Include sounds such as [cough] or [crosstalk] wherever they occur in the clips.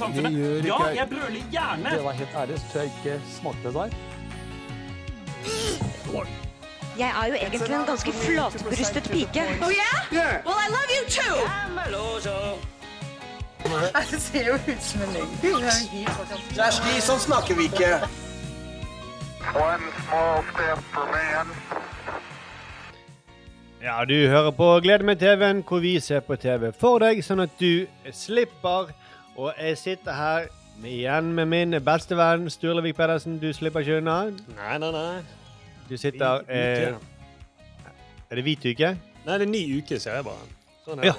samfunnet. Det gjør Ja, ikke jeg. jeg brøler gjerne. Det var helt ærlig, så tror jeg ikke smakte det der. Jeg er jo egentlig en ganske flatbrystet pike. Oh yeah? Well, I love you too. [laughs] Det ser jo ut som en løgn. Kjersti, sånn snakker vi ikke. One small step for man. Ja, du hører på Glede med TV-en, hvor vi ser på TV for deg, sånn at du slipper. Og jeg sitter her igjen med min bestevenn Sturlevik Pedersen. Du slipper ikke unna. Nei, nei, nei. Du sitter eh, Er det hvit uke? Nei, det er ni uker, sier jeg bare. Sånn er Ja.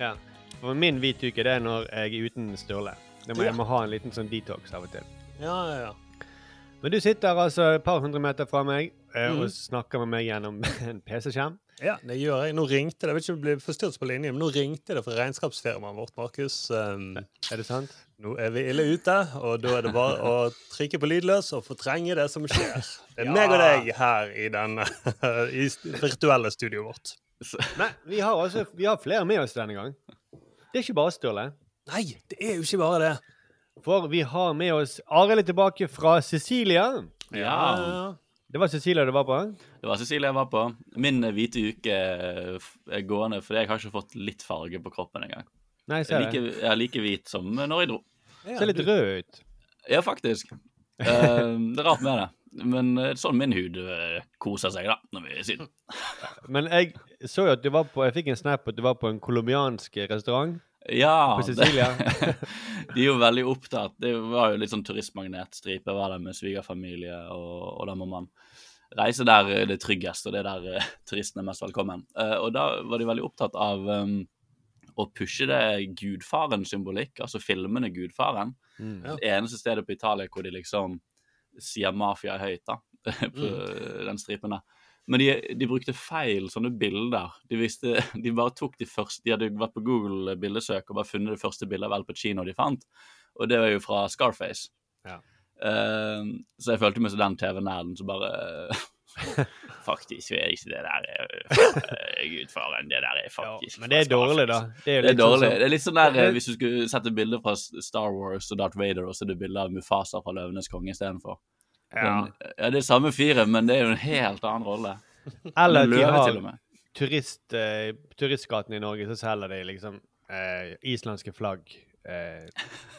Ja. For min hvit uke det er når jeg er uten Sturle. Det må, Ja. jeg må ha en liten sånn detox av og til. Ja, ja, ja. Men du sitter altså et par hundre meter fra meg. Og snakker med meg gjennom [laughs] en PC-skjerm. Ja, det gjør jeg. Nå ringte det. Jeg vet ikke om det ble forstyrret på linjen, men nå ringte det fra regnskapsfirmaet vårt, Markus. Um, Er det sant? nå er vi ille ute, og da er det bare å trykke på lydløs og fortrenge det som skjer. Det er meg og deg her i denne [laughs] i virtuelle studioet vårt. Men vi har, altså, vi har flere med oss denne gang. Det er ikke bare Sturle. Nei, det er jo ikke bare det. For vi har med oss Arild tilbake fra Sicilia. Ja. Det var Cecilia du var på? Det var Cecilia jeg var på. Min hvite uke er gående fordi jeg har ikke fått litt farge på kroppen engang. Nei, Jeg ser er like, jeg er like hvit som når jeg dro. Ser litt rød ut. Ja, faktisk. uh, det er rart med det. Men uh, sånn min hud uh, koser seg, da, når vi er i Syden. Men jeg så jo at du var på Jeg fikk en snap at du var på en colombiansk restaurant Ja. på Sicilia. [laughs] De er jo veldig opptatt. Det var jo litt sånn turistmagnetstripe. Var det med svigerfamilie, og, og da må man reise der det er tryggest, og det er der eh, turistene er mest velkommen. Eh, og da var de veldig opptatt av um, å pushe det gudfaren-symbolikk, altså filmene Gudfaren. Mm. Ja. Det eneste stedet på Italia hvor de liksom sier mafia høyt, da, [laughs] på Mm. den stripen der. Men de, de brukte feil sånne bilder. De visste, [laughs] de bare tok de første De hadde vært på Google bildesøk og bare funnet det første bildet av Al Pacino de fant, og det var jo fra Scarface. Ja. Uh, så jeg følte meg som den TV-nerden som bare [laughs] Faktisk er ikke det der gudfaren. Det der er Ja, faktisk men det er dårlig, da. Det er, Det er sånn dårlig. som- Det er litt sånn der hvis du skulle sette bilde fra Star Wars og Darth Vader, og så er det bilde av Mufasa fra Løvenes konge istedenfor. Ja. Men, ja, det er samme fyret, men det er jo en helt annen rolle. Eller de har turist, eh, turistgaten i Norge, så selger de liksom eh, islandske flagg. Eh,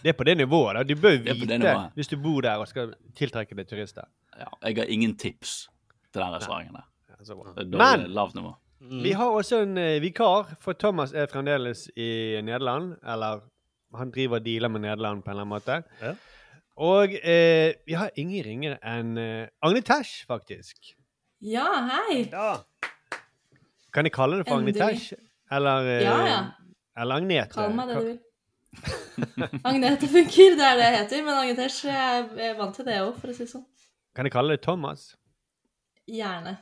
det er på det nivået. da. Du bør Det på vite hvis du bor der og skal tiltrekke deg turister. Ja, jeg har ingen tips til den restauranten der. Ja. Lavt nivå. Mm. vi har også en eh, vikar, for Thomas er fremdeles i Nederland. Eller han driver og dealer med Nederland på en eller annen måte. Ja. Og eh, vi har ingen ringere enn eh, Agne Tesh, faktisk. Ja, hei. Da. Kan jeg kalle det for Agne Tesh? Eller, eh, Ja, ja. eller Agnete? Kall meg det du vil. [laughs] Agnete funker, det er det jeg heter. Men Agnetesh, jeg er vant til det òg, for å si det sånn. Kan jeg kalle det Thomas? Gjerne.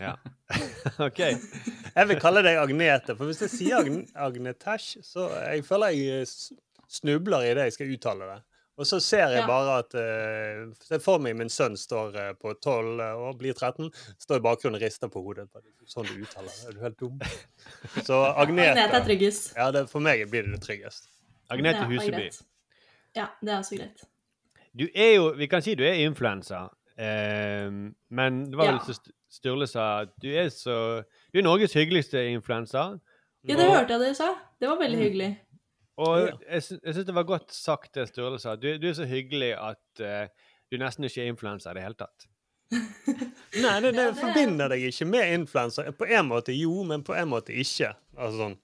Ja. [laughs] OK. Jeg vil kalle deg Agnete, for hvis jeg sier Agn Agnetesh, så jeg føler jeg eh, snubler i det jeg skal uttale det. Og så ser jeg bare at uh, Se for meg min sønn står uh, på 12 og blir 13, står i bakgrunnen og rister på hodet. Sånn du uttaler det. Er du helt dum? Så Agnete Agnete er tryggest. Ja, det, for meg blir det det tryggest. Agnete Det Huseby. Ja, det er også greit. Du er jo Vi kan si du er influenser. Eh, men det var Ja. vel så St- Sturle sa at du er så Du er Norges hyggeligste influenser. Ja, det hørte jeg dere sa. Det var veldig hyggelig. Og Ja. jeg, sy syns det var godt sagt det Sturle sa. Du, du er så hyggelig at uh, du nesten ikke er influenser i det hele tatt. [laughs] Nei, det, det forbinder deg ikke med influenser. På en måte jo, men på en måte ikke. Altså sånn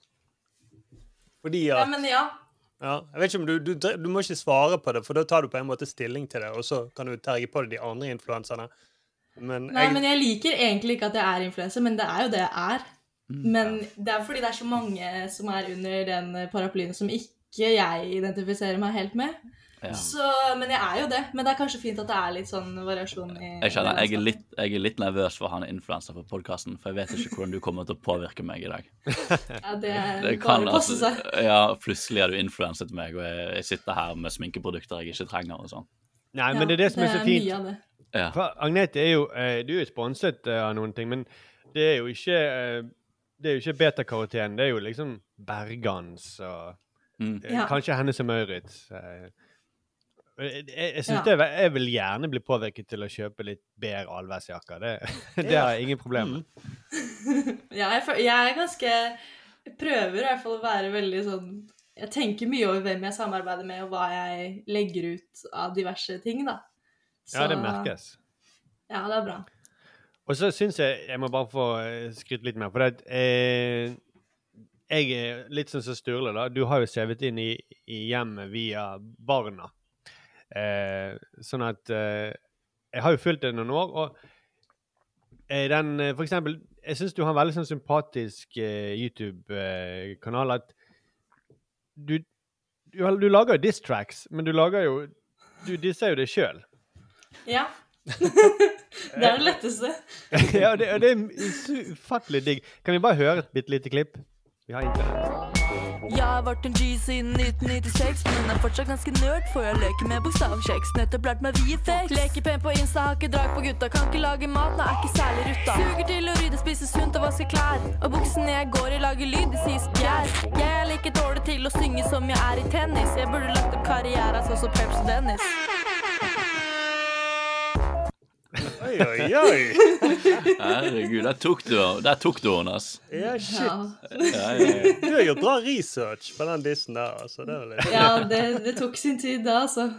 Fordi Ja, men ja. Ja, jeg vet ikke om du, du, du må ikke svare på det, for da tar du på en måte stilling til det, og så kan du terge på det de andre influenserne. Men, Nei, jeg, men jeg liker egentlig ikke at jeg er influenser, men det er jo det jeg er. Men det er fordi det er så mange som er under den paraplyen som ikke jeg identifiserer meg helt med. Ja. Så, men jeg er jo det. Men det er kanskje fint at det er litt sånn variasjon i Jeg kjenner jeg er litt, jeg er litt nervøs for han en influenser på podkasten, for jeg vet ikke hvordan du kommer til å påvirke meg i dag. Ja, det, Det bare kan passe altså, seg. Ja, plutselig har du influenset meg, og jeg, jeg sitter her med sminkeprodukter jeg ikke trenger og sånn. Nei, men det er det som er så fint. Mye av det. Ja. For Agnete er jo eh, Du er sponset eh, av noen ting, men det er jo ikke eh, Det er jo ikke betakaroten. Det er jo liksom bergans og Mm. Eh, Ja. Kanskje henne som Maurits. eh. Jeg, jeg, Ja. det, jeg vil gjerne bli påvirket til å kjøpe litt bedre allværsjakker. Det, [laughs] det har jeg ingen problem med. [laughs] Ja, jeg, jeg er ganske Jeg prøver i hvert fall å være veldig sånn Jeg tenker mye over hvem jeg samarbeider med, og hva jeg legger ut av diverse ting, da. Ja, det merkes. Ja, det er bra. Og så syns jeg Jeg må bare få eh, skryte litt mer. For det, eh, jeg er litt sånn som Sturle, da. Du har jo sevet inn i, i hjemmet via barna. Eh, sånn at eh, Jeg har jo fulgt det noen år, og eh, den eh, For eksempel, jeg syns du har en veldig sånn sympatisk eh, YouTube-kanal at du, du, du lager jo diss-tracks, men du lager jo Du disser jo deg sjøl. Ja. [laughs] det er det letteste. [laughs] ja, det, det er ufattelig digg. Kan vi bare høre et bitte lite klipp? Vi har internett. Jeg har vært en G siden 1996, men er fortsatt ganske nerd, for jeg leker med bokstavkjeks. Nettopp lært meg VFX. Leker pen på Insta, har ikke drag på gutta. Kan ikke lage mat, nå er ikke særlig rutta. Suger til å rydde, spise sunt og vaske klær. Og buksene jeg går i, lager lyd, de sier spjær. Jeg er like dårlig til å synge som jeg er i tennis. Jeg burde lagt opp karrieren sånn som Peps og Dennis. Oi, oi, oi! Herregud, der tok du der tok du henne, ass. Ja, shit. Ja, Ja, ja, ja. Du har gjort bra research på den dissen der, altså. Det var litt... ja det, det tok sin tid da, altså.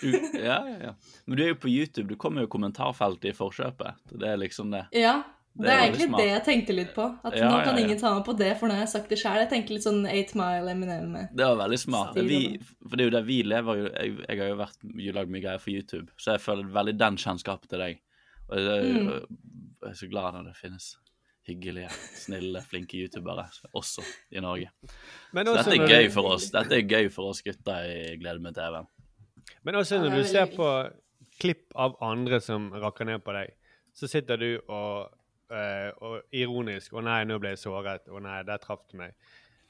Du, ja, ja, ja. Men du er jo på YouTube. Du kommer jo kommentarfeltet i forkjøpet. Det er liksom det. Ja. Det, Det er egentlig smart. det jeg tenkte litt på. At Ja, nå kan ja. ingen ta meg på det, for nå har jeg sagt det sjøl. Jeg tenker litt sånn 8 Mile Eminem. Det var veldig smart. Vi, for det er jo der vi lever jo Jeg, jeg har jo vært lagd mye greier for YouTube, så jeg føler veldig den kjennskapen til deg. Og jeg, Mm. jeg er så glad når det finnes hyggelige, snille, flinke youtubere også i Norge. Men Så dette er gøy for oss. Dette er gøy for oss gutter i Glede med TV. Men også når du ser på klipp av andre som rakker ned på deg, så sitter du og, eh, og ironisk 'Å nei, nå ble jeg såret. Å nei, der traff du meg'.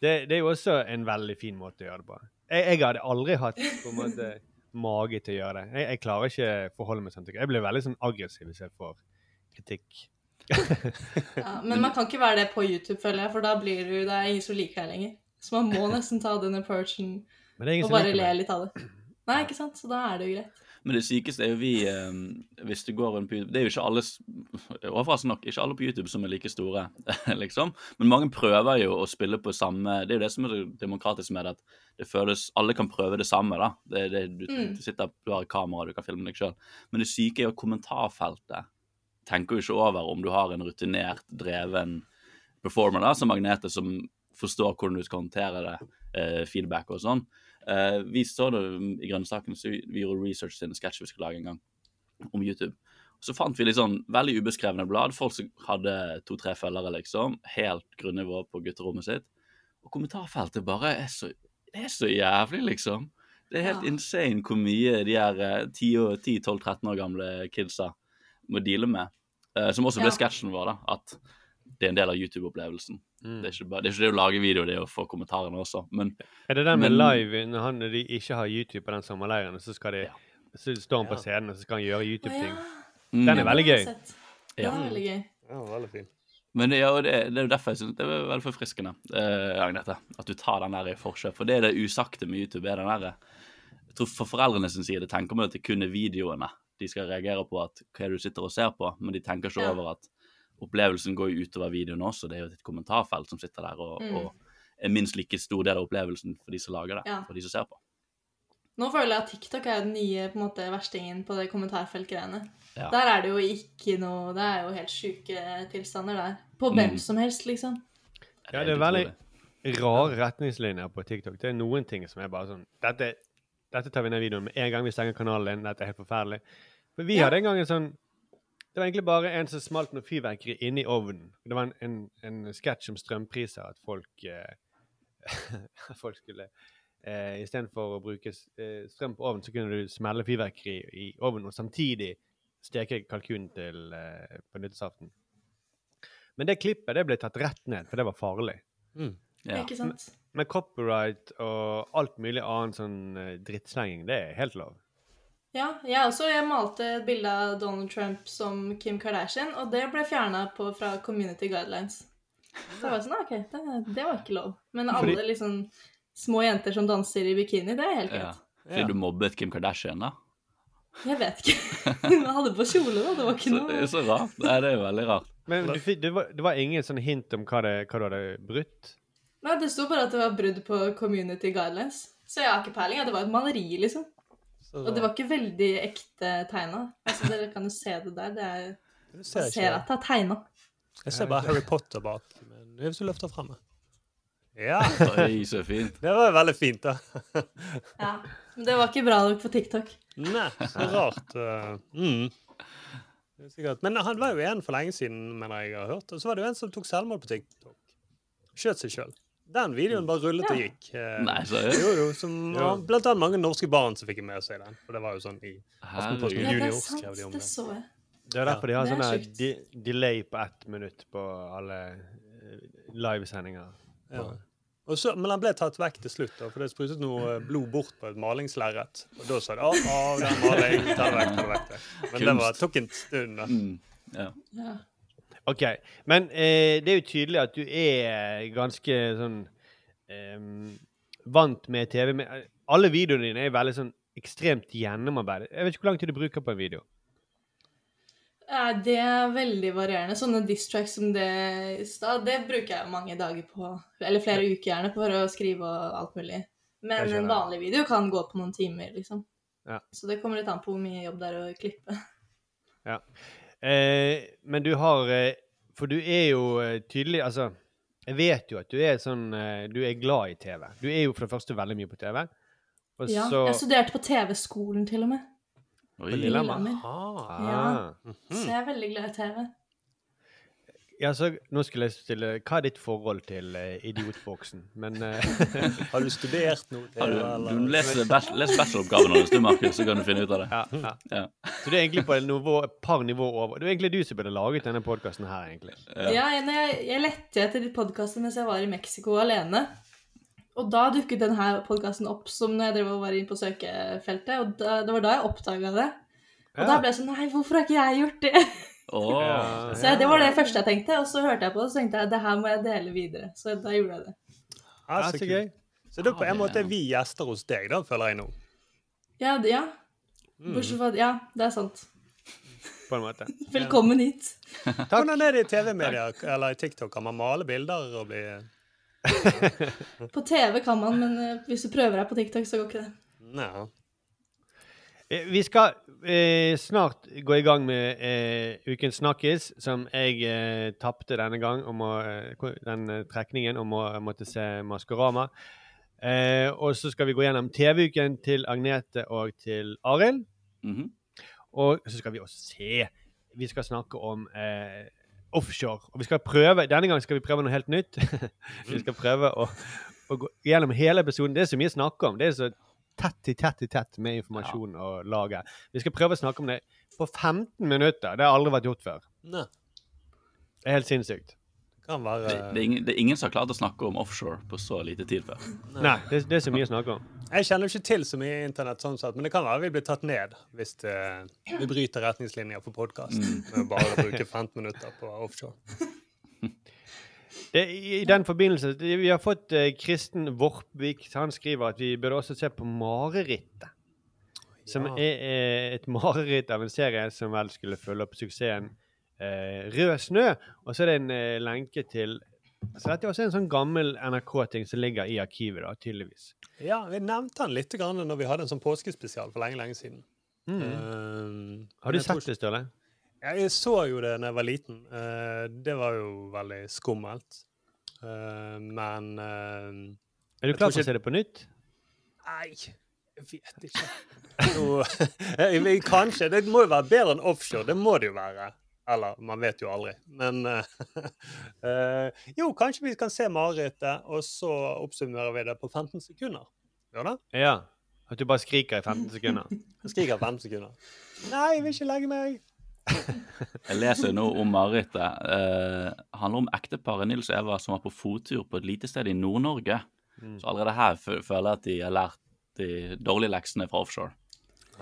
Det, det er jo også en veldig fin måte å gjøre det på. Jeg, jeg hadde aldri hatt på en måte mage til å gjøre det. Jeg, jeg klarer ikke å forholde meg sånn til Jeg blir veldig sånn aggressiv hvis jeg får kritikk. [laughs] Ja, men man kan ikke være det på YouTube, føler jeg, for da blir du, det er ingen som liker deg lenger. Så man må nesten ta den approachen og bare le litt av det. Nei, ikke sant? Så da er det jo greit. Men det sykeste er jo vi eh, Hvis du går rundt på YouTube Det er jo ikke alle Overraskende nok ikke alle på YouTube som er like store, [laughs] liksom. Men mange prøver jo å spille på samme Det er jo det som er demokratisk med det, at det føles Alle kan prøve det samme, da. Det, det, du, Mm. du sitter du har et kamera, du kan filme deg sjøl. Men det syke er jo kommentarfeltet. Tenker jo ikke over om du har en rutinert, dreven performer da, som Magnete, som forstår hvordan du skal håndtere det, eh, feedback og sånn. Eh, vi så det i grønnsakene, så vi, vi gjorde research til en sketsj vi skulle lage en gang om YouTube. Så fant vi litt sånn veldig ubeskrevne blad, folk som hadde to-tre følgere, liksom. Helt grunnivå på gutterommet sitt. Og kommentarfeltet bare er så Det er så jævlig, liksom. Det er helt Ja. insane hvor mye de her eh, 10-12-13 år gamle kidsa må deale med. Uh, som også ble Ja. sketsjen vår, da. At det er en del av YouTube-opplevelsen. Mm. Det, det er ikke det å lage video, det er å få kommentarene også. Men Er det den med Men- live når, han, når de ikke har YouTube på den sommerleiren, så skal de Ja. så står han på Ja. scenen og så skal han gjøre YouTube-ting? ja. mm, Den er veldig gøy. Ja. Det er veldig gøy. Ja, veldig fin. Men det, ja, og det, det er jo derfor jeg synes det er veldig forfriskende, eh, Agnete, at du tar den der i forkjøp. For det er det usagte med YouTube. er den der, Jeg tror For foreldrene sin side tenker man at det kun er videoene de skal reagere på, at hva er det du sitter og ser på, men de tenker ikke Ja. over at opplevelsen går jo utover videoen også. Det er jo et kommentarfelt som sitter der og, Mm. og er minst like stor del av opplevelsen for de som lager det, Ja. for de som ser på. Nå føler jeg at TikTok er den nye på en måte, verstingen på det kommentarfeltgreiene. Ja. Der er det jo ikke noe Det er jo helt sjuke tilstander der. På Mm. som helst, liksom. Ja, det er veldig rare retningslinjer på TikTok. Det er noen ting som er bare sånn Dette, dette tar vi ned videoen med en gang vi stenger kanalen din. Dette er helt forferdelig. For vi Ja. hadde en gang en sånn Det var egentlig bare en som smalt noe fyrverkeri inni ovnen. Det var en, en, en sketsj om strømpriser, at folk eh, [laughs] folk skulle eh, Istedenfor å bruke eh, strøm på ovnen, så kunne du smelle fyrverkeri i ovnen og samtidig steke kalkunen til eh, på nyttårsaften. Men det klippet det ble tatt rett ned, for det var farlig. Ja. Ikke sant? Men copyright og alt mulig annen sånn eh, drittslenging, det er helt lov. Ja, jeg også. Jeg malte et bilde av Donald Trump som Kim Kardashian, og det ble fjerna fra Community Guidelines. Så jeg var sånn, ok, det, det var ikke lov. Men alle Fordi- liksom små jenter som danser i bikini. Det er helt Ja. greit. Fordi du mobbet Kim Kardashian, da? Jeg vet ikke. [laughs] Hun hadde på kjole, da. Det var ikke Så, det er noe så rart. Nei, det er jo veldig rart. Men du, det, var, det var ingen sånn hint om hva, det, hva du hadde brutt? Nei, det sto bare at det var brudd på community guidelines. Så jeg har ikke peiling. Det var et maleri, liksom. Og det var ikke veldig ekte tegna. Altså, dere kan jo se det der. Det er, Du man ser ser at det er tegna. Jeg ser bare Harry Potter bak. Men hvis du løfter frem Ja. Oi, så fint. Det var veldig fint, da. Ja. Men det var ikke bra nok på TikTok. Nei, så rart. uh, mm. Men han var jo en for lenge siden, mener jeg jeg har hørt. Og så var det jo en som tok selvmord på TikTok. Skjøt seg sjøl. Den videoen bare rullet og gikk. eh, Nei. Jo, jo, som, Ja. Blant annet mange norske barn som fikk med seg den. For det var jo sånn i Aftenposten. Ja, Junior skrev de om Det det. så jeg. Det er derfor de har sånn de, delay på ett minutt på alle eh, livesendinger. Ja. Og så, men han ble tatt vekk til slutt, da, for det sprutet noe eh, blod bort på et malingslerret. Og da sa de å, å, det er maling, ta det vekk, ta det vekk. det». Men det var, tok en stund. da. Mm, ja. Ja. OK. Men eh, det er jo tydelig at du er ganske sånn eh, vant med TV. Men alle videoene dine er veldig sånn ekstremt gjennomarbeidet. Jeg vet ikke hvor lang tid du bruker på en video. Det er veldig varierende. Sånne diss tracks som det i stad, det bruker jeg mange dager på. Eller flere uker gjerne for å skrive og alt mulig. Men en vanlig video kan gå på noen timer, liksom. Ja. Så det kommer litt an på hvor mye jobb det er å klippe. Eh, men du har eh, For du er jo eh, tydelig Altså, jeg vet jo at du er sånn eh, Du er glad i TV. Du er jo for det første veldig mye på TV. Og Ja, så Jeg studerte på TV-skolen til og med. Oi. På Lillehammer. Ja. Ah. ah. Så jeg er veldig glad i TV. Ja, så nå skulle jeg stille Hva er ditt forhold til eh, idiotboksen? Men eh, [laughs] Har du studert noe til Har du, eller? du leser bas les bacheloroppgaven hans, du, Markus, så kan du finne ut av det. ja, ja. Ja. Så du er egentlig på et nivå, et par nivå over. Det er egentlig du som burde laget denne podkasten her, egentlig. Ja, når jeg, jeg lette etter podkasten mens jeg var i Mexico alene. Og da dukket denne podkasten opp som når jeg drev og var inne på søkefeltet. Og da, det var da jeg oppdaga det. Og Ja. da ble jeg sånn Nei, hvorfor har ikke jeg gjort det? [laughs] Åh, [laughs] Ja. Så det var det første jeg tenkte. Og så hørte jeg på det, og så tenkte jeg det her må jeg dele videre. Så da gjorde jeg det. Ja, så så gøy. Så da på en måte er vi gjester hos deg, da, føler jeg nå. Ja, det, ja. Bortsett fra Ja, det er sant. På en måte. [laughs] Velkommen hit. [laughs] Hvordan er det i TV-media eller i TikTok? Kan man male bilder og bli På TV kan man, men eh, hvis du prøver deg på TikTok, så går ikke det. Nei. Eh, Vi skal eh, snart gå i gang med eh, Ukens snakkis, som jeg eh, tapte denne gang, om å, eh, den eh, trekningen om å måtte se Maskorama. Eh, og så skal vi gå gjennom TV-uken til Agnete og til Arild. Mhm. Og så skal vi også se Vi skal snakke om eh, offshore. Og vi skal prøve Denne gangen skal vi prøve noe helt nytt. [laughs] vi skal prøve å, å gå gjennom hele episoden. Det er så mye å snakke om. Det er så tett i tett i tett med informasjon å lage. Vi skal prøve å snakke om det på 15 minutter. Det har aldri vært gjort før. Nei. Det er helt sinnssykt. Det kan være Det, det, er ingen, det er ingen som har klart å snakke om offshore på så lite tid før. Nei, det, det er så mye å snakke om. Jeg kjenner ikke til så mye internett, sånn sett, men det kan være vi blir tatt ned hvis det, vi bryter retningslinjer for podkast med å bare bruke 15 minutter på offshore. Det, I den forbindelse Vi har fått eh, Kristen Vorpvik. Han skriver at vi burde også se på Marerittet. Som Ja. er eh, et mareritt av en serie som vel skulle følge opp suksessen eh, Rød snø. Og så er det en eh, lenke til Så dette er også en sånn gammel NRK-ting som ligger i arkivet, da, tydeligvis. Ja, vi nevnte den litt grann når vi hadde en sånn påskespesial for lenge, lenge siden. Mm. Uh, Har du sett det, Sturle? Ja, jeg så jo det da jeg var liten. Eh, det var jo veldig skummelt. Eh, men eh, Er du klar for å se det på nytt? Nei, jeg vet ikke. Nå, kanskje. Det må jo være bedre enn offshore. Det må det jo være. Eller man vet jo aldri. Men jo, kanskje vi kan se marerittet, og så oppsummerer vi det på 15 sekunder. Gjør det? Ja. At du bare skriker i 15 sekunder? Jeg skriker 15 sekunder. Nei, jeg vil ikke legge meg. [laughs] Jeg leser nå om marerittet. Eh, handler om ekteparet Nils og Eva som var på fottur på et lite sted i Nord-Norge. Mm. Så allerede her føler jeg at de har lært de dårlige leksene fra offshore.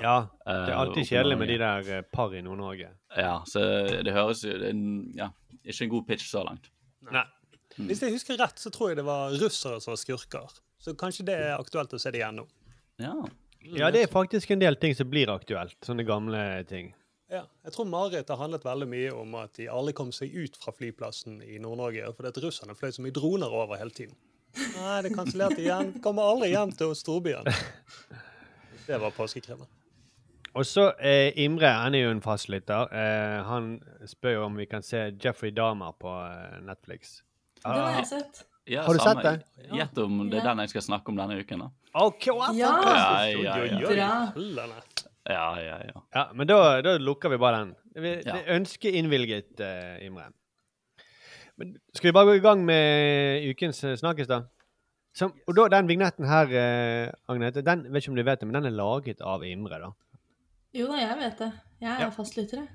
Ja. Eh, Det er alltid oppe kjedelig med de der eh, par i Nord-Norge. Ja, så det høres jo er Ja, ikke en god pitch så langt. Nei. Hvis jeg husker rett, så tror jeg det var russere som var skurker. Så kanskje det er aktuelt å se det igjen nå. Ja. Ja, det er faktisk en del ting som blir aktuelt. Sånne gamle ting. Ja, jeg tror Marit har handlet veldig mye om at de aldri kom seg ut fra flyplassen i Nord-Norge fordi at russerne fløy så mye droner over hele tiden. Nei, det er kansellert igjen. Kommer aldri hjem til storbyen. Det var påskekrimmen. Og så eh, Imre, han er jo en fastlytter. Eh, han spør jo om vi kan se Jeffrey Dahmer på eh, Netflix. Den har jeg sett. Ja, Har du samme. sett det? Gjett om det er den jeg skal snakke om denne uken, da. OK, what? Ja. Fantastisk. Ja, ja, ja. Ja, ja, ja. Ja, men da, da lukker vi bare den. Vi, Ja. Det ønske innvilget, uh, Imre. Men skal vi bare gå i gang med ukens eh, snakkes, da? Som, og da, Den vignetten her, uh, Agnete, den vet ikke om du vet det, men den er laget av Imre. da. Jo da, jeg vet det. Jeg er Ja. fastlytter, jeg.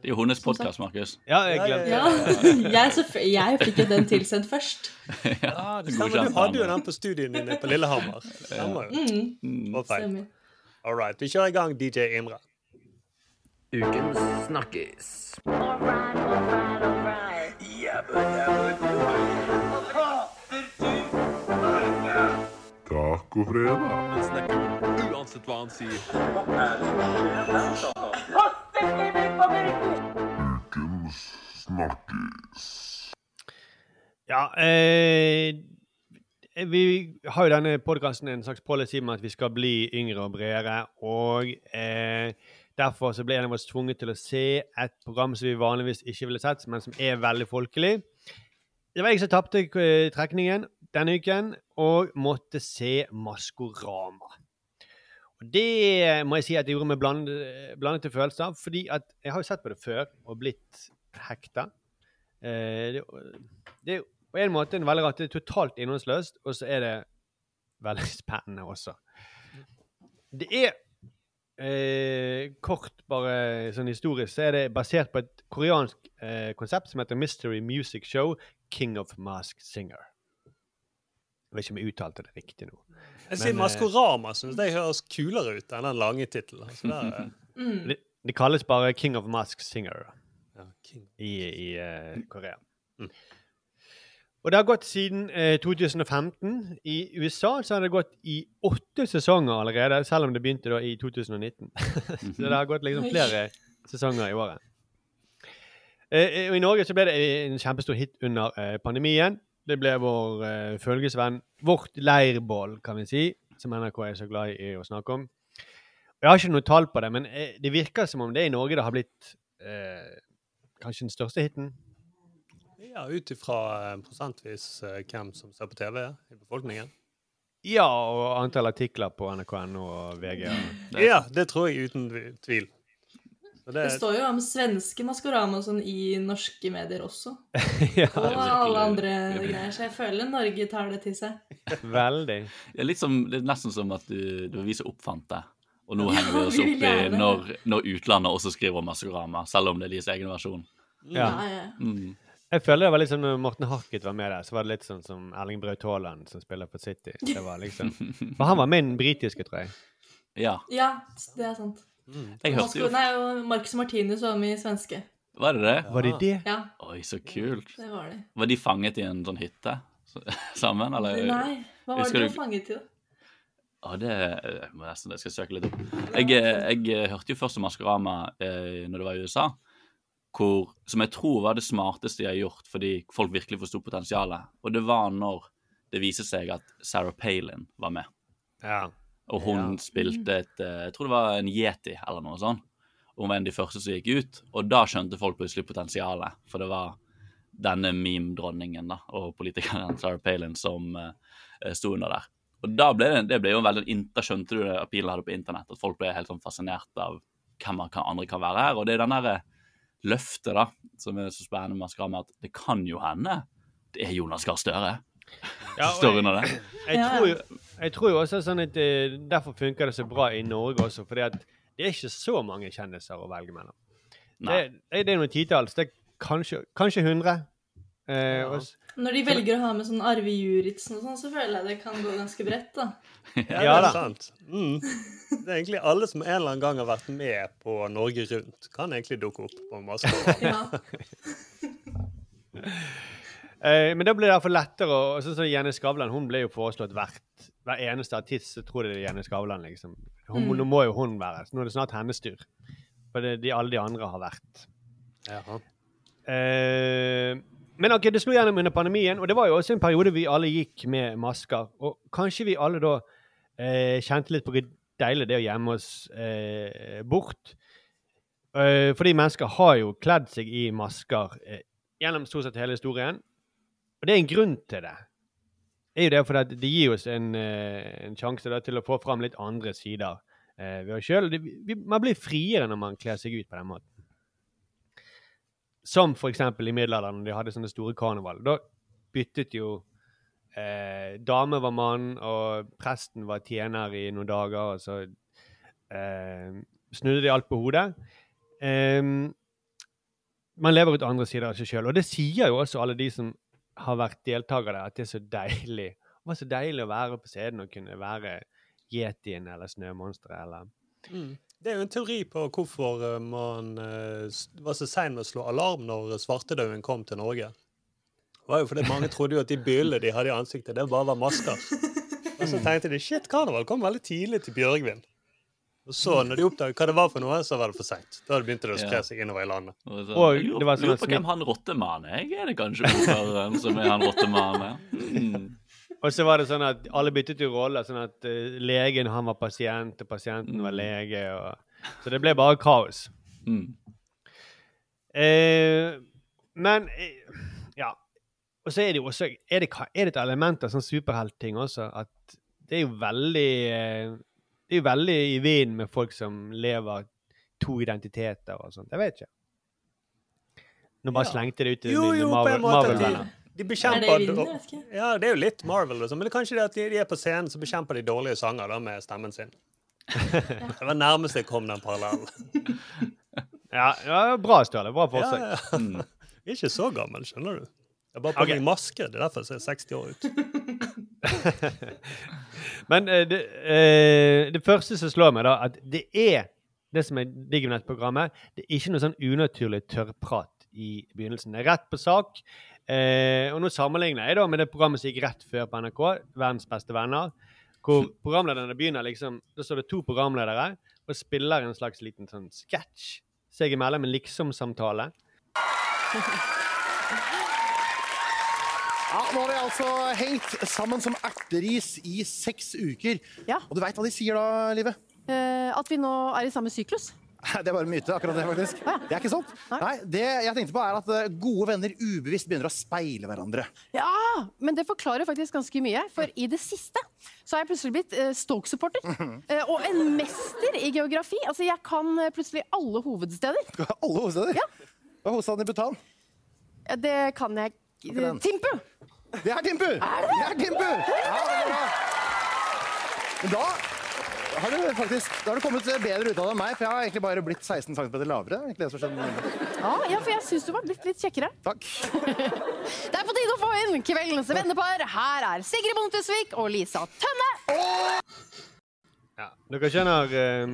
Det er jo hennes podkast, Markus. Ja, jeg Ja, ja, glemte Ja. det. [laughs] Jeg, jeg fikk jo den tilsendt først. [laughs] Ja, det stemmer. Du hadde jo den på studien din på Lillehammer. Stemmer jo. Mm, Mm. Stemmer. All right, vi kjører i gang DJ Imre. Ukens snakkis. Uansett hva han sier. Ukens snakkis. Ja, eh, vi har jo denne podkasten en slags policy med at vi skal bli yngre og bredere. Og eh, derfor så ble en av oss tvunget til å se et program som vi vanligvis ikke ville sett, men som er veldig folkelig. Det var jeg som tapte eh, trekningen denne uken, og måtte se Maskorama. Og det må jeg si at jeg gjorde med blandede, blandede følelser, fordi at jeg har jo sett på det før og blitt hekta. Eh, det, det er jo på en måte en veldig rart. Det er totalt innholdsløst, og så er det veldig [laughs] spennende også. Det er eh, kort, bare sånn historisk, så er det basert på et koreansk eh, konsept som heter Mystery Music Show King of Mask Singer. Jeg vet ikke om jeg uttalte det riktig nå. Jeg sier eh, Maskorama syns jeg høres kulere ut enn den lange tittelen. Altså, Mm. Det, det kalles bare King of Mask Singer ja, King. i, i uh, Korea. Mm. Og det har gått siden eh, 2015. I USA så har det gått i åtte sesonger allerede, selv om det begynte da i 2019. [laughs] så det har gått liksom flere sesonger i året. Eh, og I Norge så ble det en kjempestor hit under eh, pandemien. Det ble vår eh, følgesvenn, vårt leirbål, kan vi si, som NRK er så glad i å snakke om. Jeg har ikke noe tall på det, men eh, det virker som om det i Norge det har blitt eh, kanskje den største hiten. Ja, ut ifra eh, prosentvis eh, hvem som ser på TV i befolkningen. Ja, og antall artikler på nrk.no og VG. Det. [clears throat] Ja, det tror jeg uten tvil. Det, Det står jo om svenske Maskorama og sånn i norske medier også. [laughs] ja, Og alle andre greier. Så jeg føler Norge tar det til seg. [laughs] veldig. Det er, litt som, det er nesten som at du, du viser oppfant det. Og nå henger vi oss opp i når, når utlandet også skriver Maskorama, selv om det er deres egen versjon. Ja. Ja, ja. Mm. Jeg føler det var litt sånn når Morten Harket var med der, så var det litt sånn som Erling Braut Haaland som spiller for City. Det var liksom [laughs] For han var med i den britiske, tror jeg. Ja. ja, det er sant. Jeg hørte jo nei, og Marcus Martinus var med i svenske. Var det det? Var det det? Ja, Oi, så kult. det var det. Var de fanget i en sånn hytte [laughs] sammen, eller? Nei, hva var Husker det de var fanget til? Å, det jeg må nesten jeg skal søke litt opp. Jeg, jeg, jeg eh, hørte jo først om Maskorama eh, når det var i USA, hvor, som jeg tror var det smarteste jeg har gjort fordi folk virkelig forsto potensialet. Og det var når det viste seg at Sarah Palin var med. Ja. Og hun spilte et eh, Jeg tror det var en yeti eller noe sånt. Og hun var en av de første som gikk ut. Og da skjønte folk plutselig potensialet. For det var denne meme-dronningen da, og politikeren [laughs] Sarah Palin som uh, sto under der. Og da ble det, det ble jo veldig Da skjønte du det appealen hadde på internett, at folk ble helt sånn fascinert av hvem man andre kan være her. Og det er den derre løftet da, som er så spennende med Maskorama, at det kan jo hende det er Jonas Gahr Støre Ja, det. Jeg tror, jo, jeg tror jo også sånn at eh, Derfor funker det så bra i Norge også, fordi at det er ikke så mange kjendiser å velge mellom. Det, det, det er noen titalls. Det er kanskje, kanskje 100. Eh, og s- Når de velger å ha med sånn Arve Juritzen og sånn, så føler jeg det kan gå ganske bredt, da. [laughs] ja, Ja det er sant. Mm. Det er egentlig alle som en eller annen gang har vært med på Norge Rundt, kan egentlig dukke opp på Maskorama. [laughs] Ja. [laughs] Eh, men da ble det iallfall lettere. Og sånn som Jenny Skavlan hun ble jo foreslått hvert hver eneste artist. Så tror jeg det er Jenny Skavlan, liksom. Hun, Mm. Nå må jo hun være Så nå er det snart hennes tur. For det, de, alle de andre har vært. Jaha. Eh, men ok, det slo gjennom under pandemien, og det var jo også en periode vi alle gikk med masker. Og kanskje vi alle da eh, kjente litt på hvor deilig det å gjemme oss eh, bort. Eh, fordi mennesker har jo kledd seg i masker eh, gjennom stort sett hele historien. Og det er en grunn til det. Det er jo det fordi at det gir oss en, eh, en sjanse da, til å få fram litt andre sider eh, ved oss sjøl. Man blir friere når man kler seg ut på den måten. Som eksempel i middelalderen, de hadde sånne store karneval. Da byttet jo eh, Dame var mann, og presten var tjener i noen dager, og så eh, snudde de alt på hodet. Eh, man lever ut andre sider av seg sjøl, og det sier jo også alle de som har vært deltakere, at det er så deilig. Det var så deilig å være på scenen og kunne være yetien eller snømonsteret eller Mm. Det er jo en teori på hvorfor eh, man eh, var så sein med å slå alarm når svartedauden kom til Norge. Det var jo fordi mange trodde jo at de byllene de hadde i ansiktet, det bare var masker. Og så tenkte de shit, karneval kom veldig tidlig til Bjørgvin. Og så, når de oppdaget hva det var for noe, så var det for seint. Da begynte det å spre seg innover i landet. Og så, Og jeg det lurer, var sånn lurer på hvem han rottemannen er. Er det kanskje ordføreren som er han rottemannen? Mm. Og så var det sånn at alle byttet jo rolle, sånn at uh, legen han var pasient, og pasienten var lege. Og, så det ble bare kaos. Mm. Eh, men eh, ja. Og så er det jo også Er det, er det et element av sånn superheltting også? At det er jo veldig eh, Det er jo veldig i vinden med folk som lever to identiteter og sånt. Jeg vet ikke. Nå bare Ja. slengte det ut i mine Marvel-venner. De, bekjemper, Er det vinden? Ja, det er jo litt Marvel, liksom. men det er kanskje det at de, er på scenen, så bekjemper de dårlige sanger da, med stemmen sin. [laughs] Det var nærmest jeg kom den parallellen. [laughs] Ja, ja, bra, Ståle. Bra forsøk. ja. Mm. [laughs] Ikke så gammel, skjønner du. Jeg har bare på okay. meg maske. Det er derfor jeg ser 60 år ut. Men eh, det, eh, det første som slår meg, da, at det er det som er digg med dette programmet, det er ikke noe sånn unaturlig tørrprat i begynnelsen. Det er rett på sak. Eh, og nå sammenligner jeg da med det programmet som gikk rett før på NRK, 'Verdens beste venner', hvor [laughs] programlederne begynner liksom Da står det to programledere og spiller en slags liten sånn sketsj seg imellom, en liksom-samtale. Ja, nå har vi altså hengt sammen som erteris i seks uker. Og du veit hva de sier da, Live? Eh, at vi nå er i samme syklus. [laughs] Det er bare myte, akkurat det, faktisk. Det er ikke sant. Nei, Det jeg tenkte på, er at eh, gode venner ubevisst begynner å speile hverandre. Ja, men det forklarer faktisk ganske mye. For i det siste så har jeg plutselig blitt eh, Stoke-supporter. [laughs] Eh, og en mester i geografi. Altså, jeg kan plutselig alle hovedsteder. Alle hovedsteder? Ja. Hva er hovedstaden i Bhutan? Ja, Det kan jeg Timpu! Det er Timpu! Er det det? Det er Timpu! Ja, veldig bra. Men da har du faktisk da har du kommet bedre ut av det enn meg, for jeg har egentlig bare blitt 16 cm lavere. Egentlig det som skjedde. Ja, ja, for jeg syns du var blitt litt kjekkere. Takk. [laughs] Det er på tide å få inn kveldens vennepar. Her er Sigrid Bonde Tusvik og Lisa Tønne. Ja, dere skjønner eh,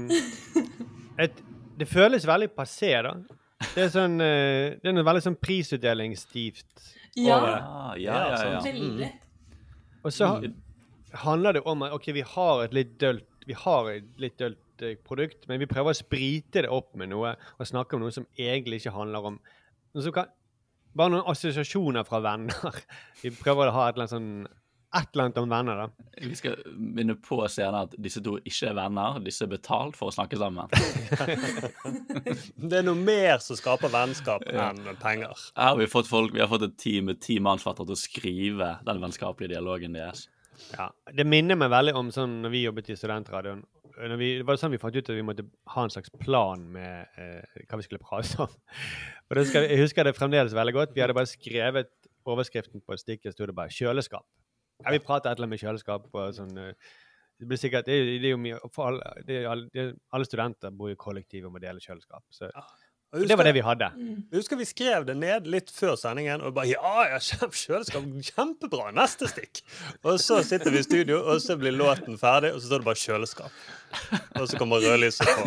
et, Det føles veldig passé, da. Det er sånn eh, Det er noe veldig sånn prisutdelingsstivt Ja. over det. Ja, ja, ja, ja. Veldig. Og så handler det om at okay, vi har et litt dølt Vi har et litt dølt eh, produkt, men vi prøver å sprite det opp med noe og snakke om noe som egentlig ikke handler om noe som kan, Bare noen assosiasjoner fra venner. [laughs] Vi prøver å ha et eller annet sånn et eller annet om venner, da. Vi skal minne på senere at disse to ikke er venner. Disse er betalt for å snakke sammen. [laughs] Det er noe mer som skaper vennskap enn penger. Har vi fått folk, vi har fått et team med ti mannsfatter til å skrive den vennskapelige dialogen deres. Ja, Det minner meg veldig om sånn når vi jobbet i studentradioen. Vi, det var sånn vi fant ut at vi måtte ha en slags plan med eh, hva vi skulle prate om. Og skal, jeg husker det fremdeles veldig godt. Vi hadde bare skrevet overskriften på stikket, sto det bare 'kjøleskap'. Ja, Vi prater et eller annet med kjøleskap og sånn. eh, Det blir sikkert, det, det er jo mye, alle, det alle, er, studenter bor i kollektiv og må dele kjøleskap. Så Og det var det vi hadde. Jeg husker vi skrev det ned litt før sendingen og bare ja, ja, kjøleskap, kjempebra, neste stikk. Og så sitter vi i studio, og så blir låten ferdig, og så står det bare kjøleskap. Og så kommer rødlyset på.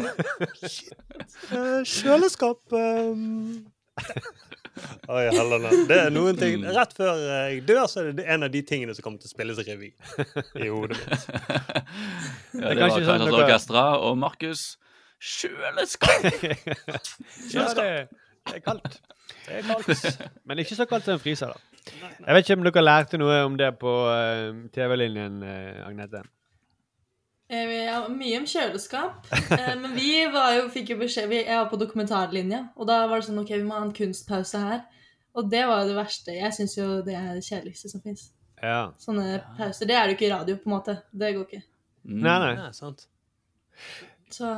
Eh, kjøleskap um... Oi, helvete. Det er noen ting Rett før jeg dør, så er det en av de tingene som kommer til å spilles revy i hodet mitt. Ja, det var kanskje sånn Kaisers Orkestra og Markus Kjøleskap. [laughs] Ja, det, det er kaldt. Det er kaldt. [laughs] Men ikke så kaldt som en fryser, da. Jeg vet ikke om dere lærte noe om det på uh, TV-linjen, uh, Agnete? Eh, Ja, mye om kjøleskap. Eh, men vi var jo, fikk jo beskjed vi, Jeg var på dokumentarlinja, og da var det sånn OK, vi må ha en kunstpause her. Og det var jo det verste. Jeg syns jo det er det kjedeligste som fins. Ja. Sånne pauser. Det er det jo ikke i radio, på en måte. Det går ikke. Nei, nei. Ja, sant. Så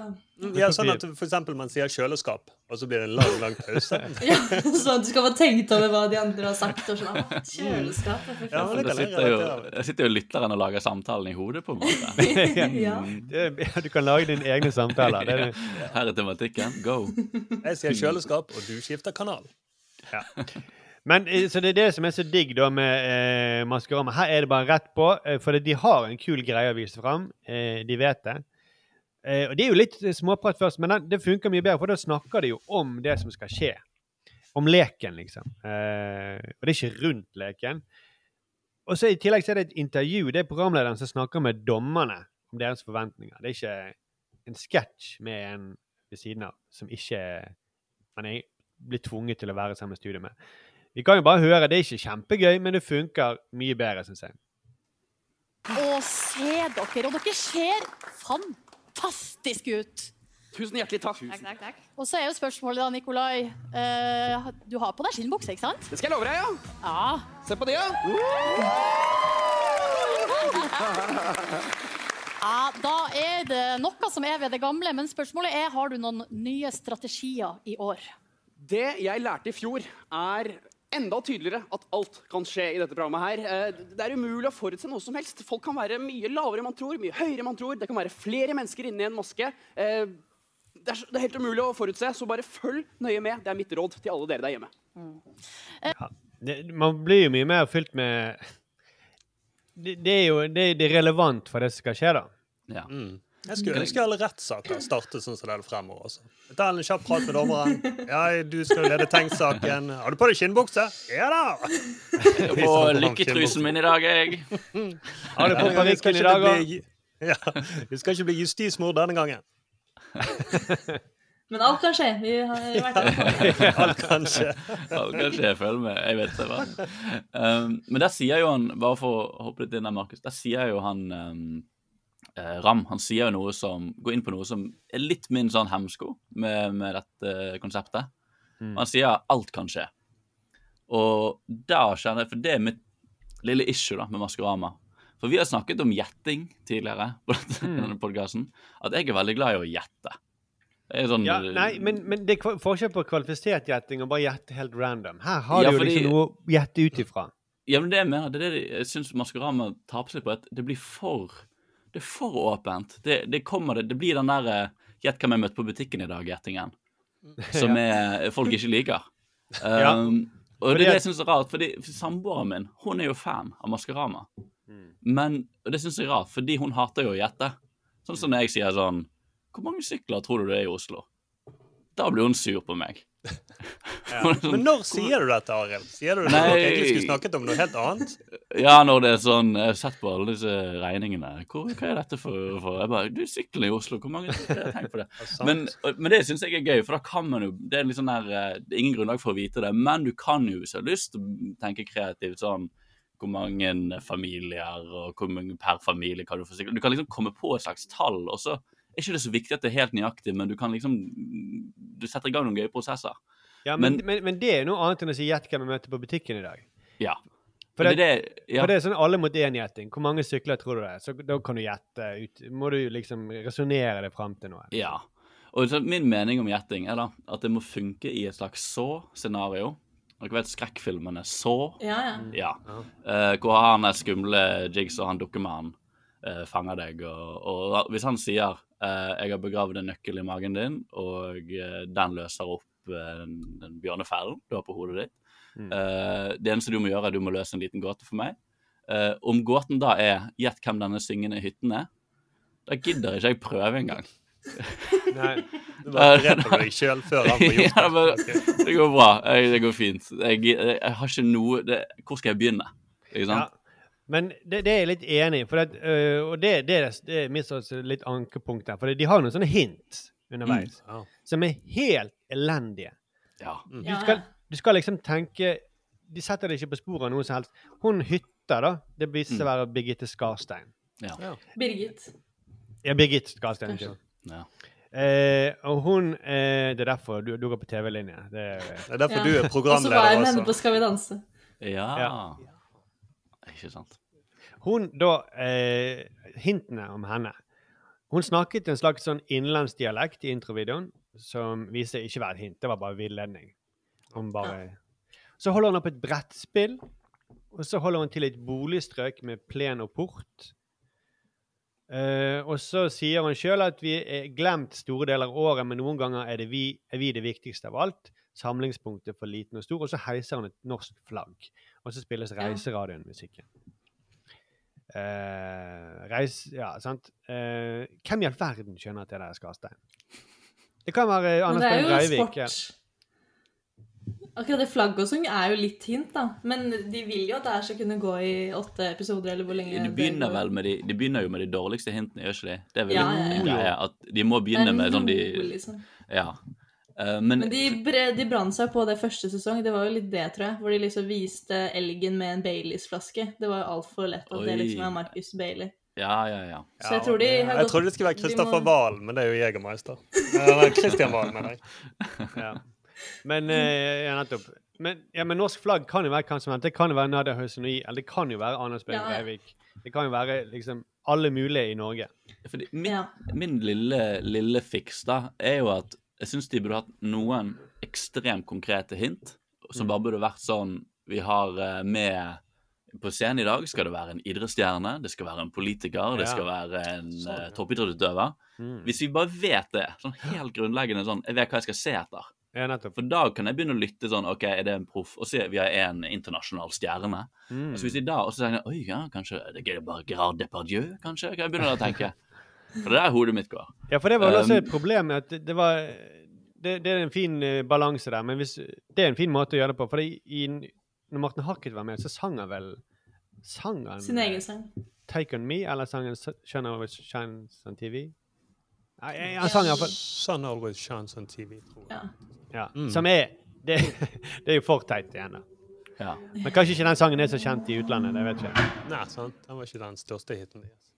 Ja, sånn at for eksempel man sier kjøleskap, og så blir det en lang, lang pause. [laughs] ja, Sånn at du skal få tenkt over hva de andre har sagt. og sånn, Kjøleskap, ja, Ja, men det sitter jo, det sitter jo lytteren og lager samtalen i hodet, på en måte. [laughs] Ja. Det, ja, du kan lage dine egne samtaler. Det er det. [laughs] Her er tematikken. Go. Jeg sier kjøleskap, og du skifter kanal. Men eh, så det er det som er så digg da med eh, Maskorama. Her er det bare rett på, eh, for de har en kul greie å vise fram. Eh, de vet det. Eh, og det er jo litt eh, småprat først, men det funker mye bedre, for da snakker de jo om det som skal skje. Om leken, liksom. Eh, og det er ikke rundt leken. Og så I tillegg så er det et intervju. Det er programlederen som snakker med dommerne om deres forventninger. Det er ikke en sketsj med en ved siden av som ikke man er, blir tvunget til å være sammen med studiet med. Vi kan jo bare høre. Det er ikke kjempegøy, men det funker mye bedre, syns jeg. Å se dere, og dere ser fantastisk ut. Tusen hjertelig takk. Og så er jo spørsmålet da, Nikolai. eh, du har på deg skinnbukse, ikke sant? Det skal jeg love deg, ja. Ja. Se på det, ja. [laughs] ja. Da er det noe som er ved det gamle, men spørsmålet er har du noen nye strategier i år. Det jeg lærte i fjor, er enda tydeligere at alt kan skje i dette programmet her. Eh, Det er umulig å forutse noe som helst. Folk kan være mye lavere enn man tror, mye høyere enn man tror. Det kan være flere mennesker inne i en maske. Eh, Det er, helt umulig å forutse, så bare følg nøye med. Det er mitt råd til alle dere der hjemme. Det, man blir jo mye mer fylt med [laughs] Det, det er jo det, det er relevant for det som skal skje, da. Ja. Mm. Jeg skulle ønske alle rettssaker startet sånn som det er fremover. Også. Ta en kjapp prat med dommeren. Ja, du skal lede tenksaken. Har du på deg skinnbukse? Ja da! På lykketrusen min i dag, jeg. Har du på parykken i dag òg? Ja, Vi skal ikke bli justismord denne gangen. Men alt kan skje. Vi har vært der. [laughs] Alt kan skje. Alt kan skje, følg med. Jeg vet det. hva. Um, men der sier jo han, bare for å hoppe litt inn der, Markus, der sier jo han um, Ram han sier jo noe som går inn på noe som er litt min sånn hemsko med, med dette konseptet. Mm. Han sier 'alt kan skje'. Og da kjenner jeg For det er mitt lille issue da med Maskorama. For vi har snakket om gjetting tidligere på Mm. denne podkasten. At jeg er veldig glad i å gjette. Sånn Ja, nei, men, men det er forskjell på kvalifisert gjetting og bare gjette helt random. Her har Ja, du jo fordi- liksom noe å gjette ut ifra. Ja, men det jeg mener, det er det jeg syns Maskorama taper seg på. At det blir for Det er for åpent. Det, det kommer det Det blir den der eh, Gjett hvem jeg møtte på butikken i dag-gjettingen. [laughs] Som er, folk ikke liker. [laughs] Ja. Um, og det er det jeg syns er rart, fordi samboeren min hun er jo fan av Maskorama. Mm. Men og det syns jeg er rart, fordi hun hater jo å gjette. Sånn som når jeg sier sånn Hvor mange sykler tror du det er i Oslo? Da blir hun sur på meg. [laughs] Men når sier du dette, Arild? Sier du det når dere egentlig skulle snakket om noe helt annet? Ja, når det er sånn Jeg har sett på alle disse regningene. Hvor, hva er dette for, for? Jeg bare Du, sykkelen i Oslo, hvor mange har tenkt på det. [laughs] Men, men det syns jeg er gøy, for da kan man jo Det er litt sånn der eh, Det er ingen grunnlag for å vite det, men du kan jo, hvis du har lyst tenke kreativt sånn hvor mange familier og hvor mange per familie kan du få sykkel Du kan liksom komme på et slags tall, og så er ikke det så viktig at det er helt nøyaktig, men du kan liksom Du setter i gang noen gøye prosesser. Ja, men, Men- men, men det er noe annet enn å si 'gjett hvem jeg møter på butikken i dag'. Ja. For det, det ja. for det er sånn alle mot én-gjetting. Hvor mange sykler tror du det er? Så da kan du gjette ut. Må du liksom resonnere det fram til noe. Ja. Og så min mening om gjetting er da at det må funke i et slags så-scenario. Dere vet skrekkfilmene Så? Ja, ja. Ja. Uh, hvor han er skumle jigs og han dukkemannen uh, fanger deg. Og, og hvis han sier 'Jeg har begravd en nøkkel i magen din', og eh, den løser opp eh, den bjørnefellen du har på hodet ditt eh, Det eneste du må gjøre, er du må løse en liten gåte for meg. Eh, om gåten da er 'Gjett hvem denne syngende hytten er', da gidder ikke jeg prøve engang. [laughs] Nei. Du bare dreper deg selv før han får [laughs] gjort ja, det går bra. Jeg, det går fint. Jeg, jeg, har ikke noe det, Hvor skal jeg begynne? Ikke sant? Men det, det er jeg litt enig i, for øh, og det, det, er- det er mitt litt ankepunkt der. For de har noen sånne hint underveis Mm. Som er helt elendige. Ja. Du skal, du skal liksom tenke De setter deg ikke på sporet av noe som helst. Hun hytta, da, det viste seg å være Birgitte Skarstein. Ja. Birgit. Ja, Birgitte Skarstein. Ja. Eh, og hun eh, Det er derfor du, du går på TV-linje. Det er, Det er derfor Ja. du er programleder. Og så var jeg med henne på. Skal vi danse. ja. Ja. Ikke sant. Hun, da eh, Hintene om henne. Hun snakket en slags sånn innenlandsdialekt i introvideoen som viste ikke et hint. Det var bare villedning. Bare Så holder hun opp et brettspill. Og så holder hun til et boligstrøk med plen og port. Eh, og så sier hun sjøl at vi er glemt store deler av året, men noen ganger er, det vi, er vi det viktigste av alt. Samlingspunktet for liten og stor. Og så heiser hun et norsk flagg. Og så spilles Reiseradioen-musikken. Eh, reis, ja, sant? Eh, hvem i all verden skjønner at det der er Skarstein? Det kan være Men Anders det er jo Breivik. ja. sport. Akkurat det flagget og sånn er jo litt hint, da. Men de vil jo at det her skal kunne gå i åtte episoder, eller hvor lenge De det begynner går. vel med de, de begynner jo med de dårligste hintene, gjør ikke de? Det er vel Ja, ja, ja. at de må begynne med sånn de liksom. Ja. Eh, men, Men de, bre- de brant seg på det første sesong. Det var jo litt det, tror jeg. Hvor de liksom viste elgen med en Baileys-flaske. Det var jo altfor lett at det liksom er Marcus Bailey. Ja, ja, ja. Så jeg tror de har Jeg gått- trodde det skulle være Kristoffer må- men det er jo Jegermeister. Christian Valen, mener jeg. [laughs] Ja. Men eh, ja, nettopp. Men, ja, men norsk flagg kan jo være hvem som helst. Det kan jo være Nadia Hausenoi, eller det kan jo være Anders ja. Breivik. Det kan jo være liksom alle mulige i Norge. Fordi min, min lille, lille fiks da, er jo at jeg syns de burde hatt noen ekstremt konkrete hint, som bare burde vært sånn Vi har eh, med På scenen i dag skal det være en idrettsstjerne, det skal være en politiker, det skal være en eh, toppidrettsutøver. Mm. Hvis vi bare vet det, sånn helt grunnleggende sånn Jeg vet hva jeg skal se etter. For da kan jeg begynne å lytte sånn OK, er det en proff? Og se, vi har en internasjonal stjerne. Mm. Og så hvis de da og så tenker jeg, Oi, ja, kanskje det er bare Gerard Depardieu, kanskje? Kan jeg begynne å tenke. For det er der hodet mitt går. Ja, for det var også Um, et problem at det, det var det, det er en fin eh, balanse der, men hvis, det er en fin måte å gjøre det på. For i, når Martin Harket var med, så sang han vel Sang han Sin egen sang. Take On Me, eller sangen Shun Always Shines on TV? Nei, eh, han sang iallfall Sun always shines on TV, tror jeg. Ja. Ja. Mm. Som er det, [laughs] det er jo for teit igjen, da. Ja. Men kanskje ikke den sangen er så kjent i utlandet. det vet jeg ikke. Nei, sant? Den var ikke den største hiten deres.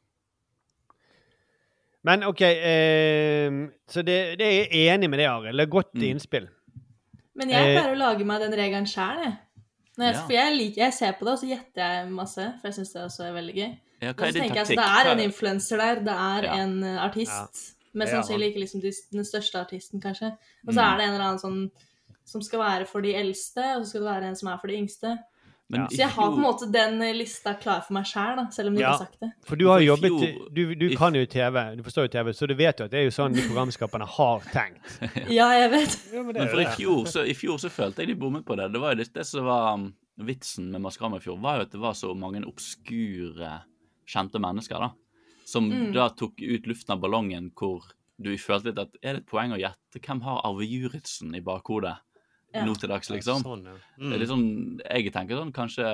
Men OK, eh, så det, det er jeg enig med det, Arild. Det er godt Mm. innspill. Men jeg Eh, pleier å lage meg den regelen sjæl, jeg. Når jeg, Ja. For jeg, liker, jeg ser på det, og så gjetter jeg masse, for jeg syns det også er veldig gøy. Ja, hva så er din tenker jeg at altså, Det er en influenser der, det er Ja. en artist. artist. Mest sannsynlig ikke liksom den største artisten, kanskje. Og så Mm. er det en eller annen sånn som skal være for de eldste, og så skal det være en som er for de yngste. Men Ja. Så jeg har på en måte den lista klar for meg sjæl, selv om de ikke Ja. har sagt det. For du har jo jobbet Du, du kan jo TV, du forstår jo TV, så du vet jo at det er jo sånn de programskaperne har tenkt. [laughs] Ja, jeg vet. Men for i fjor, så, i fjor så følte jeg de bommet på det. Det var jo det, det som var um, vitsen med Maskorama i fjor, var jo at det var så mange obskure, kjente mennesker, da. Som Mm. da tok ut luften av ballongen hvor du følte litt at er det et poeng å gjette hvem har Arve Juritzen i bakhodet Ja. nå til dags, liksom? Sånn, ja. Det er litt sånn, jeg tenker sånn kanskje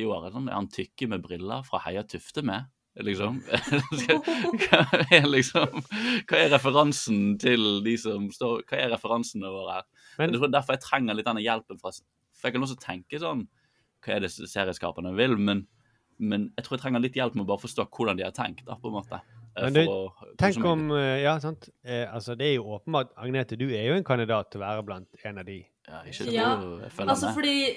i år er sånn, er han tykke med briller fra Heia Tufte med? Liksom. [laughs] hva er liksom Hva er referansen til de som står Hva er referansene våre her? Men- jeg tror derfor jeg trenger litt denne hjelpen fra For jeg kan også tenke sånn Hva er det serieskaperne vil? Men, men jeg tror jeg trenger litt hjelp med å bare forstå hvordan de har tenkt, da, på en måte. Eh, Men du, å- tenk om eh, Ja, sant. Eh, altså, det er jo åpenbart Agnete, du er jo en kandidat til å være blant en av de. Ja, ikke Ja, jeg følger Altså med. fordi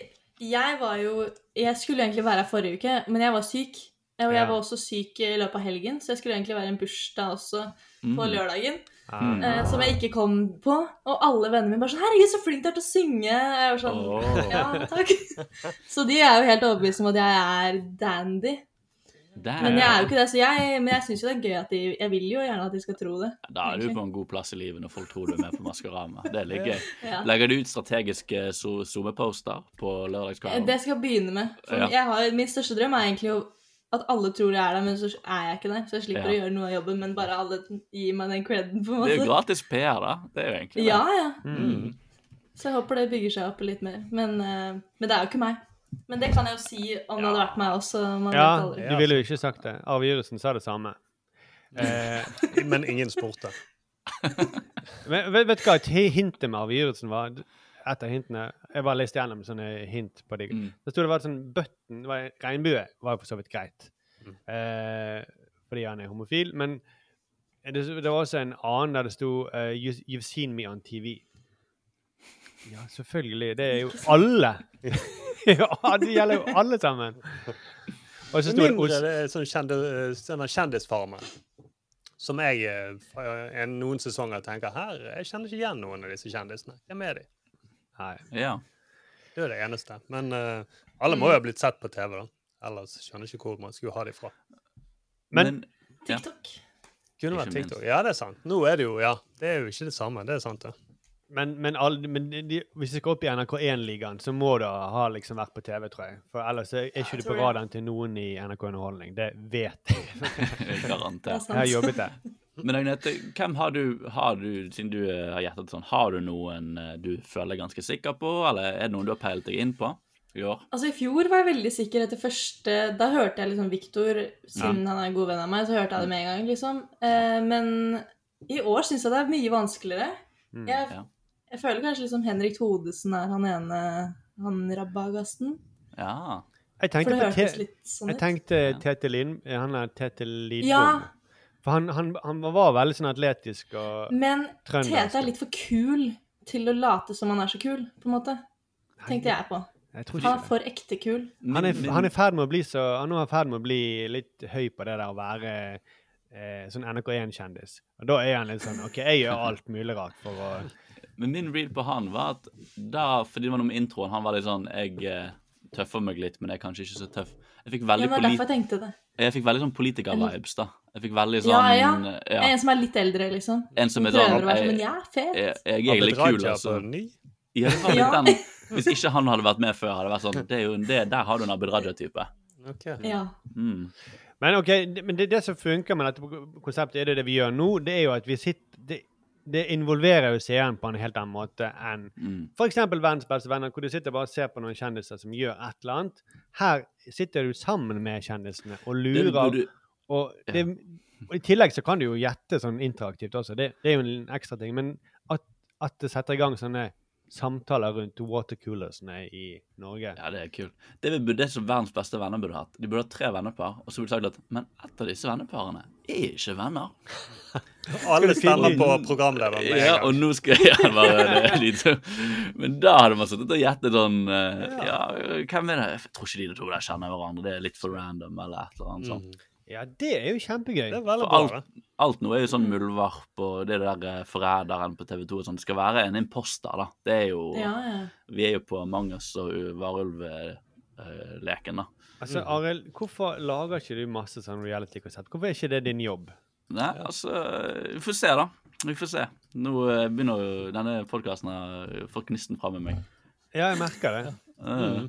jeg var jo Jeg skulle egentlig være her forrige uke, men jeg var syk. Og jeg Ja. var også syk i løpet av helgen, så jeg skulle egentlig være i en bursdag også på Mm. lørdagen. Mm. Eh, som jeg ikke kom på. Og alle vennene mine bare sånn 'Herregud, så flink du er til å synge!' Jeg var sånn oh. Ja, takk. [laughs] Så de er jo helt overbevist om at jeg er dandy. Der, Men jeg er jo ikke det, så jeg, men jeg syns jo det er gøy at de Jeg vil jo gjerne at de skal tro det. Da er du på en god plass i livet når folk tror du er med på Maskorama. Det er litt gøy. [laughs] Ja. Legger du ut strategiske so- SoMe-poster på lørdagskvelden? lørdagskanalen? Det skal jeg begynne med. Ja. har, min største drøm er egentlig at alle tror jeg er der, men så er jeg ikke der. Så jeg slipper å gjøre noe av jobben, men bare alle gir meg den creden, på en måte. Det er jo gratis PR, da. Det er jo egentlig det. Ja, ja. Mm. Så jeg håper det bygger seg opp litt mer. Men, eh, men det er jo ikke meg. Men det kan jeg jo si om det hadde vært meg også. Man Ja, du ville jo ikke sagt det. Avgjørelsen sa det samme. Eh, Men ingen spurte. [laughs] men, vet, vet du hva et hintet med avgjørelsen var? Et av hintene Jeg bare leste gjennom sånne hint på det. Mm. Det sto det var sånn button var, Regnbue var jo for så vidt greit. Eh, fordi han er homofil. Men det, det var også en annen der det sto uh, you, 'You've seen me on TV'. Ja, selvfølgelig. Det er jo [laughs] alle. [laughs] [laughs] ja, det gjelder jo alle sammen. Og så sto det Mindre hos det er sånn kjendis, kjendisfarmen. Som jeg en, noen sesonger tenker her, jeg kjenner ikke igjen noen av disse kjendisene. Hvem er de? Nei. Ja. Det er det eneste. Men uh, alle må jo ha blitt sett på TV, da. Ellers skjønner jeg ikke hvor man skulle ha de fra. Men, TikTok. Kunne vært TikTok. Ja, det er sant. Nå er det jo Ja, det er jo ikke det samme. Det er sant, det. Men, men, all, men de, hvis du skal opp i NRK1-ligaen, så må du ha liksom vært på TV, tror jeg. For ellers er ikke du på radaren til noen i NRK Underholdning. Det vet jeg. [laughs] Garantert. Jeg har jobbet der. Men Agnete, hvem har du, har du, siden du eh, har gjettet sånn, har du noen eh, du føler deg ganske sikker på, eller er det noen du har peilt deg inn på i år? Altså I fjor var jeg veldig sikker etter første Da hørte jeg liksom Victor, siden han er en god venn av meg, så hørte jeg det med en gang, liksom. Eh, men i år syns jeg det er mye vanskeligere. Mm, Jeg, ja. Jeg føler kanskje liksom Henrik Thodesen er han ene han rabagasten. Ja. Jeg tenkte, For det på hørtes Te- litt sånn jeg tenkte Tete Lind, han er Tete Lidbom. Ja. For han, han, han var veldig sånn atletisk og Men trøndersk. Tete er litt for kul til å late som han er så kul, på en måte. Tenkte jeg på. Jeg Han er for ekte kul. Han er, han er i ferd med å bli så Han er i ferd med å bli litt høy på det der å være eh, sånn NRK1-kjendis. Og da er han litt sånn OK, jeg gjør alt mulig rart for å Men min read på han var at da, fordi det var noe med introen, han var litt sånn Jeg eh, tøffer meg litt, men jeg er kanskje ikke så tøff. Jeg fikk veldig, ja, men derfor jeg tenkte det. jeg fikk veldig sånn politiker-vibes, da. Jeg fikk veldig sånn Ja, ja. ja. En som er litt eldre, liksom. En som er Prøver sånn å være sånn, men jeg er fet. Jeg, jeg er Abid litt kul, altså. Ja, det var litt den. Hvis ikke han hadde vært med før, hadde det vært sånn det er jo, det, Der har du en Abid Raja-type. Ja. Mm. Men ok, det, men det, det som funker med dette konseptet, er det, det vi gjør nå, det er jo at vi sitter Det, det involverer jo seeren på en helt annen måte enn Mm. f.eks. Verdens beste venner, hvor du sitter bare og ser på noen kjendiser som gjør et eller annet. Her sitter du sammen med kjendisene og lurer. burde- Og, det, og I tillegg så kan du jo gjette sånn interaktivt også. Det, det er jo en ekstra ting. Men at, at det setter i gang sånne samtaler rundt watercoolersene i Norge Ja, det er kult. Det, det som verdens beste venner burde hatt. De burde hatt tre vennepar, og så burde de sagt at Men ett av disse venneparene er ikke venner. [laughs] Alle stemmer på programlederen med en Ja, gang. og nå skal jeg [laughs] bare det, er. Men da hadde man sittet og gjettet sånn eh, Ja, hvem er det? Jeg tror ikke de to der kjenner hverandre. Det er litt for random, eller et eller annet sånt. Ja, det er jo kjempegøy. Det er veldig For bra. alt, alt nå er jo sånn muldvarp og det der eh, forræderen på TV 2 og sånn. Det skal være en imposter, da. Det er jo Ja, ja. Vi er jo på Mangas og varulv-leken, da. Altså, Arild, hvorfor lager ikke du masse sånn reality-konsept? Hvorfor er ikke det din jobb? Nei, altså Vi får se, da. Vi får se. Nå eh, begynner jo denne podkasten å få gnisten fram med meg. Ja, jeg merker det. Mm.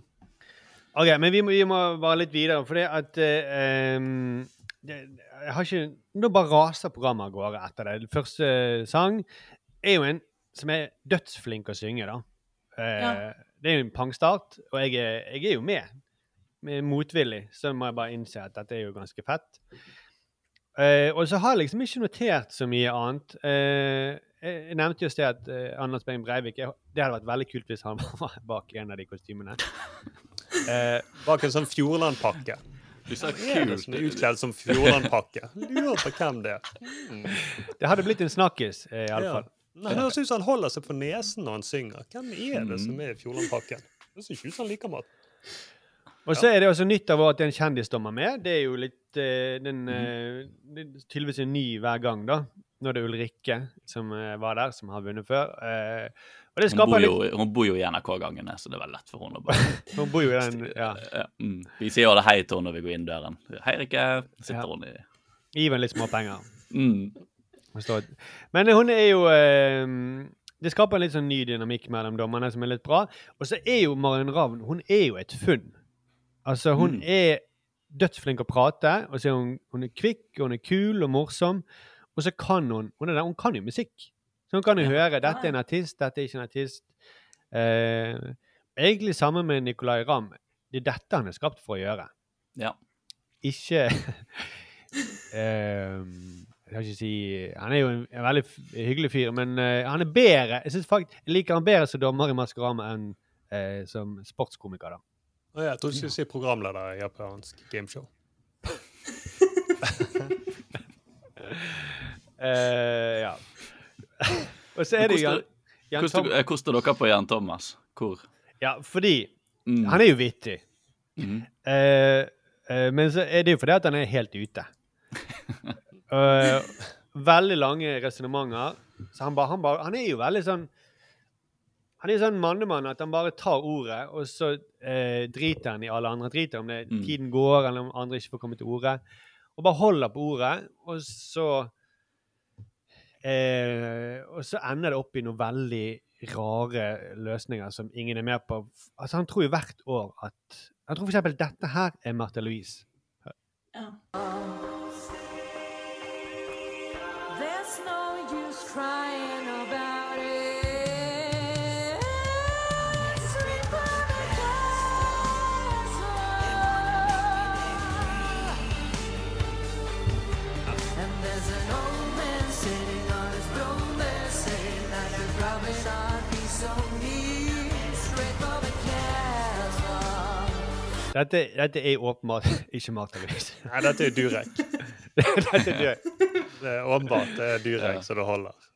OK, men vi må, vi må bare litt videre, for det at eh, det, Jeg har ikke Nå bare raser programmet av gårde etter det. Første sang er jo en som er dødsflink å synge, da. Eh, Ja. Det er jo en pangstart, og jeg er, jeg er jo med. med motvillig, så må jeg bare innse at dette er jo ganske fett. Uh, og så har jeg liksom ikke notert så mye annet. Uh, jeg nevnte jo i sted at uh, Anders Behring Breivik Det hadde vært veldig kult hvis han [laughs] var bak en av de kostymene. Eh, Bak en sånn Fjordland-pakke. Du sa det som er utkledd som Fjordland-pakke? Lurer på hvem det er. Mm. det hadde blitt en snakkis, iallfall. Ja. Nei, Det høres ut som han holder seg på nesen når han synger. Hvem er det som er i Fjordland-pakken? Det ser ikke ut som han liker mat. Og så er det også nytt av at det er en kjendisdommer med. Det er jo litt eh, den, eh, Det er tydeligvis en ny hver gang, da. Nå er det Ulrikke som eh, var der, som har vunnet før. Eh, Hun bor, jo, litt hun bor jo i NRK-gangene, så det er vel lett for henne å bare [laughs] Hun bor jo i den Ja. Mm. Vi sier jo alle hei til henne når vi går inn døren. Hei, Rikke. Sitter Ja. hun i Gi henne litt småpenger. mm. Forstår. Men hun er jo eh, Det skaper en litt sånn ny dynamikk mellom dommerne som er litt bra. Og så er jo Marion Ravn Hun er jo et funn. Altså, hun Mm. er dødsflink å prate, og så er hun, hun er kvikk, og hun er kul og morsom. Og så kan hun Hun, er, der- hun kan jo musikk. Så kan kan ja. høre dette er en artist, dette er ikke en artist. Eh, egentlig sammen med Nicolay Ramm. Det er dette han er skapt for å gjøre. Ja. Ikke [laughs] eh, Jeg skal ikke si Han er jo en, en veldig hyggelig fyr, men eh, han er bedre. Jeg, synes faktisk, jeg liker han bedre som dommer i Maskorama enn eh, som sportskomiker. da. Oh, ja, jeg trodde du skulle si programleder i japansk gameshow. [laughs] Eh, ja. Og så er det Jan, Jan Hvordan Tom, eh, koster dere på Jan Thomas? Hvor? Ja, fordi Mm. han er jo vittig. Mm. Eh, eh, men så er det jo fordi at han er helt ute. uh, [laughs] veldig lange resonnementer. Så han, bare, han, bare, han er jo veldig sånn Han er sånn mannemann at han bare tar ordet, og så eh, driter han i alle andre. Driter om det Mm. tiden går, eller om andre ikke får komme til orde. Og bare holder på ordet, og så eh, Og så ender det opp i noen veldig rare løsninger som ingen er med på. Altså, han tror jo hvert år at Han tror eksempel dette her er Martha Louise. There's Dette, dette er åpenbart [laughs] ikke Martha Louise. Nei, dette er Durek. [laughs] dette er Durek. Det er åpenbart det er Durek så det holder.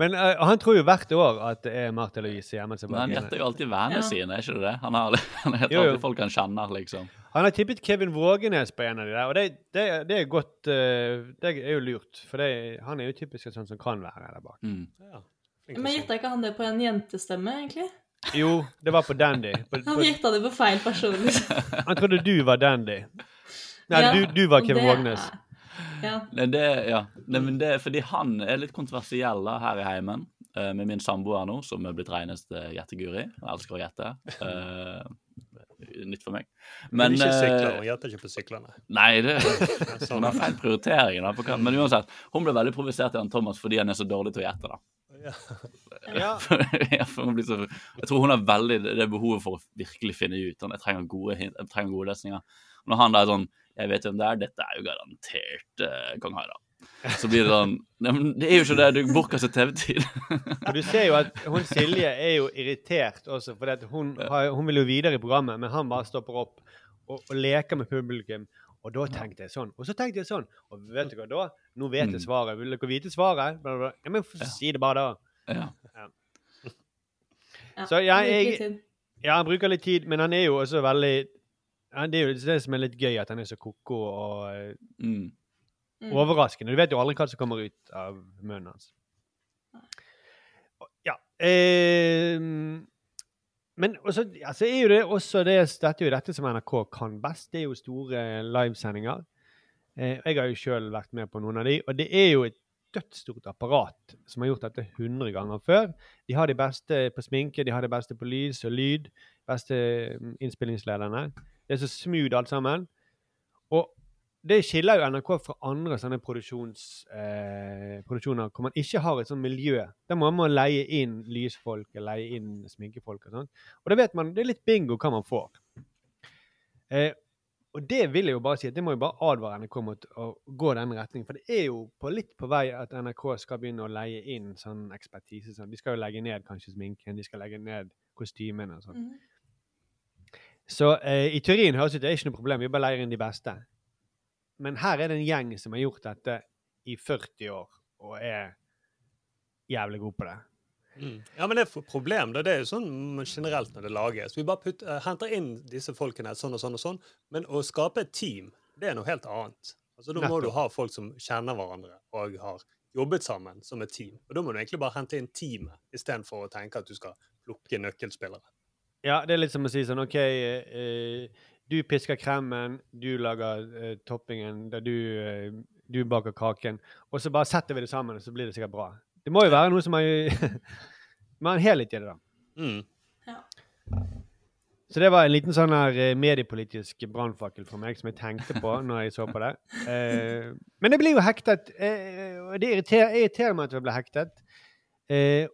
Men uh, han tror jo hvert år at det er Martha Louise hjemme Men han gjetter jo alltid vennene Ja. sine, er ikke det det? Han har, han heter Jo, jo. alltid folk han kjenner, liksom. Han har tippet Kevin Vågenes på en av de der, og det, det, det er godt uh, Det er jo lurt, for det, han er jo typisk en sånn som kan være der bak. Mm. Men gjetta ikke han det på en jentestemme, egentlig? Jo, det var på Dandy. På, Han på, gjetta det på feil person. liksom. han trodde du var Dandy. Nei, Ja, du, du var Kevin det Ja. Nei, det, ja. Nei, men det er fordi han er litt kontroversiell da, her i heimen. Uh, med min samboer nå, som er blitt reneste gjetteguri. Jeg elsker å gjette. Eh, nytt for meg. Men, ikke eh, sykler, hun gjetter ikke på syklene. Nei, det [laughs] sånn. hun har feil prioritering. Da, på hva- men uansett, hun ble veldig provosert av Thomas fordi han er så dårlig til å gjette. da. Ja. Ja. [laughs] Jeg tror hun har veldig det det behovet for å virkelig finne ut. Sånn, jeg trenger gode, jeg trenger gode løsninger. Når han da er sånn Jeg vet hvem det er. Dette er jo garantert uh, kong Harald. Så blir det sånn Nei, men det er jo ikke det. Du bortkaster TV-tid. [laughs] Og du ser jo at hun Silje er jo irritert også, for hun, har, hun vil jo videre i programmet, men han bare stopper opp og, og leker med publikum. Og da tenkte jeg sånn. Og så tenkte jeg sånn. Og vet du hva da? Nå vet jeg Mm. svaret. Vil dere vite svaret? Bla, bla, bla. Ja, men si det bare, da. Ja. Ja, Så jeg, jeg, ja, han bruker litt tid, men han er jo også veldig ja, Det er jo det som er litt gøy, at han er så ko-ko og eh, Mm. Mm. overraskende. Du vet jo aldri hva som kommer ut av munnen hans. Ja. Eh, men også, altså, er jo det også det, dette er jo dette som NRK kan best. Det er jo store livesendinger. Eh, jeg har jo sjøl vært med på noen av de, og det er jo et dødsstort apparat som har gjort dette 100 ganger før. De har de beste på sminke, de har de beste på lys og lyd. Beste mm, innspillingslederne. Det er så smooth alt sammen. Og det skiller jo NRK fra andre sånne eh, produksjoner hvor man ikke har et sånt miljø. Der må man leie inn lysfolk, leie inn sminkefolk og sånt. Og da vet man, det er litt bingo hva man får. Eh, og det vil jeg jo bare si det må jo bare advare NRK mot å gå den retningen. For det er jo på litt på vei at NRK skal begynne å leie inn sånn ekspertise. Sånn. De skal jo legge ned kanskje sminken, de skal legge ned kostymene og sånn. Mm. Så eh, i teorien høres det ut det er ikke noe problem, vi bare leier inn de beste. Men her er det en gjeng som har gjort dette i 40 år og er jævlig god på det. Mm. Ja, men det er et problem. Det, er jo sånn generelt når det lages. Vi bare putt, uh, henter inn disse folkene sånn og sånn og sånn, men å skape et team, det er noe helt annet. Altså, Da må du ha folk som kjenner hverandre og har jobbet sammen som et team. Og Da må du egentlig bare hente inn teamet, istedenfor å tenke at du skal plukke nøkkelspillere. Ja, det er litt som å si sånn OK, eh, du pisker kremen, du lager uh, toppingen, du, uh, du baker kaken. Og så bare setter vi det sammen, og så blir det sikkert bra. Det må jo være noe som er en helhet i det, da. Mm. Så det var en liten sånn her eh, mediepolitisk brannfakkel for meg som jeg tenkte på [laughs] når jeg så på det. Eh, men jeg blir jo hektet, eh, og det irriterer, jeg irriterer meg at jeg ble hektet. Eh,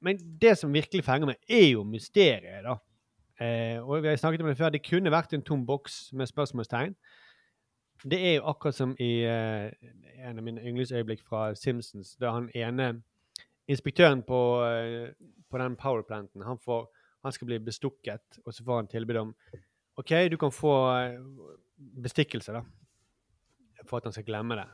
men det som virkelig fenger meg, er jo mysteriet, da. Eh, og vi har snakket om det før, det kunne vært en tom boks med spørsmålstegn. Det er jo akkurat som i eh, en av mine yndlingsøyeblikk fra Simpsons, da han ene inspektøren på, eh, på den powerplanten, han, får, han skal bli bestukket, og så får han tilbud om OK, du kan få eh, bestikkelse, da, for at han skal glemme det.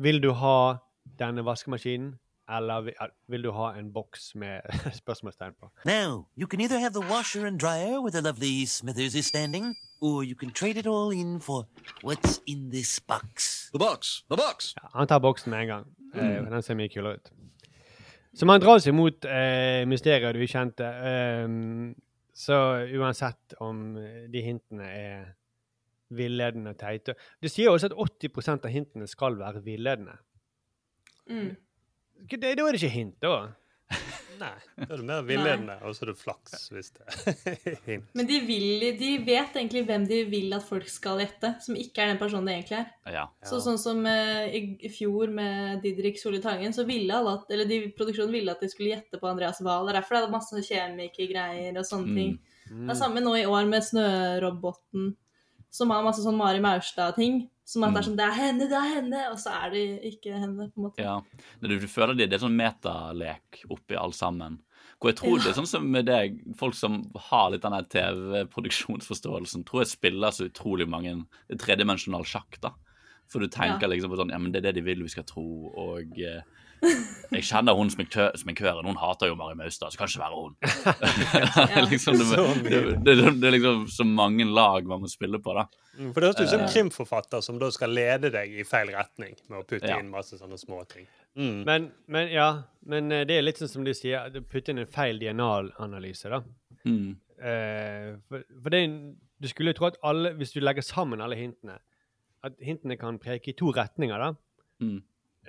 Vil du ha denne vaskemaskinen, eller vil, du ha en boks med [laughs] spørsmålstegn på? Now, you can either have the washer and dryer where the lovely Smithers is standing, or you can trade it all in for what's in this box. The box! The box! Ja, han tar boksen med en gang. Eh, den ser mye kulere ut. Så man drar seg mot eh, mysteriet du kjente. ukjente. Ehm, så uansett om eh, de hintene er villedende og teite Det sier også at 80% av hintene skal være villedende. Mm. Da er det ikke hint, da. Nei, da er det mer villedende, og så er det flaks hvis det er [laughs] hint. Men de, vil, de vet egentlig hvem de vil at folk skal gjette, som ikke er den personen det egentlig er. Ja. Så sånn som uh, i, fjor med Didrik Solli Tangen, så ville alle at, eller de, produksjonen ville at de skulle gjette på Andreas Wahl. Det er derfor det er masse kjemikergreier og sånne ting. Mm. Det er samme nå i år med Snøroboten, som har masse sånn Mari Maurstad-ting. Som at det er sånn Det er henne, det er henne! Og så er det ikke henne, på en måte. Ja. Du, du føler det, det er sånn metalek oppi alt sammen. Hvor jeg tror Ja. det er sånn som med deg, folk som har litt den TV-produksjonsforståelsen, tror jeg spiller så utrolig mange tredimensjonal sjakk, da. For du tenker Ja. liksom på sånn Ja, men det er det de vil vi skal tro, og eh, [laughs] jeg kjenner hun sminkø- sminkøren, hun hater jo Mari Maustad, så kan ikke være hun. [laughs] det, er [laughs] liksom, det, Så det, det, det er liksom så mange lag man må spille på, da. Mm, For det høres ut som en krimforfatter som da skal lede deg i feil retning med å putte Ja. inn masse sånne småting. Mm. Men, men ja, men eh, det er litt sånn som de sier, putte inn en feil DNA-analyse, da. Mm. Eh, for for det, du skulle jo tro at alle, hvis du legger sammen alle hintene, at hintene kan preke i to retninger, da. Mm.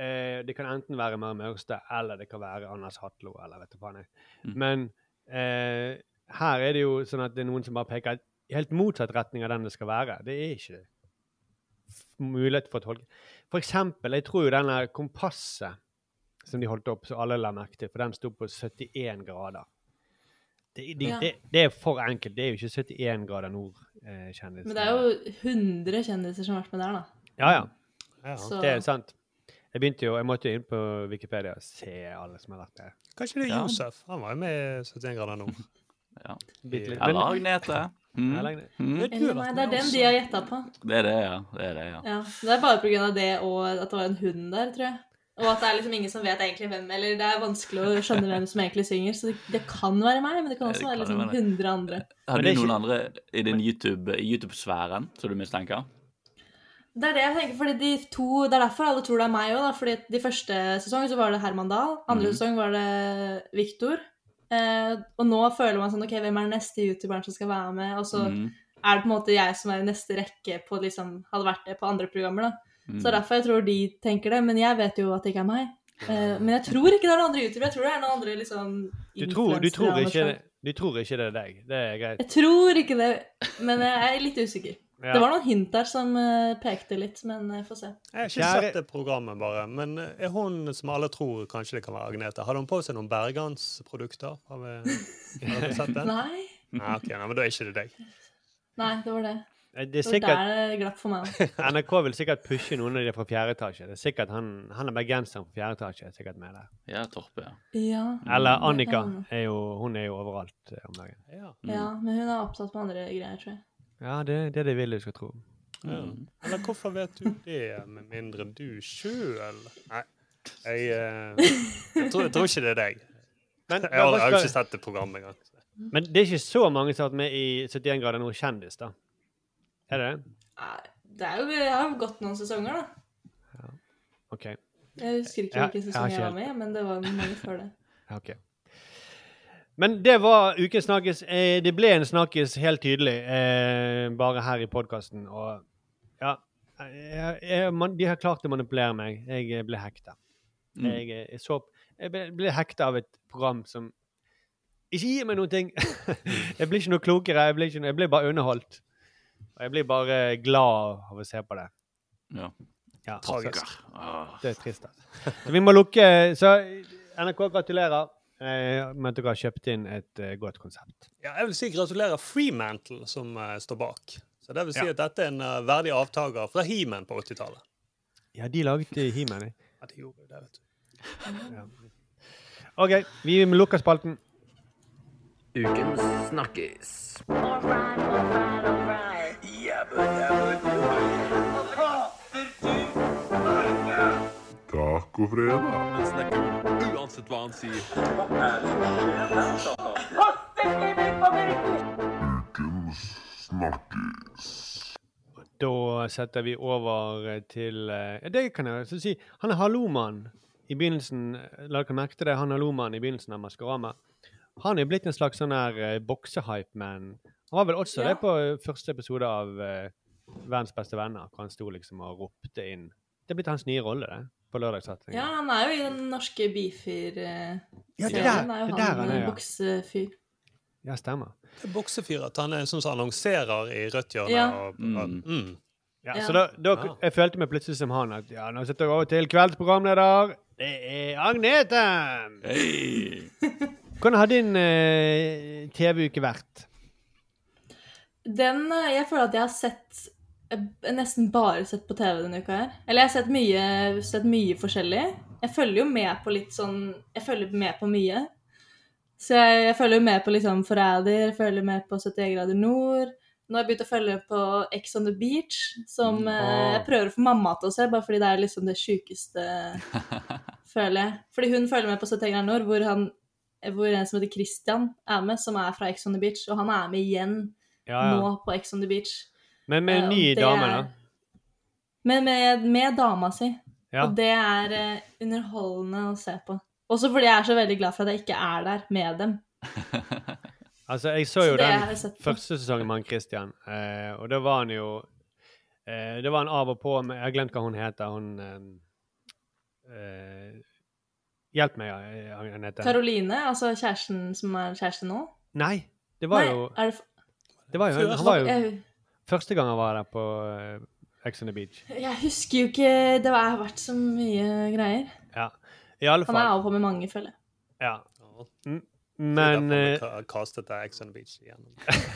Eh, det kan enten være Mari Maurstad, eller det kan være Anders Hatlo, eller vet du faen jeg. Mm. Men eh, her er det jo sånn at det er noen som bare peker i helt motsatt retning av den det skal være. Det er ikke det. mulighet for å tolke. For eksempel, jeg tror jo denne kompasset som de holdt opp, så alle la merke til, for den sto på 71 grader. Det, de, Ja. det, det er for enkelt. Det er jo ikke 71 grader nord, eh. Men det er jo 100 kjendiser som har vært med der, da. Ja, ja. Ja. Så- Det er sant. Jeg begynte jo, jeg måtte jo inn på Wikipedia og se alle som har vært der. Kanskje det er Ja. Josef? Han var jo med i 71 grader nord. [laughs] Ja. Eller Agnete. Mm. Mm. Mm. Eller nei, det er den de har gjetta på. Det er det, ja. Det er det, ja. Ja, Det er bare pga. det og at det var en hund der, tror jeg. Og at det er liksom ingen som vet egentlig hvem Eller det er vanskelig å skjønne hvem som egentlig synger. Så det, det kan være meg, men det kan også det være kan liksom være det. 100 andre. Har du er noen andre i din YouTube-sfæren YouTube-sfæren som du mistenker? Det er det jeg tenker, fordi de to, det er derfor alle tror det er meg òg. Fordi de første sesong så var det Herman Dahl, andre mm. sesong var det Viktor. Eh, og nå føler man sånn OK, hvem er den neste youtuberen som skal være med? Og så mm. er det på en måte jeg som er i neste rekke på liksom Hadde vært det på andre programmer, da. Mm. Så det er derfor jeg tror de tenker det. Men jeg vet jo at det ikke er meg. Eh, men jeg tror ikke det er noen andre youtubere. Jeg tror det er noen andre liksom Du tror, du, tror ikke, du tror ikke det er deg. Det er greit. Jeg tror ikke det, men jeg er litt usikker. Ja. Det var noen hint der som eh, pekte litt, men jeg får se. Jeg har ikke Kjære- sett det programmet, bare. Men er hun som alle tror kanskje det kan være Agnete, hadde hun på seg noen bergansprodukter? Har vi, har vi sett det? Nei. Nei, ok, nei, men da er ikke det deg. Nei, det var det. Det er Det var der det glapp for meg. [laughs] NRK vil sikkert pushe noen av de fra fjerde etasje. Det er sikkert Han, han er bergenseren fra fjerde etasje er sikkert med der. Ja, Torpe, ja. Ja, Eller Annika. Er jo, hun er jo overalt eh, om dagen. Ja. Ja, men hun er opptatt med andre greier, tror jeg. Ja, det er det de vil du skal tro. Ja. Eller hvorfor vet du det, med mindre du sjøl Nei, jeg, eh, jeg, tror, jeg tror ikke det er deg. Men, Jeg har, jeg har ikke sett det programmet engang. men det er ikke så mange som har vært med i 71 grader nord kjendis, da? Er det det? Nei, Det er jo, jeg har jo gått noen sesonger, da. OK. Jeg husker ikke Ja, hvilken sesong jeg var med men det var mange før det. okay. ok. Men det var ukens snakkes. Eh, det ble en snakkes helt tydelig, eh, bare her i podkasten. Og ja man, De har klart å manipulere meg. Jeg eh, ble hekta. Mm. Jeg, eh, jeg, så, jeg ble, ble hekta av et program som Ikke gi meg noen ting! [laughs] jeg blir ikke noe klokere, jeg blir, ikke, jeg blir bare underholdt. Og jeg blir bare glad av å se på det. Ja. Ja, Tragisk. Ah. Det er trist. Altså. Så vi må lukke Så NRK, gratulerer eh, med at dere har kjøpt inn et eh, godt konsept. Ja, jeg vil si gratulerer Freemantle, som eh, står bak. Så det vil si Ja. at dette er en eh, verdig avtaker fra He-Man på 80-tallet. Ja, de laget eh, He-Man. eh. Ja, de gjorde det, vet du. Ja. OK, vi må lukke spalten. Ukens Snakkis. Tacofredag. Uansett hva han sier. Ukens Snakkis. Da setter vi over til eh, Det kan jeg så si. Han er Halloman i begynnelsen. La dere merke til det. Han er Halloman i begynnelsen av Maskorama. Han er blitt en slags sånn her uh, boksehype-man. Han var vel også Ja. det på eh, første episode av eh, Verdens beste venner, hvor han sto liksom og ropte inn. Det er blitt hans nye rolle, det. På lørdagssatsingen. Ja, han er jo i den norske Beefyr-serien. Ja, det der- er jo det der han, han er, eh, ja. boksefyr. Ja, stemmer. Det er boksefyr at han er sånn som annonserer i rødt hjørne. Ja. Og, og, mm. Ja, Ja. Så da, da Ja. jeg følte meg plutselig som han. At ja, nå sitter jeg over til kveldsprogramleder. Det er Agnete! Hei! Hvordan har din eh, TV-uke vært? Den eh, Jeg føler at jeg har sett eh, Nesten bare sett på TV denne uka her. Eller jeg har sett mye, sett mye forskjellig. Jeg følger jo med på litt sånn Jeg følger med på mye. Så jeg, jeg følger jo med på liksom Forræder, jeg følger med på 71 grader nord. Nå har jeg begynt å følge på Ex on the Beach, som eh, jeg prøver å få mamma til å se, bare fordi det er liksom det sjukeste, [laughs] føler jeg. Fordi hun følger med på 71 grader nord, hvor, han, hvor en som heter Christian er med, som er fra Ex on the Beach, og han er med igjen Ja, ja. nå på Ex on the Beach. Men med Eh, ny dame, da? Men med, med dama si. Ja. Og det er eh, underholdende å se på. Også fordi jeg er så veldig glad for at jeg ikke er der med dem. [laughs] Altså, jeg så jo Så den første sesongen med han Christian, eh, og da var han jo eh, Det var han av og på med Jeg har glemt hva hun heter. Hun eh, eh, Hjelp meg, Agnete. Karoline, altså kjæresten som er kjæreste nå. Nei, det var Nei, jo er det, Det var jo, han var jo Jeg- Første gang han var der på uh, Ex on the Beach. Jeg husker jo ikke Det har vært så mye greier. Ja. I alle fall. Han er av og på med mange, føler jeg. Ja. M- er Men derfor eh, kastet deg Ex on the Beach igjen.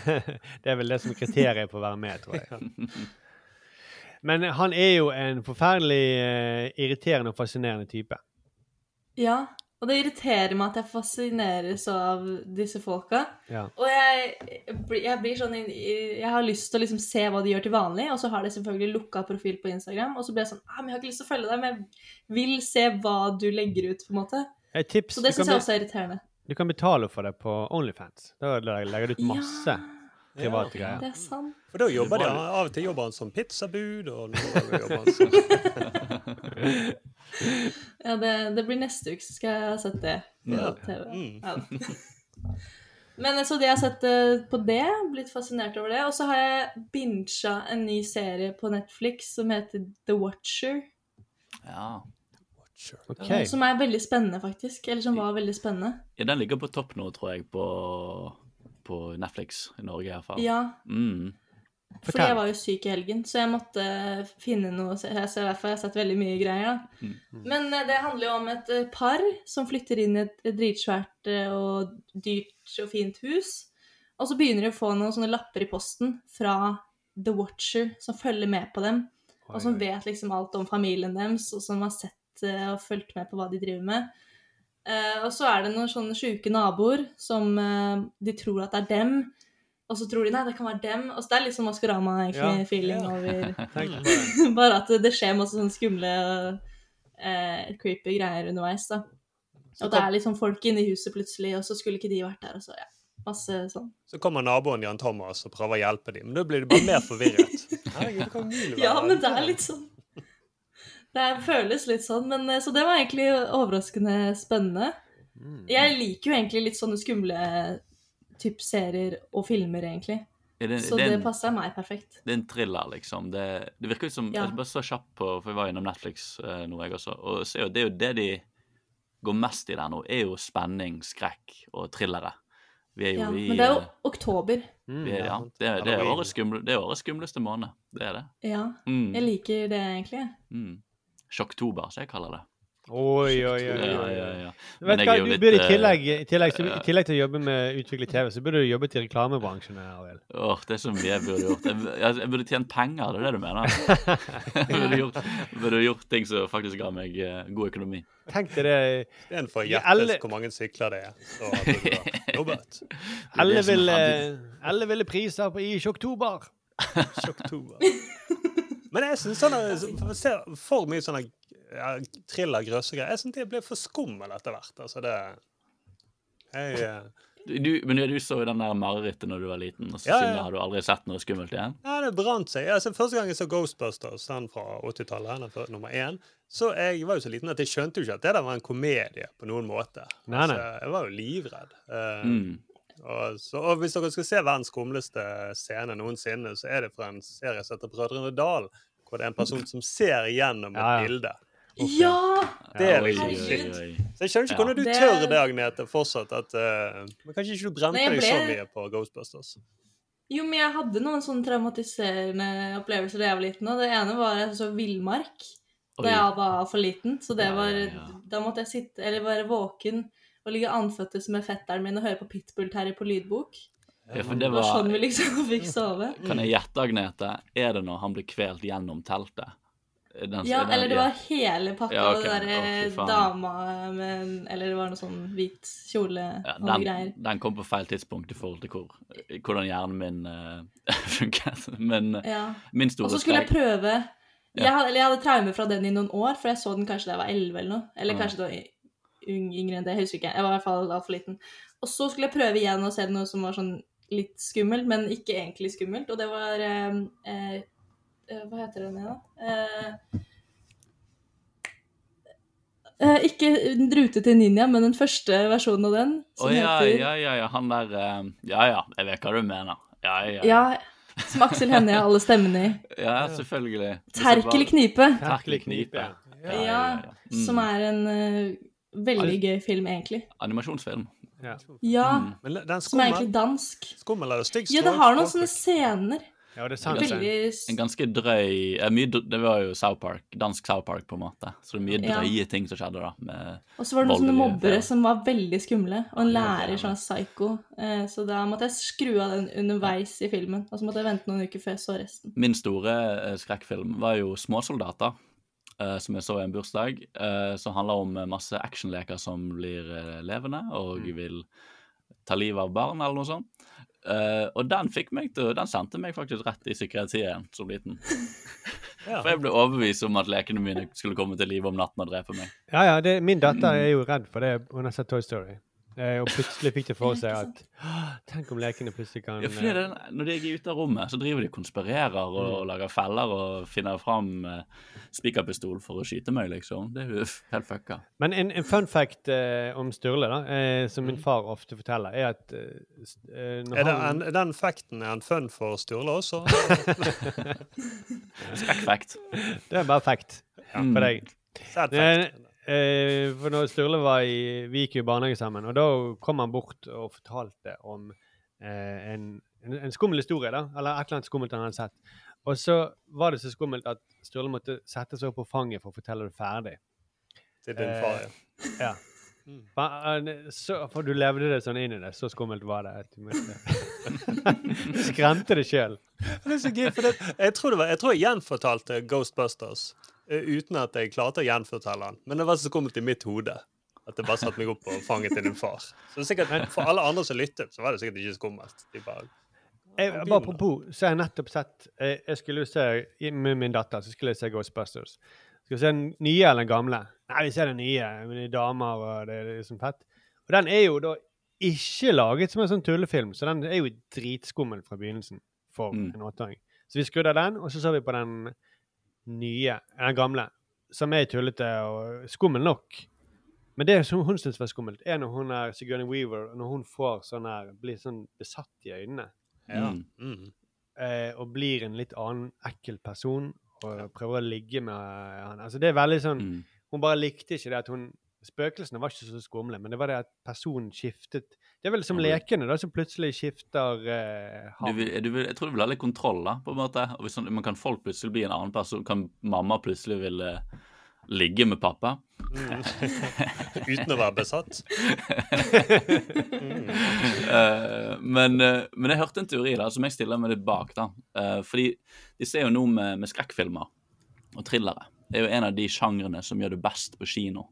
[laughs] det er vel det som er kriteriet på å være med, tror jeg. [laughs] Men han er jo en forferdelig eh, irriterende og fascinerende type. Ja, og det irriterer meg at jeg fascineres av disse folka. Ja. Og jeg, jeg blir sånn Jeg har lyst til å liksom se hva de gjør til vanlig, og så har de selvfølgelig lukka profil på Instagram. Og så blir jeg sånn ah, men Jeg har ikke lyst til å følge deg, men jeg vil se hva du legger ut. på en måte. Et tips Så det syns jeg også er irriterende. Du kan betale for det på Onlyfans. Da legger du ut masse private Ja. greier. Det er sant. For da jobber de, av og til jobber han som pizzabud, og nå jobber han som Ja, det, det blir neste uke, så skal jeg ha sett det på Ja. TV. Mm. Ja. [laughs] Men så det jeg har sett eh, på det, blitt fascinert over det. Og så har jeg bincha en ny serie på Netflix som heter The Watcher. Ja. Ok. eh, Som er veldig spennende, faktisk. Eller som var veldig spennende. ja, den ligger på topp nå, tror jeg, på, på Netflix i Norge i hvert fall. Ja. Mm. Fordi jeg var jo syk i helgen, så jeg måtte finne noe Så jeg, hvert fall jeg har sett veldig mye greier. da. Mm. Men eh, det handler jo om et eh, par som flytter inn i et, dritsvært eh, og dyrt og fint hus. Og så begynner de å få noen sånne lapper i posten fra The Watcher, som følger med på dem. Og som vet liksom alt om familien deres, og som har sett og fulgt med på hva de driver med. Eh, og så er det noen sånne sjuke naboer som de tror at det er dem. Og så tror de nei, det kan være dem. Og så det er litt sånn Maskorama, egentlig, Ja. over [laughs] det. [laughs] Bare at det skjer masse sånne skumle eh, creepy greier underveis, da. Og det er liksom folk inne i huset plutselig, og så skulle ikke de vært der, og så ja. Masse sånn. Så kommer naboen Jan Thomas og prøver å hjelpe dem, men da blir de bare mer forvirret. [laughs] Herregud, det Ja, men det er litt sånn Det er- føles litt sånn, men eh, Så det var egentlig overraskende spennende. Mm. Jeg liker jo egentlig litt sånne skumle typ serier og filmer, egentlig. Det, Så det, det passer meg perfekt. det er en thriller, liksom. Det, det virker ut som Ja. Jeg bare så kjapt på, for jeg var innom Netflix eh, nå, jeg også. Og ser jo, det er jo det de går mest i der nå, er jo spenning, skrekk og thrillere. Vi er jo Ja, i men det er jo eh, oktober. Mm, er, ja, det, er- det, er årets skumle, det er årets skumleste måned. Det er det. Ja, Mm. jeg liker det egentlig. Mm. Sjokktober, som jeg kaller det. Oi, oi, oi. Ja, ja, ja. Vet du hva, er du burde i eh, tillegg, i tillegg, til- i tillegg til å jobbe med utvikle TV, så burde du jobbet i reklamebransjen. Arild. Åh, det er så mye jeg burde gjort. Jeg, jeg, jeg burde tjent penger, det er det du mener? [laughs] Jeg burde gjort, burde gjort ting som faktisk ga meg eh, god økonomi. Tenk deg det. Istedenfor å I gjette hvor mange sykler det er, så hadde du jobbet. Elle ville, Elle ville priser på i Sjokktober. Men jeg syns sånne for mye sånne ja, thriller, grøssegreier. Jeg syns de blir for skummel etter hvert. Altså det jeg, eh, Du, men du så jo den der marerittet når du var liten, og så Ja, ja. har du aldri sett noe skummelt igjen? Ja, det brant seg. Altså, første gang jeg så Ghostbusters, den fra 80-tallet, den før- nummer én, så jeg var jo så liten at jeg skjønte jo ikke at det der var en komedie på noen måte. Nei, nei. Altså, jeg var jo livredd. Uh, Mm. Og, så, og hvis dere skal se verdens skumleste scene noensinne, så er det fra en serie som heter Brødrene Dal, hvor det er en person som ser gjennom et Ja, ja. bilde. Ja! Det er litt liksom shit. Så jeg skjønner ikke hvordan du Det- tør det, Agnete, fortsatt. At, uh, men kanskje ikke du brente deg så mye på Ghostbusters? Jo, men jeg hadde noen sånne traumatiserende opplevelser da jeg var liten. Og det ene var jeg så villmark da jeg var for liten. Så det Ja, var, ja, ja. da måtte jeg sitte, eller være våken og ligge andføttes med fetteren min og høre på Pitbull Terry på lydbok. Ja, for Det var var sånn vi liksom [laughs] fikk sove. Kan jeg gjette, Agnete? Er det når han blir kvelt gjennom teltet? Den- Ja, den- eller det ja. var hele pakka, Ja, okay. og det derre oh, dama med Eller det var noe sånn hvit kjole Ja, og noe greier. den kom på feil tidspunkt i forhold til hvor, hvordan hjernen min uh, [laughs] funket. Men eh, Ja. min Og så skulle jeg prøve jeg, hadde, eller jeg hadde traume fra den i noen år, for jeg så den kanskje da jeg var 11 eller noe. Eller Ja. kanskje da yng- yngre enn det, jeg husker ikke. Jeg var i hvert fall altfor liten. Og så skulle jeg prøve igjen å se noe som var sånn litt skummelt, men ikke egentlig skummelt. Og det var eh, eh, eh, Hva heter den igjen, da? Eh, eh, ikke den Rute til ninja, men den første versjonen av den. Å ja, ja, ja, ja, han der eh, Ja ja, jeg vet hva du mener. Ja, ja. Ja, som Aksel Hennie har alle stemmene i. [laughs] Ja, selvfølgelig. Terkel knipe. Terkel knipe. Ja, Ja, Mm. som er en eh, veldig gøy film, egentlig. Animasjonsfilm. Ja. Ja, Men den som er egentlig dansk. skummel eller stygg Ja, det har noen sånne scener. Ja, det er sant. Veldig En ganske drøy eh, Det var jo South Park, dansk South Park, på en måte. Så det er mye Ja. drøye ting som skjedde da. Med Og så var det noen sånne mobbere ja. som var veldig skumle. Og en lærer ja. sånn psycho. Eh, Så da måtte jeg skru av den underveis i filmen. Og så måtte jeg vente noen uker før jeg så resten. Min store eh, skrekkfilm var jo 'Småsoldater', eh, som jeg så i en bursdag. uh, som handler om eh, masse actionleker som blir uh, levende og vil ta livet av barn, eller noe sånt. Og den fikk meg til, den sendte meg faktisk rett i psykiatrien som liten. [laughs] Ja. For jeg ble overbevist om at lekene mine skulle komme til live om natten og drepe meg. Ja, ja, det, min datter [clears throat] er jo redd for det. Hun har sett Toy Story. Eh, og plutselig fikk det for seg at Tenk om lekene plutselig kan Ja, fordi det, Når de er ute av rommet, så driver de konspirerer og, og lager feller og finner fram uh, spikerpistol for å skyte meg, liksom. Det er jo [laughs] helt fucka. Men en, en fun fact uh, om Sturle, da, uh, som min far ofte forteller, er at når Er det han- en, den facten er en fun for Sturle også? [laughs] Skrekkfact. Det er bare fact ja. for deg. Sad fact. fact. Eh, for når Sturle var i Vi gikk jo i barnehage sammen, og da kom han bort og fortalte om eh, en, en, en skummel historie, da, eller et eller annet skummelt han hadde sett. Og så var det så skummelt at Sturle måtte sette seg opp på fanget for å fortelle det ferdig. Til din far, ja. Eh, ja. For, så, for du levde det sånn inn i det. Så skummelt var det. at du måtte- Du [laughs] skremte deg sjøl. Det er så gøy, jeg, tror jeg gjenfortalte Ghostbusters eh, uten at jeg klarte å gjenfortelle den. Men det var så skummelt i mitt hode at det bare satte meg opp og fanget til din far. Så det er sikkert, [laughs] For alle andre som lyttet, så var det sikkert ikke skummelt. De bare, Jeg, bare apropos, så har jeg nettopp sett jeg, Jeg skulle jo se med min datter så skulle jeg se Ghostbusters. Skal vi se den nye eller den gamle? Nei, vi ser den nye. med de damer og det er liksom fett. Og den er jo da ikke laget som en sånn tullefilm, så den er jo dritskummel fra begynnelsen for Mm. en åtteåring. Så vi skrudde den, og så så vi på den nye, den gamle, som er tullete og skummel nok. Men det som hun syns var skummelt, er når hun er Sigourney Weaver, når hun får sånn her, blir sånn besatt i øynene. ja. Mm. Mm. eh, og blir en litt annen ekkel person og prøver å ligge med han. Altså det er veldig sånn Mm. Hun bare likte ikke det at hun Spøkelsene var ikke så skumle, men det var det at personen skiftet Det er vel som lekene, da, som plutselig skifter eh, Du vil, du vil, jeg tror du vil ha litt kontroll, da, på en måte. Og hvis man kan folk plutselig bli en annen person, kan mamma plutselig ville ligge med pappa. Mm. [laughs] Uten å være besatt. [laughs] Eh, men, uh, men jeg hørte en teori da, som jeg stiller meg litt bak. da. Eh, fordi de ser jo nå med, med skrekkfilmer og thrillere. Det er jo en av de sjangrene som gjør det best på kino.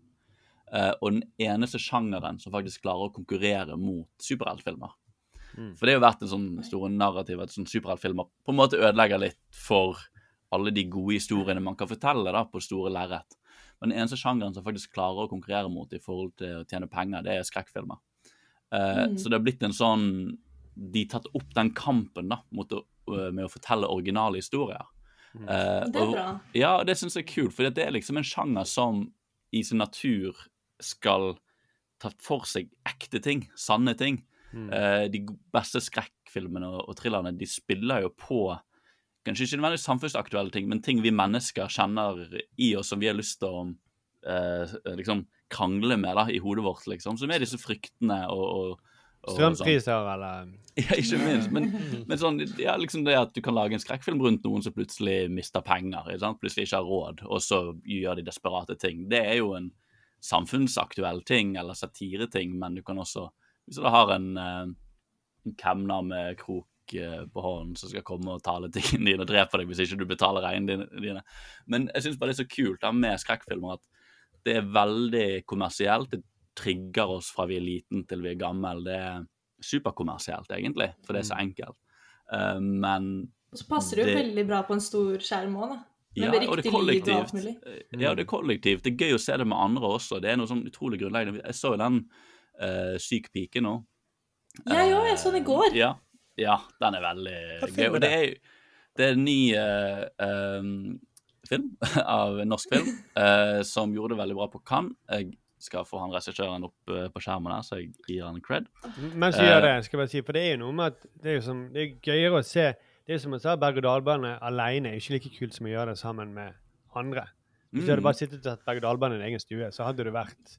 Eh, og den eneste sjangeren som faktisk klarer å konkurrere mot superheltfilmer. Mm. For det har jo vært en sånn store narrativ at sånn superheltfilmer på en måte ødelegger litt for alle de gode historiene man kan fortelle da, på store lerret. Men den eneste sjangeren som faktisk klarer å konkurrere mot i forhold til å tjene penger, det er skrekkfilmer. Uh, Mm. Så det har blitt en sånn De tatt opp den kampen da, mot å, med å fortelle originale historier. Uh, Det er og- bra. Ja, og det syns jeg er kult, for det er liksom en sjanger som i sin natur skal ta for seg ekte ting, sanne ting. Mm. Eh, de beste skrekkfilmene og, og thrillerne de spiller jo på kanskje ikke nødvendigvis samfunnsaktuelle ting, men ting vi mennesker kjenner i oss som vi har lyst til å eh, liksom krangle med da, i hodet vårt, liksom. Som er disse fryktene og, og, og sånn. Strømpriser eller [laughs] Ja, ikke minst. Men, [laughs] men sånn, ja, liksom det at du kan lage en skrekkfilm rundt noen som plutselig mister penger, ikke sant? plutselig ikke har råd, og så gjør de desperate ting. Det er jo en samfunnsaktuell ting, eller satireting, men du kan også Hvis du har en, eh, en kemner med krok eh, på hånden som skal komme og tale tingene dine og drepe deg hvis ikke du betaler regnene dine. Men jeg syns bare det er så kult da, med skrekkfilmer at det er veldig kommersielt. Det trigger oss fra vi er liten til vi er gammel. Det er superkommersielt, egentlig, for det er så enkelt. Eh, men Og så passer det jo veldig bra på en stor skjerm òg, da. Ja, og det er kollektivt. mulig. Ja, det er kollektivt. Det er gøy å se det med andre også. Det er noe sånn utrolig grunnleggende. Jeg så jo den uh, Syk pike nå. Jeg òg, jeg så den i går. Ja, ja den er veldig gøy. Og det er jo det er en ny uh, um, film [laughs] av en norsk film uh, [laughs] som gjorde det veldig bra på Cannes. Jeg skal få han regissøren opp uh, på skjermen her, så jeg gir han cred. Mens vi Eh, gjør det, skal jeg bare si, for det er jo noe med at det er jo som, det er gøyere å se Det er som jeg sa, berg-og-dal-bane alene er ikke like kult som å gjøre det sammen med andre. Hvis du hadde Mm. bare sittet og tatt berg-og-dal-bane i din egen stue, så hadde du vært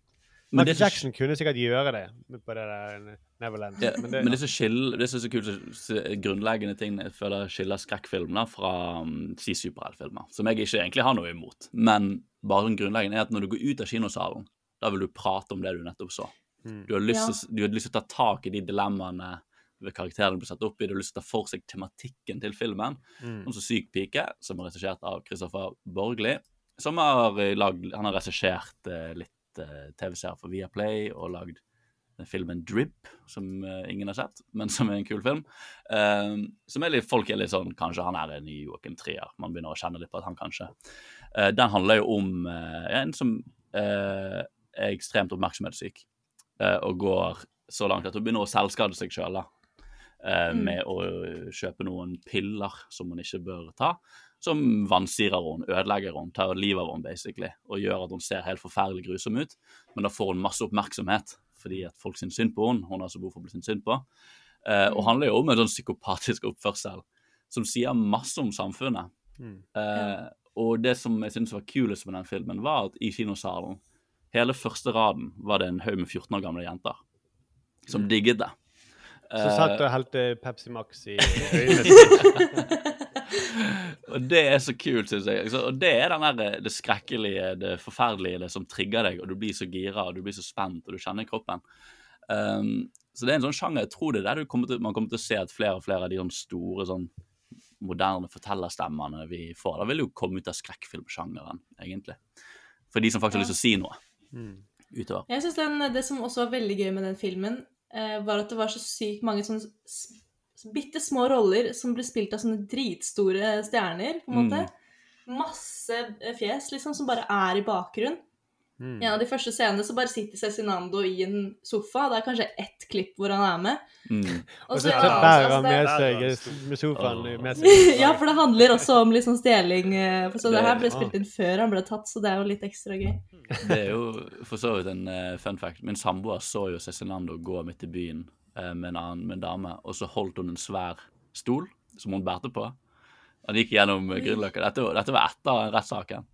Men Michael så- Jackson kunne sikkert gjøre det på det der Neverland. Ja, men, det, er så skill, det som er så kult, så grunnleggende ting jeg føler skiller skrekkfilmer fra um, si superheltfilmer, som jeg ikke egentlig har noe imot. Men bare den grunnleggende er at når du går ut av kinosalen, da vil du prate om det du nettopp så. Mm. Du har lyst, Ja. til, du har lyst til å ta tak i de dilemmaene karakterene blir satt opp i. Du har lyst til å ta for seg tematikken til filmen. Mm. Sånn som Syk pike, som er regissert av Christopher Borgli, som har eh, lagd Han har regissert eh, litt eh, TV-serier for Viaplay og lagd den filmen Drip, som ingen har sett, men [laughs] som er en kul film. Uh, som er litt, folk er litt sånn Kanskje han er en ny Joakim Trier. Man begynner å kjenne litt på at han kanskje uh, Den handler jo om uh, en som er ekstremt oppmerksomhetssyk, og går så langt at hun begynner å selvskade seg sjøl. Med å kjøpe noen piller som hun ikke bør ta. Som vansirer henne, ødelegger henne, tar livet av henne basically, og gjør at hun ser helt forferdelig grusom ut. Men da får hun masse oppmerksomhet fordi at folk syns synd på henne. Hun har så behov for å bli synd på. Eh, og Mm. handler jo om en sånn psykopatisk oppførsel som sier masse om samfunnet. Mm. Eh, og det som jeg synes var kulest med den filmen, var at i kinosalen, hele første raden, var det en haug med 14 år gamle jenter som digget det. Så Eh, satt og helte Pepsi Max i øynene [laughs] og det er så kult, syns jeg. Og det er den der, det skrekkelige, det forferdelige, det som trigger deg, og du blir så gira, og du blir så spent, og du kjenner kroppen. Um, så det er en sånn sjanger. Jeg tror det er der du kommer til, man kommer til å se at flere og flere av de sånn store, sånn moderne fortellerstemmene vi får, da vil jo komme ut av skrekkfilmsjangeren, egentlig. For de som faktisk har lyst til å si noe Mm. utover. Jeg synes Det som også var veldig gøy med den filmen, eh, var at det var så sykt mange sånne bitte små roller som ble spilt av sånne dritstore stjerner, på en måte. Masse eh, fjes, liksom, som bare er i bakgrunn. Mm. I en av de første scenene så bare sitter Cezinando i en sofa. Det er kanskje ett klipp hvor han er med. Mm. Og så- bærer han altså, med seg med sofaen med seg. ja, for det handler også om sånn stjeling. eh, For så det Det- her ble spilt inn før han ble tatt, så det er jo litt ekstra gøy. [laughs] Det er jo for så vidt en uh, fun fact. Min samboer så jo Cezinando gå midt i byen uh, med en annen med en dame, og så holdt hun en svær stol som hun bærte på. Han gikk gjennom Grünerløkka. Dette, var- dette var etter rettssaken.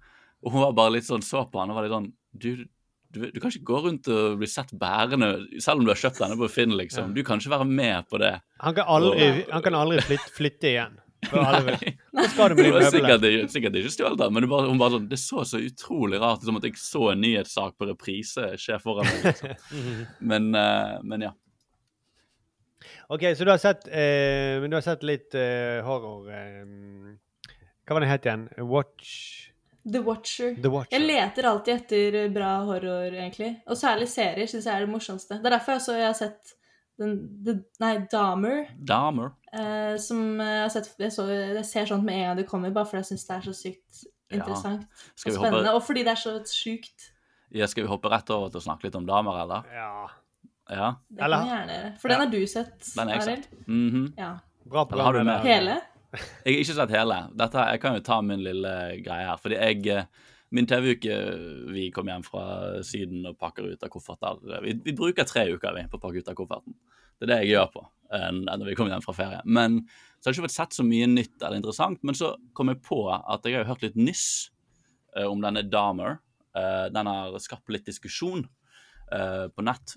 Og hun var bare litt sånn så på han og var litt sånn Du, du, du kan ikke gå rundt og bli sett bærende, selv om du har kjøpt denne på Finn, liksom. Du kan ikke være med på det. Han kan aldri, Og- han kan aldri flytte, flytte igjen. [laughs] Nei. skal Det de var sikkert, ikke- sikkert ikke stjålet, men bare, hun bare sånn, det så så utrolig rart ut, som at jeg så en nyhetssak på reprise skje foran meg. Liksom. [laughs] Men, eh, men ja. OK, så du har sett, eh, du har sett litt eh, horror eh, Hva var det het igjen? Watch The Watcher. The Watcher. Jeg leter alltid etter bra horror, egentlig. Og særlig serier syns jeg er det morsomste. Det er derfor jeg, så jeg har sett den, the, Nei, Damer. Damer. Eh, som jeg har sett jeg, så, jeg ser sånt med en gang det kommer, bare fordi jeg syns det er så sykt interessant ja. og spennende. hoppe-. Og fordi det er så sjukt. ja. Skal vi hoppe rett over til å snakke litt om damer, eller? Ja. Ja. Det kan vi gjøre. For den har du sett, Arild? Mm -hmm. Ja. Bra du program. Hele? Jeg har ikke sett hele. Dette, jeg kan jo ta min lille greie her. Fordi jeg eh, Min TV-uke Vi kom hjem fra Syden og pakker ut av kofferter. Vi, vi bruker tre uker vi, på å pakke ut av kofferten. Det er det jeg gjør på eh, når vi kommer hjem fra ferie. Men Så har jeg ikke fått sett så mye nytt eller interessant. Men så kom jeg på at jeg har hørt litt nyss eh, om denne Dahmer. Den har skapt litt diskusjon på nett.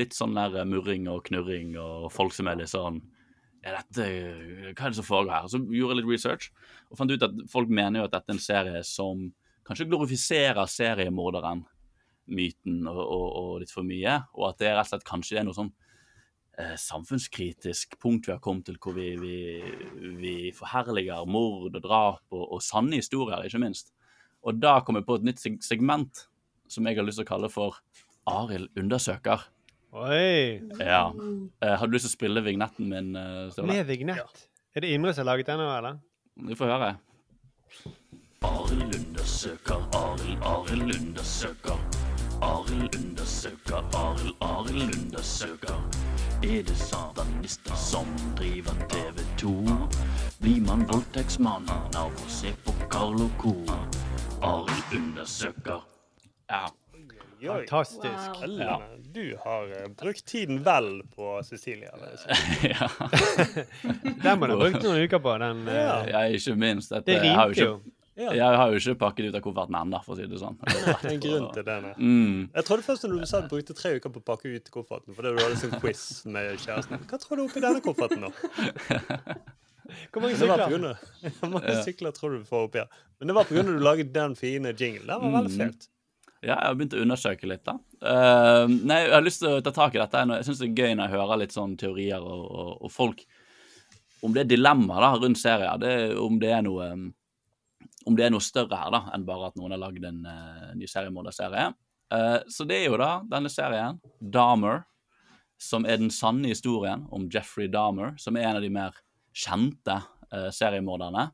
Litt sånn der murring og knurring og folk som er litt sånn er dette, Hva er det som foregår her? Så gjorde jeg litt research og fant ut at folk mener jo at dette er en serie som kanskje glorifiserer seriemorderen, myten, og, og, og litt for mye. Og at det rett og slett kanskje er noe sånn eh, samfunnskritisk punkt vi har kommet til, hvor vi, vi, vi forherliger mord og drap og, og sanne historier, ikke minst. Og da kom jeg på et nytt segment som jeg har lyst til å kalle for Arild undersøker. Oi! Ja. Eh, har du lyst til å spille vignetten min? eh, Sturle? Med vignett. Er det Imre som har laget den nå, eller? Vi får høre. Arild undersøker, Arild, Arild undersøker. Arild undersøker, Arild, Arild undersøker. Er det satanister som driver TV 2? Blir man voldtektsmann av å se på Carlo Co? Arild undersøker. Ja. Fantastisk. Ja. Du har eh, brukt tiden vel på Cecilia. [laughs] ja. [laughs] Den må du ha brukt noen uker på. Den, eh, Ja. Ja, ikke minst. Dette, Det har jo. ikke, Ja. Jeg har jo ikke pakket ut av kofferten ennå, for å si det sånn. [laughs] Det er en grunn til det. Mm. Jeg trodde først når du sa du brukte tre uker på å pakke ut kofferten, fordi du hadde sånn quiz med kjæresten. Hva tror du oppi denne kofferten, da? Hvor mange sykler? Hvor mange sykler tror du du får oppi her? Men det var på grunn av at du laget den fine jingle. Den var veldig Mm. Ja, jeg har begynt å undersøke litt, da. Uh, nei, jeg har lyst til å ta tak i dette. Jeg syns det er gøy når jeg hører litt sånn teorier og, og, og folk Om det er dilemmaer da, rundt serier, det, om det er noe om det er noe større her da, enn bare at noen har lagd en uh, ny seriemorderserie. Uh, så det er jo da denne serien, Dahmer, som er den sanne historien om Jeffrey Dahmer, som er en av de mer kjente uh, seriemorderne,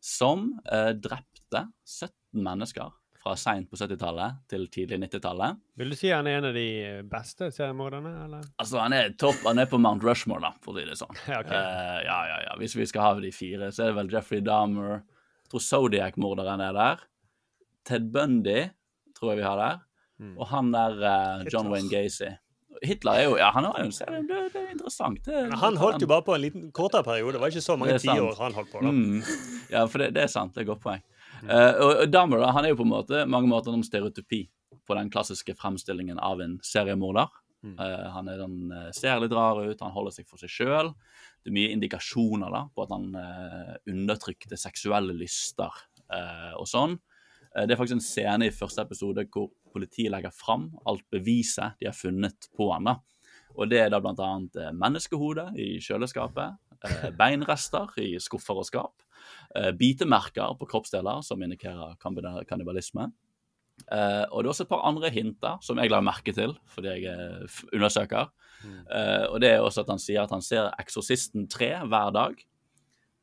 som eh, drepte 17 mennesker fra seint på 70-tallet til tidlig 90-tallet. Vil du si han er en av de eh, beste seriemorderne, eller? Altså, han er topp, han er på Mount Rushmore, da, for å si det sånn. [laughs] Ja, ok. Eh, ja, ja, ja. Hvis vi skal ha de fire, så er det vel Jeffrey Dahmer. Jeg tror Zodiac-morderen er der. Ted Bundy tror jeg vi har der. Mm. Og han der uh, John Wayne Gacy. Hitler er jo Ja, han har jo en serie. Det, det er interessant. Det, han holdt jo bare på en liten kortere periode. Det var ikke så mange tiår han holdt på. da. Mm. Ja, for det, det er sant. Det er et godt poeng. Eh, og, og Dahmer da, han er jo på en måte mange måter om stereotypi på den klassiske fremstillingen av en seriemorder. Eh, han er den, eh, ser litt rar ut, han holder seg for seg sjøl. Det er mye indikasjoner da, på at han uh, undertrykte seksuelle lyster og sånn. Det er faktisk en scene i første episode hvor politiet legger fram alt beviset de har funnet på han. da. Og det er da eh, menneskehode i kjøleskapet, [laughs] beinrester i skuffer og skap, bitemerker på kroppsdeler som indikerer kannibal- kannibalisme. Uh, og det er også et par andre hint som jeg la merke til fordi jeg er f- undersøker. Eh, og det er også at han sier at han ser Eksorsisten 3 hver dag.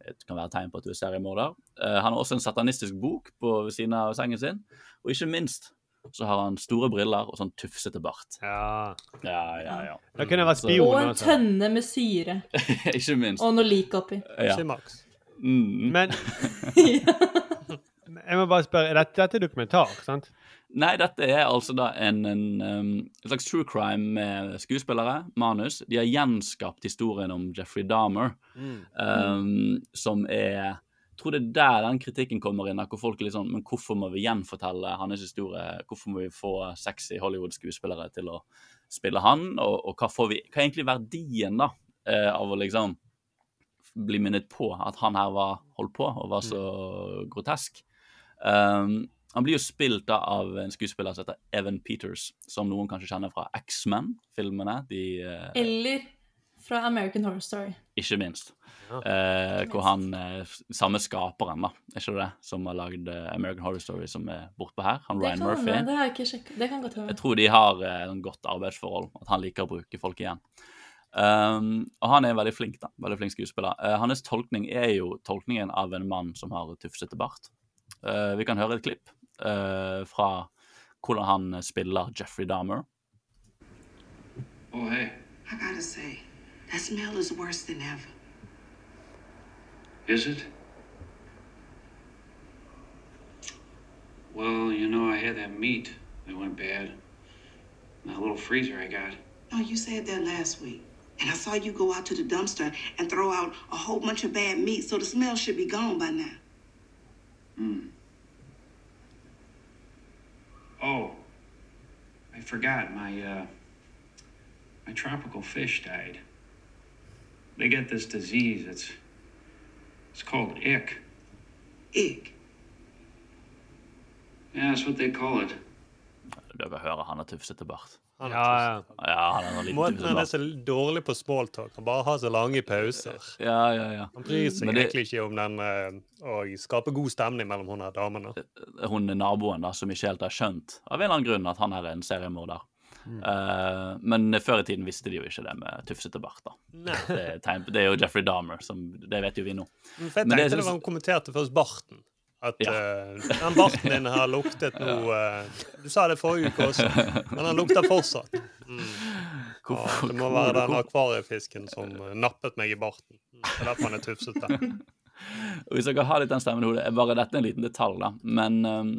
Det kan være tegn på at du er seriemorder. Uh, han har også en satanistisk bok på ved siden av sengen sin. Og ikke minst så har han store briller og sånn tufsete bart. Ja. Ja, ja, ja. Da kunne vært spion. Og en tønne med syre. [laughs] ikke minst. Og noe lik oppi. Ja. Max. Mm. Men [laughs] [laughs] Jeg må bare spørre, er dette, dette er dokumentar, sant? Nei, dette er altså da en, en, um, en slags true crime med skuespillere, manus. De har gjenskapt historien om Jeffrey Dahmer, Mm. um, som er jeg tror det er der den kritikken kommer inn. Hvor folk er litt sånn Men hvorfor må vi gjenfortelle hans historie? Hvorfor må vi få sexy Hollywood-skuespillere til å spille han? Og, og hva får vi Hva er egentlig verdien, da, eh, av å liksom bli minnet på at han her var holdt på og var så grotesk? Um, han blir jo spilt da av en skuespiller som heter Evan Peters, som noen kanskje kjenner fra X-Men-filmene. De eh, Eller fra American Horror Story. ikke minst. Eh, hvor han uh, Samme skaperen, da, er ikke det? Som har lagd American Horror Story, som er bortpå her. Han Ryan Murphy. det har jeg ikke sjekket. Det kan godt hende. Jeg tror de har uh, en godt arbeidsforhold, at han liker å bruke folk igjen. Um, og han er veldig flink, da. Veldig flink skuespiller. Uh, hans tolkning er jo tolkningen av en mann som har tufsete bart. Uh, vi kan høre et klipp uh, fra hvordan han spiller Jeffrey Dahmer. Oh, hey. I gotta say, that smell is worse than ever. Is it? Well, you know, I had that meat that went bad. That little freezer I got. Oh, you said that last week. And I saw you go out to the dumpster and throw out a whole bunch of bad meat, so the smell should be gone by now. Hmm. Oh, I forgot. My uh, my tropical fish died. They get this disease. It's it's called ick. Ick. Yeah, that's what they call it. Dere hører han har tufsete bart. Han Ja, ja. Ja, han er en Måten han er så dårlig på smalltalk. Han bare har så lange pauser. Ja, ja, ja. Han bryr seg Men det- egentlig ikke om den eh, å skape god stemning mellom hun og damene. hun er naboen da, som ikke helt har skjønt av en eller annen grunn at han er en seriemorder. Mm. Uh, men før i tiden visste de jo ikke det med tufsete bart. da. Det, er det er jo Jeffrey Dahmer, som, det vet jo vi nå. For jeg Men tenkte det, var han kommenterte først barten. At Ja. uh, den barten din har luktet [laughs] noe uh, Du sa det forrige uke også, men den lukter fortsatt. Mm. [laughs] Hvor- Ja, det må hvor- være den akvariefisken som eh, nappet meg i barten. Det er derfor han er tufsete. [laughs] Hvis dere har litt den stemmen i hodet, er bare dette en liten detalj, da. Men um,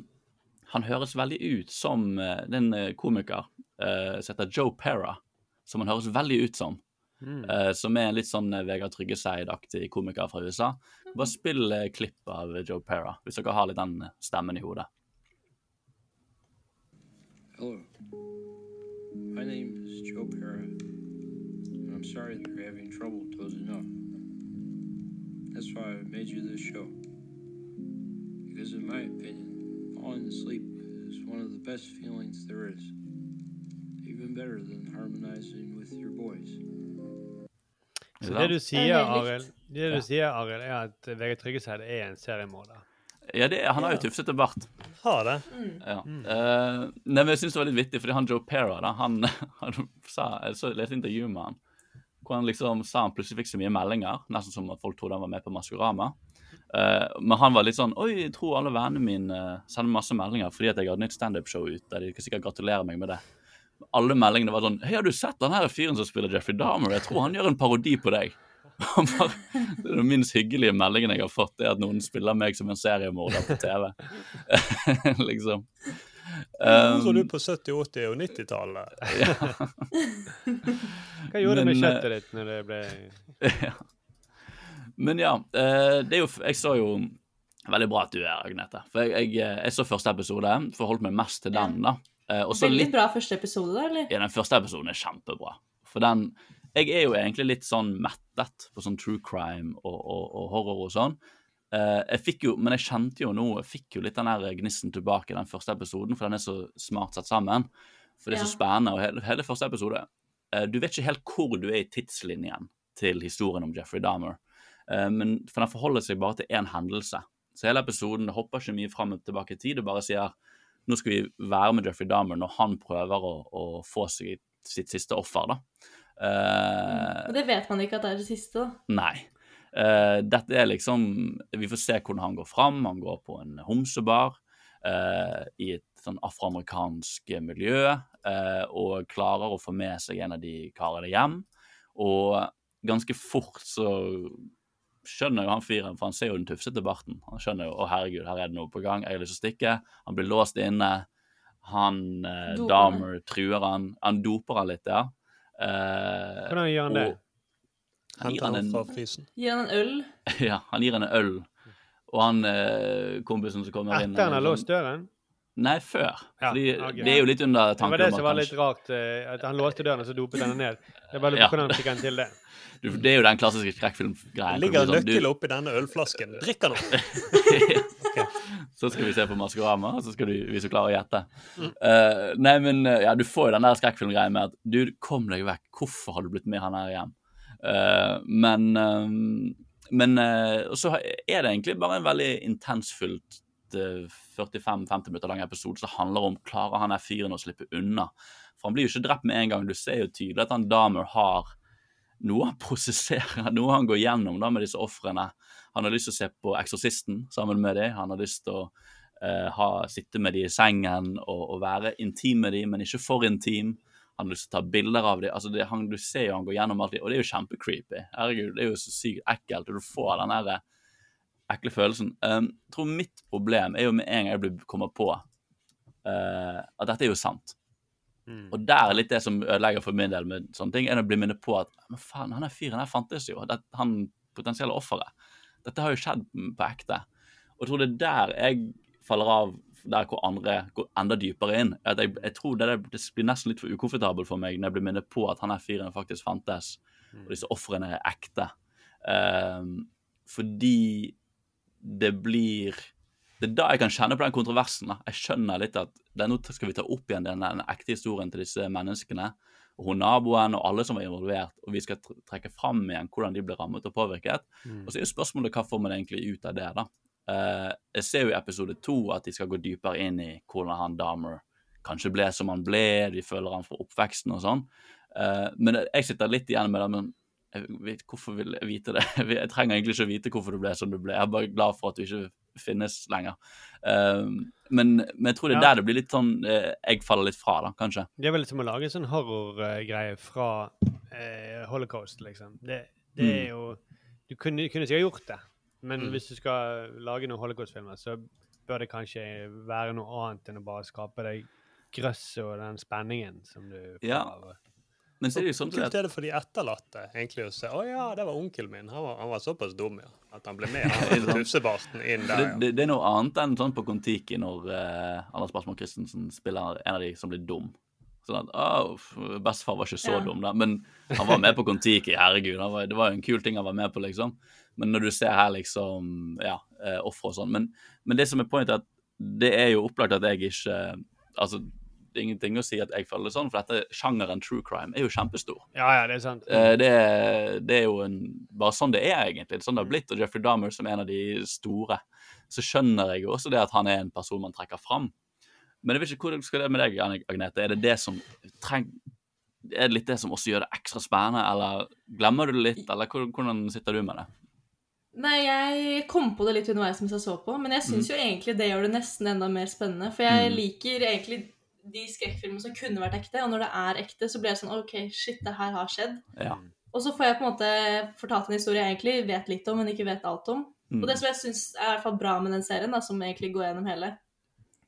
han høres veldig ut som uh, den komiker uh, som heter Joe Pera. Som han høres veldig ut som. Mm. Eh, som er en litt sånn eh, Vegard Tryggeseid-aktig komiker fra USA. Bare mm. spill eh, klipp av Joe Pera, hvis dere har litt den stemmen i hodet. Hello. My name is Joe Pera, and I'm sorry that you're having trouble dozing off. That's why I made you this show. Because in my opinion, falling asleep is one of the best feelings there is. Even better than harmonizing with your boys. Så det du sier, er Arild, likt. det du sier, Arild, er at VG Tryggeseid er en seriemorder. Ja, det, han har jo tufsete bart. Har det? Ja. Uh, nei, men jeg syns det var litt vittig, fordi han Joe Pera da, han, [laughs] han sa, Jeg så leste intervju med han, hvor han liksom sa han plutselig fikk så mye meldinger, nesten som at folk trodde han var med på Maskorama. Uh, men han var litt sånn Oi, jeg tror alle vennene mine eh, sender masse meldinger fordi at jeg har et nytt standupshow ute. De kan sikkert gratulere meg med det. Alle meldingene var sånn Hei, har du sett den her fyren som spiller Jeffrey Dahmer? Jeg tror han gjør en parodi på deg. [laughs] Bare, det er den minst hyggelige meldingen jeg har fått, det er at noen spiller meg som en seriemorder på TV. [laughs] liksom. Um, så Um, du på 70-, 80- og 90-tallet? [laughs] Hva gjorde det med eh, kjøttet ditt når det ble ja. Men ja, eh, det er jo Jeg så jo Veldig bra at du er her, Agnete. For jeg, jeg, eh, jeg så første episode, forholdt meg mest til den, da. Eh, Veldig litt bra første episode, da, eller? Ja, den første episoden er kjempebra. For den Jeg er jo egentlig litt sånn mettet på sånn true crime og, og, og horror og sånn. Eh, jeg fikk jo, Men jeg kjente jo nå Jeg fikk jo litt den der gnissen tilbake i den første episoden, for den er så smart satt sammen. For det er så spennende. Og hele, hele første episode eh, Du vet ikke helt hvor du er i tidslinjen til historien om Jeffrey Dahmer. Men For den forholder seg bare til én hendelse. Så hele episoden hopper ikke mye fram og tilbake i tid. Det bare sier nå skal vi være med Jeffrey Dahmer når han prøver å, å få seg sitt siste offer, da. Uh, Og det vet man ikke at det er det siste, da. Nei. Uh, dette er liksom Vi får se hvordan han går fram. Han går på en homsebar uh, i et sånn afroamerikansk miljø og klarer å få med seg en av de karene hjem. Og ganske fort så skjønner jo han fyren, for han ser jo den tufsete barten. Han skjønner jo å herregud, her er det noe på gang, jeg har lyst til å stikke. Han blir låst inne. Han eh, Dahmer truer han. Han doper han litt, ja. Eh, Hvordan gjør han det? og- Han gir han en? Gir han en øl? [laughs] ja, han gir han en øl. Og han eh, kompisen som kommer inn Etter han har eh, låst døren? Nei, før. Ja, Fordi okay. det er jo litt under tanken. Det var det som var litt rart. eh, At han låste døren, og så dopet denne ned. Det var litt, Ja. Hvordan fikk han til det? [laughs] Du, Det er jo den klassiske skrekkfilmgreien. Ligger en nøkkel nøkkel oppi denne ølflasken. Drikk den opp! [laughs] Så skal vi se på Maskorama, og så skal du, vi så klare å gjette. Mm. Eh, nei, men eh, ja, du får jo den der skrekkfilmgreia med at du, kom deg vekk. Hvorfor har du blitt med han her hjem? Uh, men uh, men uh, så er det egentlig bare en veldig intensfullt 45-50 minutter lang episode som handler om klarer han er fyren å slippe unna. For han blir jo ikke drept med en gang. Du ser jo tydelig at han Damer har noe han prosesserer, noe han går gjennom da med disse ofrene. Han har lyst til å se på Eksorsisten sammen med dem. Han har lyst til å uh, ha, sitte med dem i sengen og, og være intim med dem, men ikke for intim. Han har lyst til å ta bilder av dem. Altså det, han, du ser jo han går gjennom alt det, og det er jo kjempecreepy. Herregud, det er jo så sykt ekkelt, du får den der ekle følelsen. Um, jeg tror mitt problem er jo med en gang jeg blir, kommer på uh, at dette er jo sant. Og der er litt det som ødelegger for min del med sånne ting, er å bli minnet på at men faen, han der fyren her fantes jo. Det, han potensielle offeret. Dette har jo skjedd på ekte. Og jeg tror det er der jeg faller av, der hvor andre går enda dypere inn. At jeg, jeg tror det, det blir nesten litt for ukomfortabelt for meg når jeg blir minnet på at han her fyren faktisk fantes, og disse ofrene er ekte. Um, fordi det blir Det er da jeg kan kjenne på den kontroversen. da. Jeg skjønner litt at det nå skal vi ta opp igjen den, den ekte historien til disse menneskene. Og hun naboen og alle som var involvert, og vi skal trekke fram igjen hvordan de ble rammet og påvirket. Mm. Og så er jo spørsmålet hva får man egentlig ut av det, da. Uh, jeg ser jo i episode to at de skal gå dypere inn i hvordan han Dahmer kanskje ble som han ble, de føler han fra oppveksten og sånn. Uh, men jeg sitter litt igjen med det, men jeg vet, hvorfor vil jeg vite det? [laughs] Jeg trenger egentlig ikke vite hvorfor du ble som du ble. Jeg er bare glad for at du ikke finnes lenger. Eh, men, men jeg tror det er Ja. der det blir litt sånn eh, Jeg faller litt fra, da, kanskje. Det er vel som å lage en sånn horrorgreie fra eh, holocaust, liksom. Det, det er Mm. jo Du kunne, kunne sikkert gjort det, men Mm. hvis du skal lage noen holocaust-filmer, så bør det kanskje være noe annet enn å bare skape deg grøsset og den spenningen som du får Ja. Men så er det jo sånn Kult er det for de etterlatte egentlig å se Å ja, det var onkelen min. Han var, han var såpass dum, ja. At han ble med [laughs] han tufsebarten inn der, det, ja. det, det er noe annet enn sånn på Kon-Tiki når uh, Anders Basmo Christensen spiller en av de som blir dum. Sånn at oh, Bestefar var ikke så Ja. dum, da. Men han var med på Kon-Tiki. Herregud, var, det var jo en kul ting han var med på, liksom. Men når du ser her liksom ja, eh, ofre og sånn. Men, men det som er poenget, er at det er jo opplagt at jeg ikke Altså, det er ingenting å si at jeg føler det sånn, for dette sjangeren true crime er jo kjempestor. Ja, ja, det er sant. Eh, Det, er- det er jo en, bare sånn det er, egentlig. Er sånn det har blitt. Og Jeffrey Dahmer som en av de store, så skjønner jeg jo også det at han er en person man trekker fram. Men jeg vet ikke hvordan skal det med deg, Agnete? Er det det som treng, er det litt det som også gjør det ekstra spennende, eller glemmer du det litt, eller hvordan sitter du med det? Nei, jeg kom på det litt underveis mens jeg så på, men jeg syns Mm. jo egentlig det gjør det nesten enda mer spennende. For jeg Mm. liker egentlig de skrekkfilmene som kunne vært ekte, og når det er ekte, så blir jeg sånn OK, shit, det her har skjedd. Ja. Og så får jeg på en måte fortalt en historie jeg egentlig vet litt om, men ikke vet alt om. Mm. Og det som jeg syns er i hvert fall bra med den serien, da, som egentlig går gjennom hele,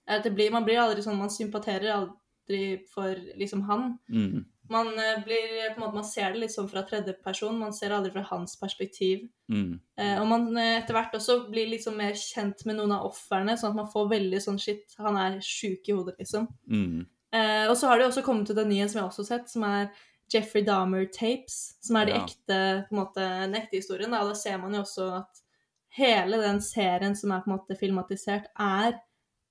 er at det blir, man blir aldri sånn Man sympaterer aldri for liksom han. Mm. Man eh, blir på en måte, man ser det litt sånn fra tredjeperson, man ser aldri fra hans perspektiv. Mm. Eh, og man eh, etter hvert også blir liksom mer kjent med noen av ofrene, sånn at man får veldig sånn shit, han er sjuk i hodet, liksom. Mm. Eh, og så har det jo også kommet ut en ny en som jeg også har sett, som er Jeffrey Dahmer Tapes, som er de Ja. ekte, på en måte, den ekte historien. Da. Og da ser man jo også at hele den serien som er på en måte filmatisert, er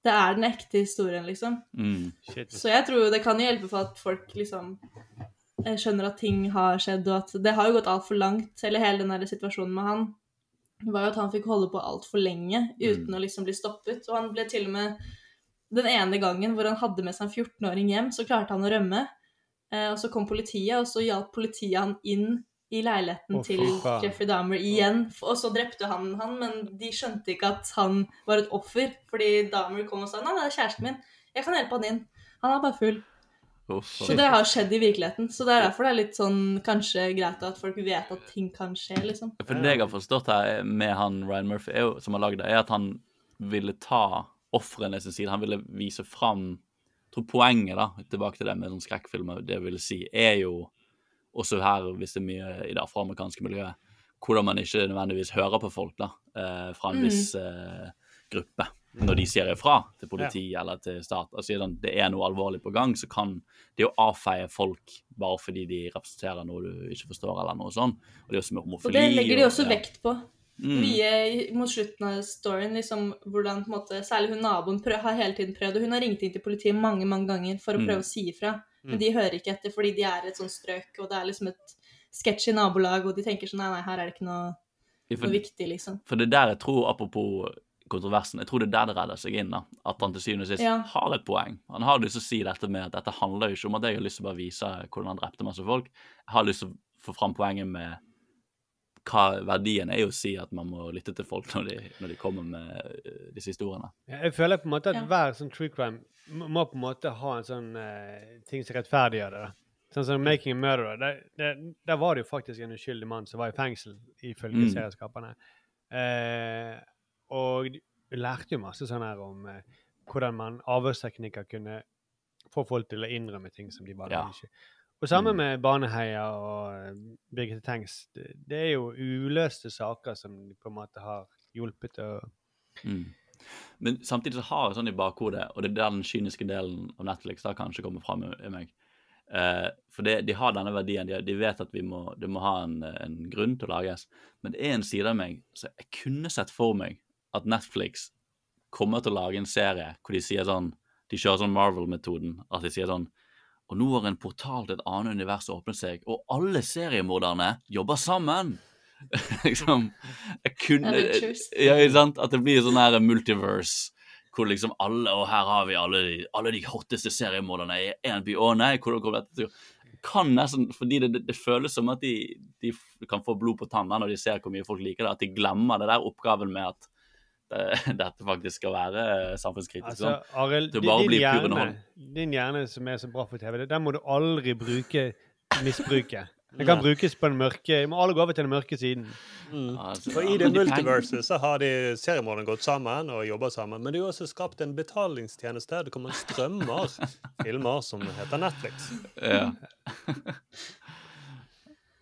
det er den ekte historien, liksom. Mm. Så jeg tror det kan hjelpe for at folk liksom eh, skjønner at ting har skjedd, og at det har jo gått altfor langt. Eller hele den der situasjonen med han var jo at han fikk holde på altfor lenge uten å liksom bli stoppet. Og han ble til og med Den ene gangen hvor han hadde med seg en 14-åring hjem, så klarte han å rømme. Eh, og så kom politiet, og så hjalp politiet han inn i leiligheten oh, til. Jeffrey Dahmer igjen. Og så drepte han han, men de skjønte ikke at han var et offer. Fordi Dahmer kom og sa nei, det er kjæresten min. Jeg kan hjelpe han inn. Han er bare full. Oh, Så det har skjedd i virkeligheten. Så det er derfor det er litt sånn kanskje greit at folk vet at ting kan skje, liksom. For det jeg har forstått her med han Ryan Murphy, er jo, som har lagd det, er at han ville ta ofrene sin side. Han ville vise fram Jeg tror poenget, da, tilbake til det med sånn skrekkfilmer, det vil si, er jo også her, hvis det er mye i det afroamerikanske miljøet, hvordan man ikke nødvendigvis hører på folk da, eh, fra en Mm. viss eh, gruppe. Når de sier ifra til politi eller til stat og sier sånn, det er noe alvorlig på gang, så kan det å avfeie folk bare fordi de representerer noe du ikke forstår, eller noe sånt. Og det er også med Og det legger de og- også ja. vekt på. Mm. Mye mot slutten av storyen, liksom, hvordan på en måte, særlig hun naboen prøv, har hele tiden prøvd, og hun har ringt inn til politiet mange mange ganger for å Mm. prøve å si ifra, men Mm. de hører ikke etter fordi de er et sånt strøk, og det er liksom et sketsjy nabolag, og de tenker sånn nei, nei, her er det ikke noe, noe for- viktig, liksom. For det er der jeg tror, apropos kontroversen, jeg tror det er der det redder seg inn. da, At han til syvende og sist Ja. har et poeng. Han har lyst til å si dette med at dette handler jo ikke om at jeg har lyst til å bare vise hvordan han drepte masse folk. Jeg har lyst til å få fram poenget med hva verdien er å si at man må lytte til folk når de, når de kommer med eh, disse historiene. Jeg føler på en måte at Ja. hver sånn true crime må må på en måte ha en sånn uh, ting som rettferdiggjør det. da. Sånn som 'Making a Murderer'. Der, der, der var det jo faktisk en uskyldig mann som var i fengsel, ifølge Mm. serieskaperne. Eh, og vi lærte jo masse sånn her om eh, hvordan man avhørsteknikker kunne få folk til å innrømme ting som de bare Ja. ikke Og samme Mm. med Baneheia og Birgitte Tengs. Det, er jo uløste saker som de på en måte har hjulpet å Mm. Men samtidig så har jeg sånn i bakhodet, og det er der den kyniske delen av Netflix da kanskje kommer fram i meg. Eh, for det, de har denne verdien. De, de vet at vi må, det må ha en, en grunn til å lages. Men det er en side av meg så jeg kunne sett for meg at Netflix kommer til å lage en serie hvor de sier sånn De kjører sånn Marvel-metoden. At de sier sånn Og nå har en portal til et annet univers åpnet seg, og alle seriemorderne jobber sammen! [laughs] liksom Jeg kunne Ja, sant? At det blir sånn her multiverse. Hvor liksom alle Og her har vi alle de, alle de hotteste seriemorderne i én by. Å nei, hvordan kommer dette til Kan nesten Fordi det, det, det føles som at de, de kan få blod på tanna når de ser hvor mye folk liker det. At de glemmer det der oppgaven med at det, [laughs] dette faktisk skal være samfunnskritisk. Altså, sånn. Arild, din, hjerne, din hjerne som er så bra for TV, den må du aldri bruke misbruke. Den [laughs] kan brukes på den mørke Vi må alle gå over til den mørke siden. Mm. Altså, For i det multiverset så har de seriemorderne gått sammen og jobba sammen. Men de har også skapt en betalingstjeneste. Det kommer strømmer [laughs] filmer som heter Netflix. Ja.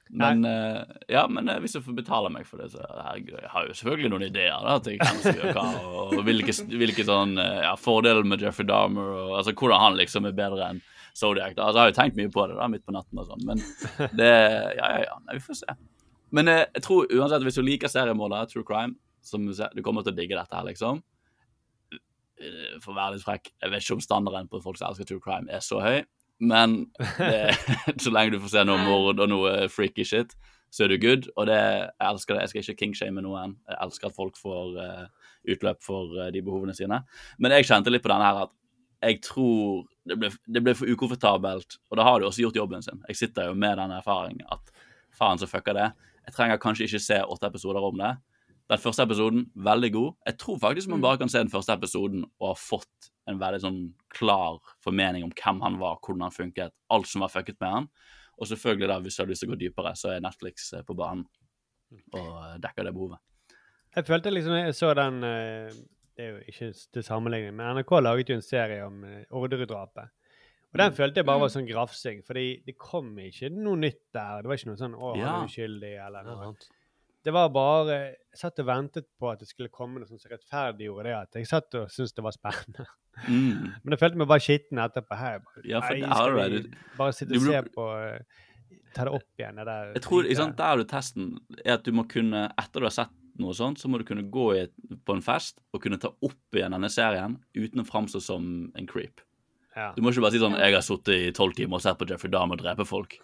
Men, eh, ja, men eh, hvis du får betale meg for det, så herregud, jeg har jo selvfølgelig noen ideer da, til hvem som gjør hva, og hvilke, hvilke sånn, eh, ja, fordeler med Jeffrey Dahmer, og altså hvordan han liksom er bedre enn Zodiac. Da. Altså, jeg har jo tenkt mye på det da, midt på natten og sånn, men [laughs] det, ja, ja, ja, nei, vi får se. Men eh, jeg tror uansett, hvis du liker seriemordere, true crime, som du ser, du kommer til å digge dette her, liksom. For å være litt frekk, jeg vet ikke om standarden på folk som elsker true crime er så høy, men det, [laughs] [laughs] så lenge du får se noe mord og noe freaky shit, så er du good. Og det, jeg elsker det. Jeg skal ikke kingshame noen. Jeg elsker at folk får uh, utløp for uh, de behovene sine. Men jeg kjente litt på denne her at jeg tror det ble, det ble for ukomfortabelt, og da har de også gjort jobben sin. Jeg sitter jo med den erfaringen at faen så fucker det. Jeg trenger kanskje ikke se åtte episoder om det. Den første episoden, veldig god. Jeg tror faktisk man bare kan se den første episoden og ha fått en veldig sånn klar formening om hvem han var, hvordan han funket, alt som var fucket med han. Og selvfølgelig da, hvis du har lyst til å gå dypere, så er Netflix eh, på banen og eh, dekker det behovet. Jeg følte liksom jeg så den eh, Det er jo ikke til sammenligning, men NRK laget jo en serie om Orderud-drapet. Og den følte jeg bare var sånn grafsing, fordi det kom ikke noe nytt der. Det var ikke noe sånn 'Å, han Ja. er uskyldig', eller noe. Det var bare Jeg satt og ventet på at det skulle komme noe sånt som rettferdiggjorde det. At jeg satt og syntes det var spennende. Mm. [laughs] Men jeg følte meg bare skitten etterpå. Her, Ja, for nei, har skal du vi det. bare sitte og se på eh, Ta det opp igjen, det der Jeg tror, ikke sant, Der er du testen. er at du må kunne, Etter du har sett noe sånt, så må du kunne gå et, på en fest og kunne ta opp igjen denne serien uten å framstå som en creep. Ja. Du må ikke bare si sånn 'Jeg har sittet i tolv timer og sett på Jeffrey Dahmer drepe folk'.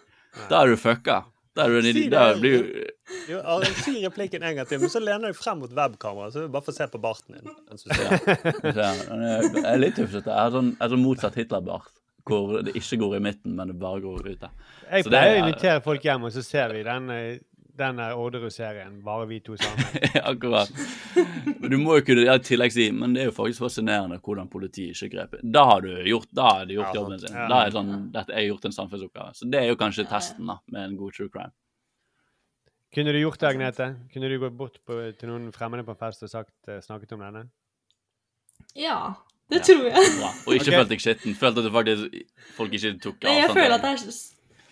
Da er du fucka. Er det. Da blir Jo, si replikken en gang til, men så lener du frem mot webkameraet, så vi bare får se på barten din. Ja. Jeg er litt tufsete. Jeg har sånn, Hitler-Bart, motsatt Hitlerbart, hvor det ikke går i midten, men det bare går ute. Jeg pleier å er- invitere folk hjem, og så ser vi den, eh, den der Orderud-serien, bare vi to sammen. [laughs] Akkurat. Du må jo kunne ja, i tillegg si Men det er jo faktisk fascinerende hvordan politiet ikke grep inn. Da har du gjort, da har de gjort Ja, jobben sin. ja. Da er det sånn, dette er gjort en samfunnsoppgave. Så det er jo kanskje testen da, med en god true crime. Kunne du gjort det, Agnete? Kunne du gått bort på, til noen fremmede på en fest og sagt, eh, snakket om denne? Ja, det tror jeg. Bra. Og ikke okay. følt deg skitten. Følt at du faktisk folk ikke tok Nei, jeg føler at det er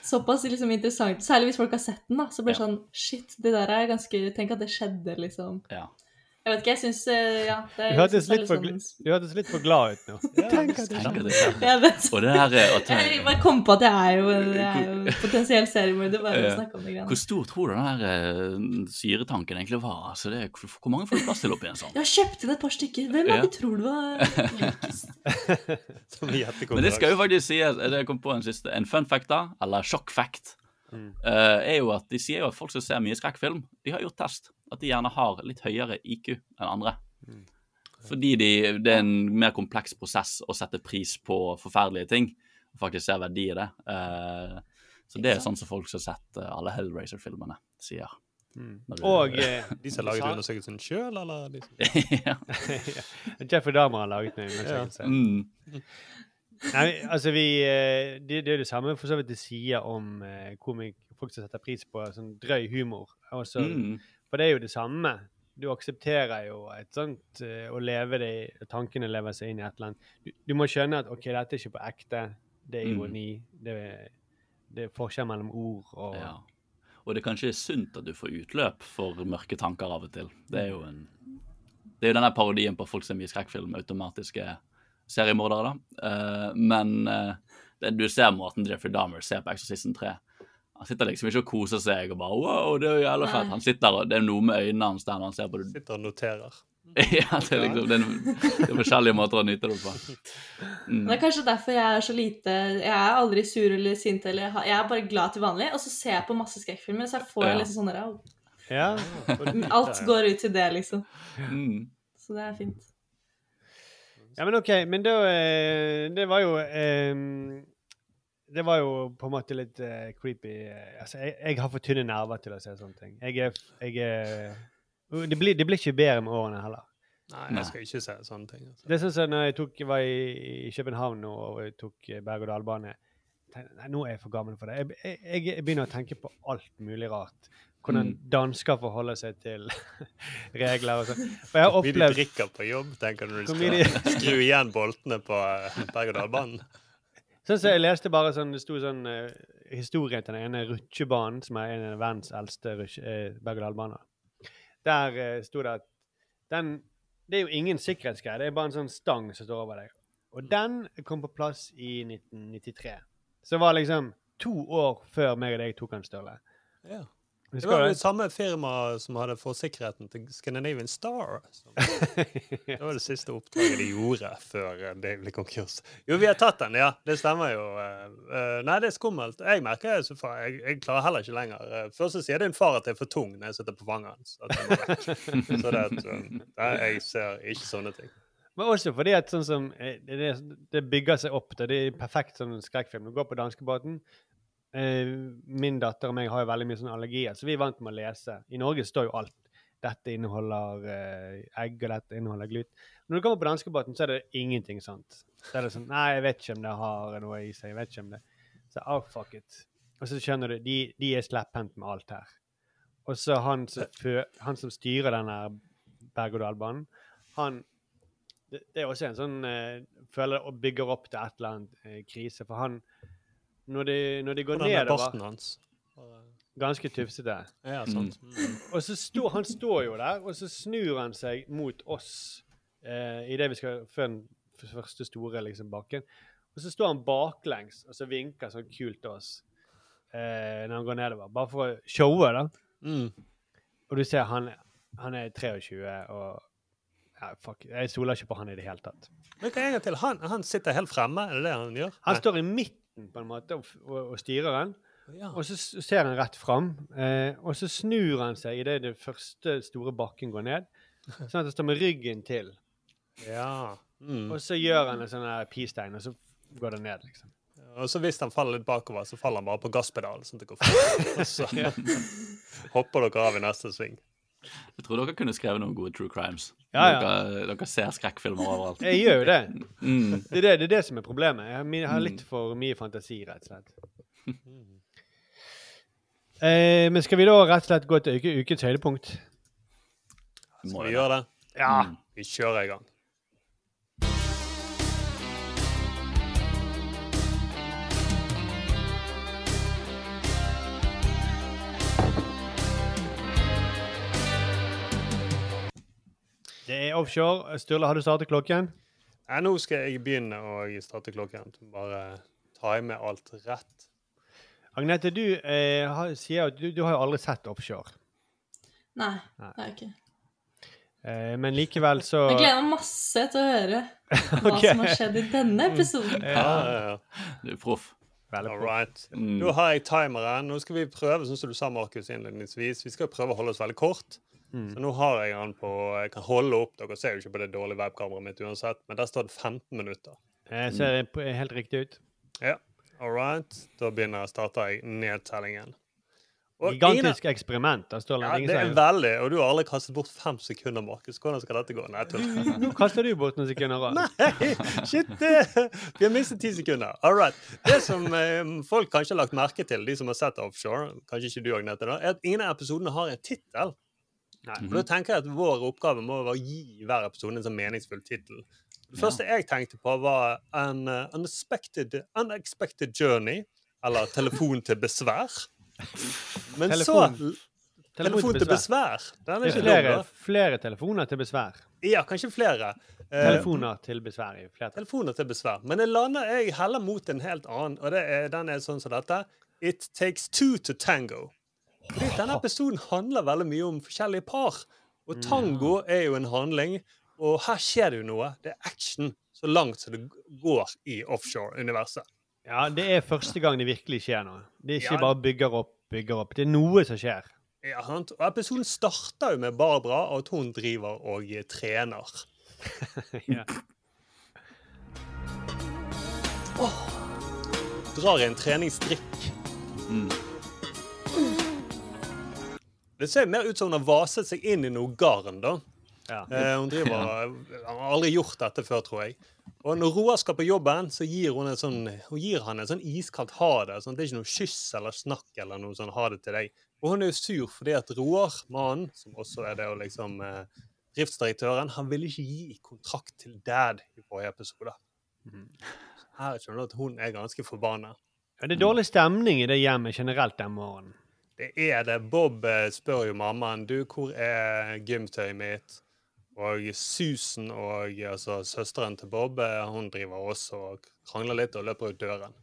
såpass liksom interessant. Særlig hvis folk har sett den, da. Så blir det sånn Shit, det der er ganske Tenk at det skjedde, liksom. Ja. Jeg vet ikke, jeg syns Ja. Du hørtes er litt, sånn- litt for glad ut nå. Det Tenk at det. Jeg. Og det her er Jeg bare kom på at jeg er jo, jeg er jo potensiell seriemorder bare å snakke om det. Hvor stor tror du den her eh, syretanken egentlig var? Altså, det, hvor mange får du plass til oppi en sånn? Jeg har kjøpt inn et par stykker. Hvem Ja. av de tror du var [laughs] Men det skal jo faktisk sies, det jeg kom på en siste, en fun fact da, eller shock fact, Mm. eh, er jo at de sier jo at folk som ser mye skrekkfilm, de har gjort test, at de gjerne har litt høyere IQ enn andre. Mm. Fordi de, det er en mer kompleks prosess å sette pris på forferdelige ting, og faktisk se verdi i det. Uh, så det er sånn som folk som har sett eh, alle Hellraiser-filmene sier. Mm. Og eh, [laughs] De som har laget undersøkelsen sjøl, eller de som [laughs] ja. [laughs] Jeffrey Dahmer har laget en undersøkelse. Mm. Nei, altså vi Det, det er det samme for så vidt de sier om komik, folk som setter pris på sånn drøy humor. Også, Mm. For det er jo det samme. Du aksepterer jo et sånt eh, å leve det Tankene lever seg inn i et eller annet. Du, du må skjønne at OK, dette er ikke på ekte. Det er Mm. ironi. Det, er, det er forskjell mellom ord og Ja. Og det kanskje er sunt at du får utløp for mørke tanker av og til. Det er jo en Det er jo denne parodien på folk som gir skrekkfilm, automatiske seriemordere, da. Uh, men uh, det, du ser måten Jeffrey Dahmer ser på Exorcisten 3. Han sitter liksom ikke og koser seg og bare wow, det er jo jævla fett. Han sitter og Det er noe med øynene hans der når han ser på det. sitter og noterer. [laughs] ja, det er liksom det er, det er forskjellige måter å nyte det på. Mm. Det er kanskje derfor jeg er så lite Jeg er aldri sur eller sint, eller jeg er bare glad til vanlig. Og så ser jeg på masse skrekkfilmer, så jeg får Ja. liksom sånne der, Ja. [laughs] Alt går ut til det, liksom. Mm. Så det er fint. Ja, men OK. Men da eh, Det var jo eh, Det var jo på en måte litt uh, creepy. Altså, jeg, jeg har for tynne nerver til å se sånne ting. Jeg er, jeg er det, blir, det blir ikke bedre med årene heller. Nei, jeg skal ikke se sånne ting. Altså. Det er sånn som når jeg tok, var i, i København og jeg tok eh, berg-og-dal-bane. Nei, nå er jeg for gammel for det. Jeg, jeg, jeg begynner å tenke på alt mulig rart. Hvordan Mm. dansker forholder seg til [laughs] regler og sånn. For jeg har Hvor mye de drikker på jobb, tenker du når du skal skru igjen boltene på eh, berg-og-dal-banen. Sånn som jeg leste bare sånn, det sto sånn uh, historien til den ene rutsjebanen, som er en av verdens eldste eh, berg-og-dal-baner. Der uh, sto det at den Det er jo ingen sikkerhetsgreie, det er bare en sånn stang som står over deg. Og den kom på plass i 1993. Så det var liksom to år før meg og deg tok den Sturle. Ja. Det var det? samme firma som hadde for sikkerheten til Scandinavian Star. [laughs] Det var det siste oppdraget de gjorde før det ble konkurs. Jo, vi har tatt den, ja. Det stemmer jo. eh, eh, Nei, det er skummelt. Jeg merker det, jeg, jeg klarer heller ikke lenger. Eh, Først så sier din far at jeg er for tung når jeg sitter på fanget hans. Så det at, nei, jeg ser ikke sånne ting. Men også fordi at sånn som det, det, det bygger seg opp. Det er perfekt sånn skrekkfilm. Du går på danskebåten. Eh, min datter og meg har jo veldig mye sånn allergier, så vi er vant med å lese. I Norge står jo alt. Dette inneholder eh, egg, og dette inneholder glut. Når du kommer på danskebåten, så er det ingenting sånt. Så er det sånn Nei, jeg vet ikke om det har noe i seg. jeg vet ikke om det. Så oh, fuck it. Og så skjønner du, de, de er slepphendt med alt her. Og så han han som styrer denne berg-og-dal-banen, han det, det er også en sånn eh, føler og bygger opp til et eller annet eh, krise. For han Når de, når de går er nedover hans? Ganske tufsete. Ja, sant. Mm. Og så står han står jo der, og så snur han seg mot oss eh, det vi skal før den første store liksom, bakken. Og så står han baklengs og så vinker sånn kult til oss eh, når han går nedover. Bare for å showe, da. Mm. Og du ser han, han er 23 og ja, fuck, Jeg stoler ikke på han i det hele tatt. Men hva en gang til? Han, han sitter helt fremme, er det det han gjør? Han Nei. står i midten på en måte og, og, og styrer den. Ja. Og så ser han rett fram, eh, og så snur han seg idet det første store bakken går ned. [laughs] Sånn at han står med ryggen til. Ja. Mm. Og så gjør han en sånn peace-tegn, og så går det ned, liksom. Og så hvis han faller litt bakover, så faller han bare på gasspedalen. Sånn at det går fort. [laughs] Og så [laughs] hopper dere av i neste sving. Jeg tror dere kunne skrevet noen gode true crimes. Ja, ja. Dere, dere ser skrekkfilmer overalt. Jeg gjør jo det. Mm. Det, er det. det er det som er problemet. Jeg har, litt for mye fantasi, rett og slett. Eh, men skal vi da rett og slett gå til uke, ukens høydepunkt? Skal vi gjøre det? Ja. Vi kjører i gang. Det er offshore. Sturle, har du startet klokken? Ja, nå skal jeg begynne å starte klokken. Bare time alt rett. Agnete, du eh, har, sier at du, du har jo aldri sett offshore. Nei, Nei. det har jeg ikke. Eh, men likevel så Jeg gleder meg masse til å høre [laughs] hva som har skjedd i denne episoden. Ja, ja, ja. Du er proff. All right. Mm. Da har jeg timeren. Nå skal vi prøve, sånn som du sa, Markus, innledningsvis. Vi skal prøve å holde oss veldig kort. Mm. Så nå har jeg den på Jeg kan holde opp. Dere ser jo ikke på det dårlige webkameraet mitt uansett, men der står det 15 minutter. Jeg ser mm. helt riktig ut. Ja. All right. Da begynner jeg, starter jeg nedtellingen. Og Gigantisk eksperiment. Der står det Ja, det er veldig. Og du har aldri kastet bort fem sekunder, Markus. Hvordan skal dette gå? Nei, tull. [laughs] Nå kaster du bort noen sekunder. Nei. Nei, shit! Vi har mistet ti sekunder. All right. Det som eh, folk kanskje har lagt merke til, de som har sett Offshore, kanskje ikke du, òg, er at ingen av episodene har en tittel. Og Da tenker jeg at vår oppgave må være å gi hver episode en sånn meningsfull tittel. Det første jeg tenkte på, var an uh, unexpected, unexpected Journey, eller Telefon til besvær. Men Telefon- så telefon til besvær. Den er Det er ikke flere, dum, flere telefoner til besvær. Ja, kanskje flere. Eh, Telefoner til besvær i flertall. telefoner til besvær. Men jeg lander, jeg heller mot en helt annen, og det er, den er sånn som dette. It takes two to tango. Denne episoden handler veldig mye om forskjellige par. Og tango er jo en handling, og her skjer det jo noe. Det er action så langt som det går i offshore-universet. Ja, det er første gang det virkelig skjer noe. Det er ikke Ja. bare bygger opp, bygger opp. Det er noe som skjer. Ja, sant? Og episoden starter jo med Barbara, og at hun driver og eh, trener. [laughs] Ja. Drar i en treningsstrikk. Det ser mer ut som hun har vaset seg inn i noe garn, da. Ja. Eh, hun driver, ja. har aldri gjort dette før, tror jeg. Og når Roar skal på jobben, så gir hun, en sånn, hun gir han en sånn iskaldt ha det. Sånn, det er ikke noe kyss eller snakk eller noe sånn ha det til deg. Og hun er jo sur fordi at Roar, mannen, som også er det å liksom eh, driftsdirektøren, han ville ikke gi kontrakt til dad i forrige episode. Her skjønner du at hun er ganske forbanna. Ja, det er dårlig stemning i det hjemmet generelt den morgenen. Det er det. Bob eh, spør jo mammaen du, hvor er gymtøyet mitt. Og Susan og altså, søsteren til Bob eh, hun driver også og krangler litt og løper ut døren.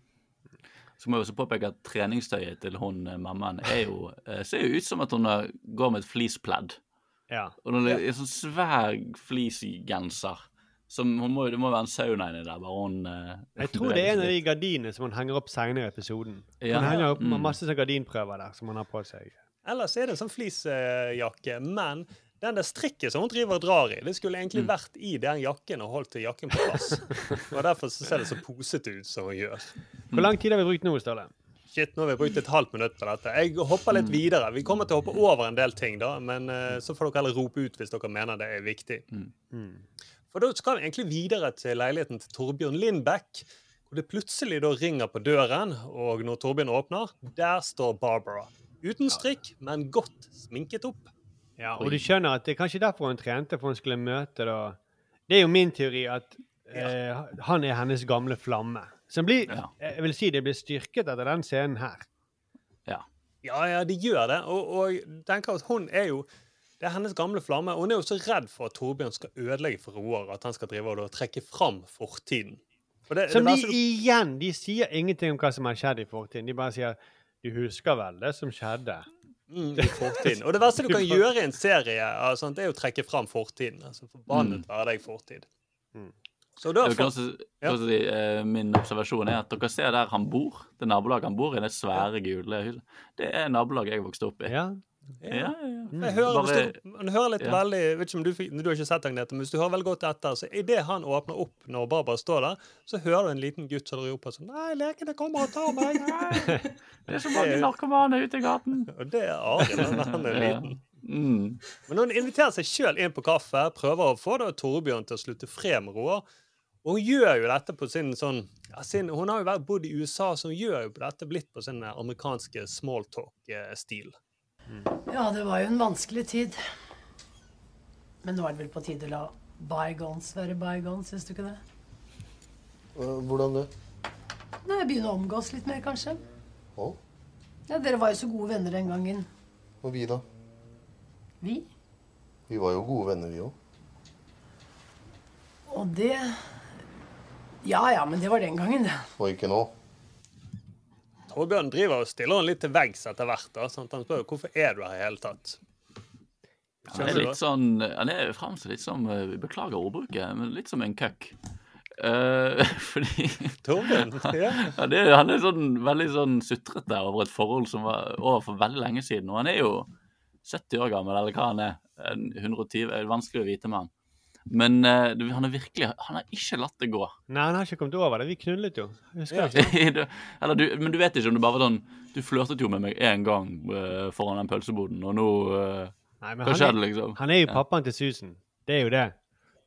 Så må jeg også påpeke at treningstøyet til hun eh, mammaen er jo, ser jo ut som at hun går med et fleecepledd. Ja. Og det er sånn svær fleecegenser som hun må, Det må være en sauna inni der, bare hun Uh, Jeg tror det er en av de gardinene som hun henger opp senere i episoden. Ja. Han henger opp Mm. masse sånn gardinprøver der som hun har på seg. Ellers er det en sånn fleecejakke, men den der strikket som hun driver og drar i, det skulle egentlig Mm. vært i den jakken og holdt til jakken på plass. [laughs] og Derfor så ser det så posete ut som hun gjør. Hvor lang tid har vi brukt nå, Ståle? Shit, nå har vi brukt et halvt minutt på dette. Jeg hopper litt videre. Vi kommer til å hoppe over en del ting, da, men uh, så får dere heller rope ut hvis dere mener det er viktig. For da skal vi egentlig videre til leiligheten til Torbjørn Lindbekk, hvor det plutselig da ringer på døren, og når Torbjørn åpner, der står Barbara. Uten strikk, men godt sminket opp. Ja, og du skjønner at det er kanskje derfor hun trente, for hun skulle møte da Det er jo min teori at eh, han er hennes gamle flamme. Som blir, jeg vil si det blir styrket etter den scenen her. Ja. Ja, ja, det gjør det. Og, og tenker at hun er jo Det er hennes gamle flamme. og Hun er jo så redd for at Torbjørn skal ødelegge for Roar, at han skal drive og trekke fram fortiden. For det- Som det de du- igjen De sier ingenting om hva som har skjedd i fortiden. De bare sier Du husker vel det som skjedde? Mm, i fortiden. Og det verste du kan [laughs] gjøre i en serie, altså, det er å trekke fram fortiden. Altså, forbannet være deg fortid. Så da kan også, Ja. også si, eh, min observasjon er at dere ser der han bor, det nabolaget han bor i, det svære, gule huset. Det er nabolaget jeg vokste opp i. Ja. Ja, ja, ja. Jeg hører, Bare- hvis du, man hører litt ja. veldig vet ikke om du, du har ikke sett Agnete, men hvis du hører veldig godt etter, så idet han åpner opp når Barbara står der, så hører du en liten gutt som roper sånn Nei, lekene kommer og tar meg! Nei. [laughs] Det er så mange narkomane ute i gaten. [laughs] Og det er Arild når han er liten. Mm. Men hun inviterer seg sjøl inn på kaffe, prøver å få da Torbjørn til å slutte fred med Roar. Og hun gjør jo dette på sin sånn ja, sin, Hun har jo vært bodd i USA, så hun gjør jo på dette blitt på sin amerikanske smalltalk-stil. Ja, det var jo en vanskelig tid. Men nå er det vel på tide å la bygons være bygons, syns du ikke det? Hvordan det? Nei, Begynne å omgås litt mer, kanskje. Å? Ja, Dere var jo så gode venner den gangen. Og vi, da? Vi? Vi var jo gode venner, vi òg. Og det Ja ja, men det var den gangen, det. Og ikke nå. Torbjørn driver og stiller han litt til veggs etter hvert. da, sant? Han spør hvorfor er du her i hele tatt. Han er litt sånn Han er fremstår litt som eh, Beklager ordbruket, men litt som en køkk. Uh, [laughs] fordi Torbjørn? [laughs] Ja. han, er, han er sånn veldig sånn sutrete over et forhold som var over for veldig lenge siden. Og han er jo 70 år gammel, eller hva han er. En 120, det er vanskelig å vite med han. Men uh, han er virkelig Han har ikke latt det gå. Nei, han har ikke kommet over det. Vi knullet jo. Husker [laughs] Ja. du Eller du, men du vet ikke om det bare var sånn Du flørtet jo med meg én gang uh, foran den pølseboden, og nå uh, Nei, Hva han skjedde, liksom? Han er jo Ja. pappaen til Susan. Det er jo det.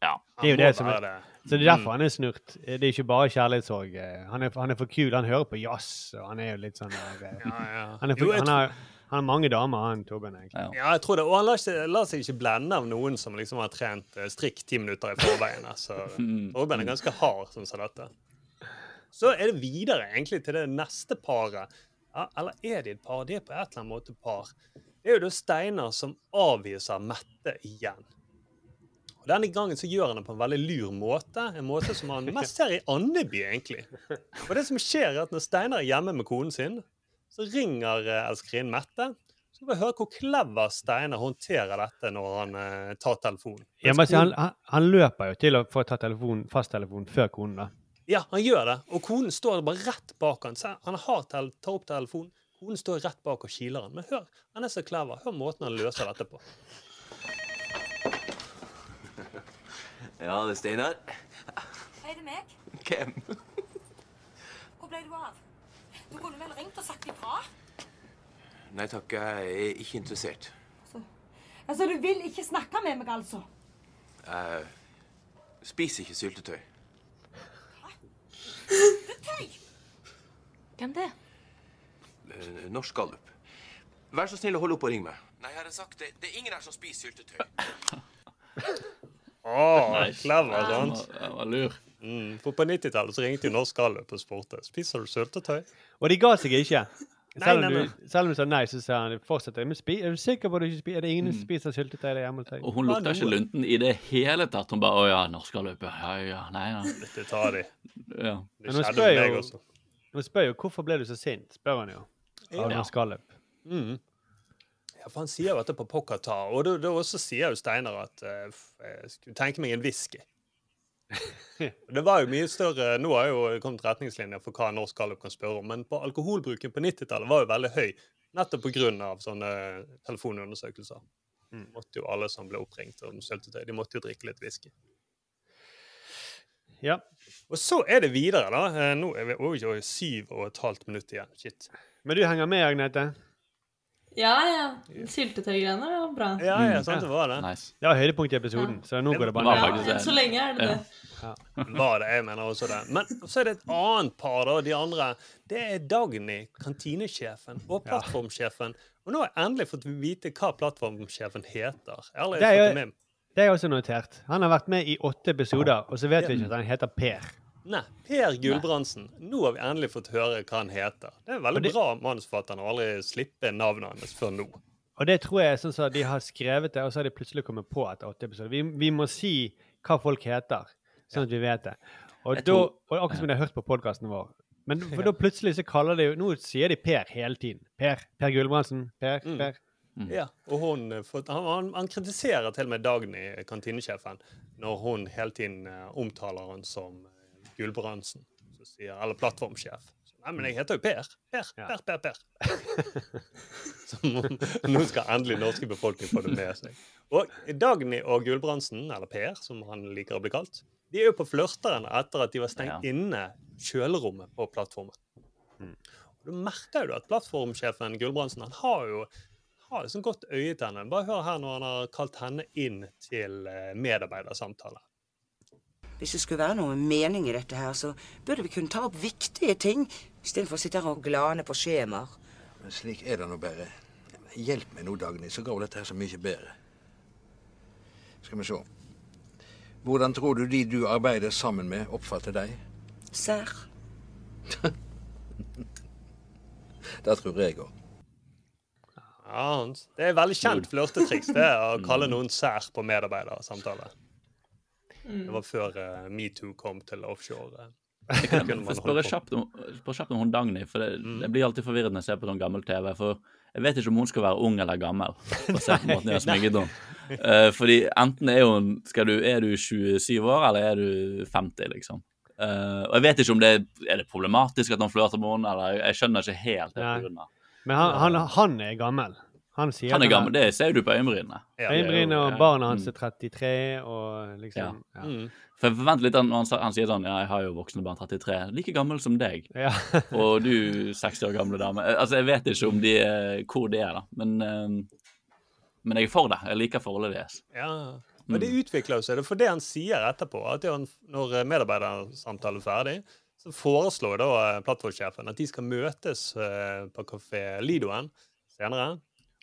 Ja. Det er jo det som er, det. Så det er derfor Mm. han er snurt. Det er ikke bare kjærlighetssorg. Han er, han er for kul. Han hører på jazz, og han er jo litt sånn der, ja, ja. Han, er for, Jo, jeg han, har, han har mange damer, han Torbjørn, egentlig. Ja, jeg tror det. Og han lar seg, lar seg ikke blende av noen som liksom har trent eh, strikk ti minutter i forveien. [laughs] Så Torbjørn er ganske hard som sa dette. Så er det videre egentlig til det neste paret. Ja, eller er de et par? De er på et eller annet måte par. Det er jo da Steinar som avviser Mette igjen. Og Denne gangen så gjør han det på en veldig lur måte. En måte som han mest ser i Andeby, egentlig. Og det som skjer er at Når Steinar er hjemme med konen sin, så ringer eh, elskerinnen Mette. Så får vi høre hvor clever Steinar håndterer dette når han eh, tar telefonen. Ja, men han, han, han løper jo til å få ta telefon, fasttelefonen før konen, da. Ja, han gjør det. Og konen står bare rett bak han. Så Han har tel tar opp telefonen. Konen står rett bak og kiler han. Men hør, han er så clever. Hør måten han løser dette på. [laughs] Ja, det er Steinar. Hei, det meg? Hvem? Hvor ble du av? Du kunne vel ringt og sagt ifra? Nei takk, jeg er ikke interessert. Altså, du vil ikke snakke med meg, altså? Jeg spiser ikke syltetøy. Hvem det? Eh, Norsk Gallup. Vær så snill å holde opp og ringe meg. Nei, jeg har sagt det. Det er ingen her som spiser syltetøy. Å, Nice. clever, sant? han var- var lur. Mm, for på 90-tallet så ringte jo Norsk Gallup og spurte spiser du syltetøy. Og de ga seg ikke. Selv om, nei, du, selv om du sa nei, så sa han fortsetter. Men spi, er du sikker på at du ikke spiser? Er det ingen som spiser syltetøy der hjemme hos deg? Og hun lukta ikke lunten i det hele tatt. Hun bare 'Å ja, norsk gallup'. Ja, ja, nei, ja. Dette tar de. Ja. Men hun spør jo, hun spør jo hvorfor ble du så sint, spør han jo. Av Ja. Norsk Gallup. Mm. Ja, for han sier jo dette på Pockata, og da, da også sier jo Steinar at uh, f- jeg skulle tenke meg en whisky. [laughs] Det var jo mye større Nå har jo kommet retningslinjer for hva Norsk Gallup kan spørre om, men på alkoholbruken på 90-tallet var jo veldig høy, nettopp pga. sånne telefonundersøkelser. Måtte jo Alle som ble oppringt om syltetøy, de måtte jo drikke litt whisky. Ja. Og så er det videre, da. Eh, Nå er vi oi, oi, syv og et halvt minutt igjen. Shit. Men du henger med, Agnete? Ja, ja. Syltetøygreiene var bra. Ja, ja, sant det var det. Det var høydepunkt i episoden, så nå går det bare ned. Ja, Enn så lenge er det det. Ja. [laughs] Var det, jeg mener også det. Men så er det et annet par, da. De andre. Det er Dagny, kantinesjefen, og plattformsjefen. Og nå har jeg endelig fått vite hva plattformsjefen heter. Jeg har Det er fått jo- det med. Det er jeg også notert. Han har vært med i åtte episoder, og så vet vi ikke at han heter Per. Nei, Per Gulbrandsen. Nå har vi endelig fått høre hva han heter. Det er veldig det- bra manusforfatter å aldri slippe navnet hans før nå. Og det tror jeg er sånn at de har skrevet det, og så har de plutselig kommet på etter åtte episoder. Vi, vi må si hva folk heter, sånn at vi vet det. Og, da, tror- og akkurat som de har hørt på podkasten vår. Men [laughs] for da plutselig så kaller de jo Nå sier de Per hele tiden. Per. Per Gulbrandsen. Per. Mm. Per. Ja, og hun, eh, han, han, han kritiserer til og med Dagny, kantinesjefen, når hun hele tiden eh, omtaler han som Gulbrandsen, så sier, eller plattformsjef. Så, Nei, men jeg heter jo Per. Per, Per, Per, Per. [laughs] så nå skal endelig norske befolkning få det med seg. Og Dagny og Gulbrandsen, eller Per, som han liker å bli kalt, de er jo på flørteren etter at de var stengt inne kjølerommet på plattformen. Og Da merker du at plattformsjefen Gulbrandsen han har jo har liksom godt øye til henne. Bare hør her når han har kalt henne inn til eh, medarbeidersamtale. Hvis det skulle være noe mening i dette her, så burde vi kunne ta opp viktige ting istedenfor å sitte her og glane på skjemaer. Men slik er det nå bare. Hjelp meg nå, Dagny, så går dette her så mye bedre. Skal vi se. Hvordan tror du de du arbeider sammen med, oppfatter deg? Sær. [laughs] Det tror jeg òg. Ja. Det er veldig kjent flørtetriks det å kalle noen sær på medarbeidersamtale. Mm. Det var før uh, metoo kom til offshore. Jeg kan spørre kjapt om, spørre kjapt om hun Dagny, for det, Mm. det blir alltid forvirrende når jeg ser på sånn gammel TV. For jeg vet ikke om hun skal være ung eller gammel, basert på måten jeg har smigget henne. Eh, fordi enten er hun skal du, Er du 27 år, eller er du 50, liksom? Uh, og jeg vet ikke om det er, er det problematisk at han flørter med henne, eller jeg, skjønner ikke helt det. Men han, han, han er gammel. Han sier Han er gammel, det ser du på øyenbrynene. Øyenbrynene og barna hans Mm. er 33, og liksom ja. For jeg forventer litt når han, han sier sånn Ja, jeg har jo voksne barn 33. Like gammel som deg. Ja. [laughs] og du 60 år gamle dame. Eh, Altså, jeg vet ikke om de er, hvor de er, da. Men, eh, men jeg er for det. Jeg liker forholdet deres. Ja. Mm. Og det utvikler jo seg. Det er for det han sier etterpå, at han- når medarbeidersamtalen er ferdig, så foreslår da eh, plattformsjefen at de skal møtes eh, på kafé Lidoen senere.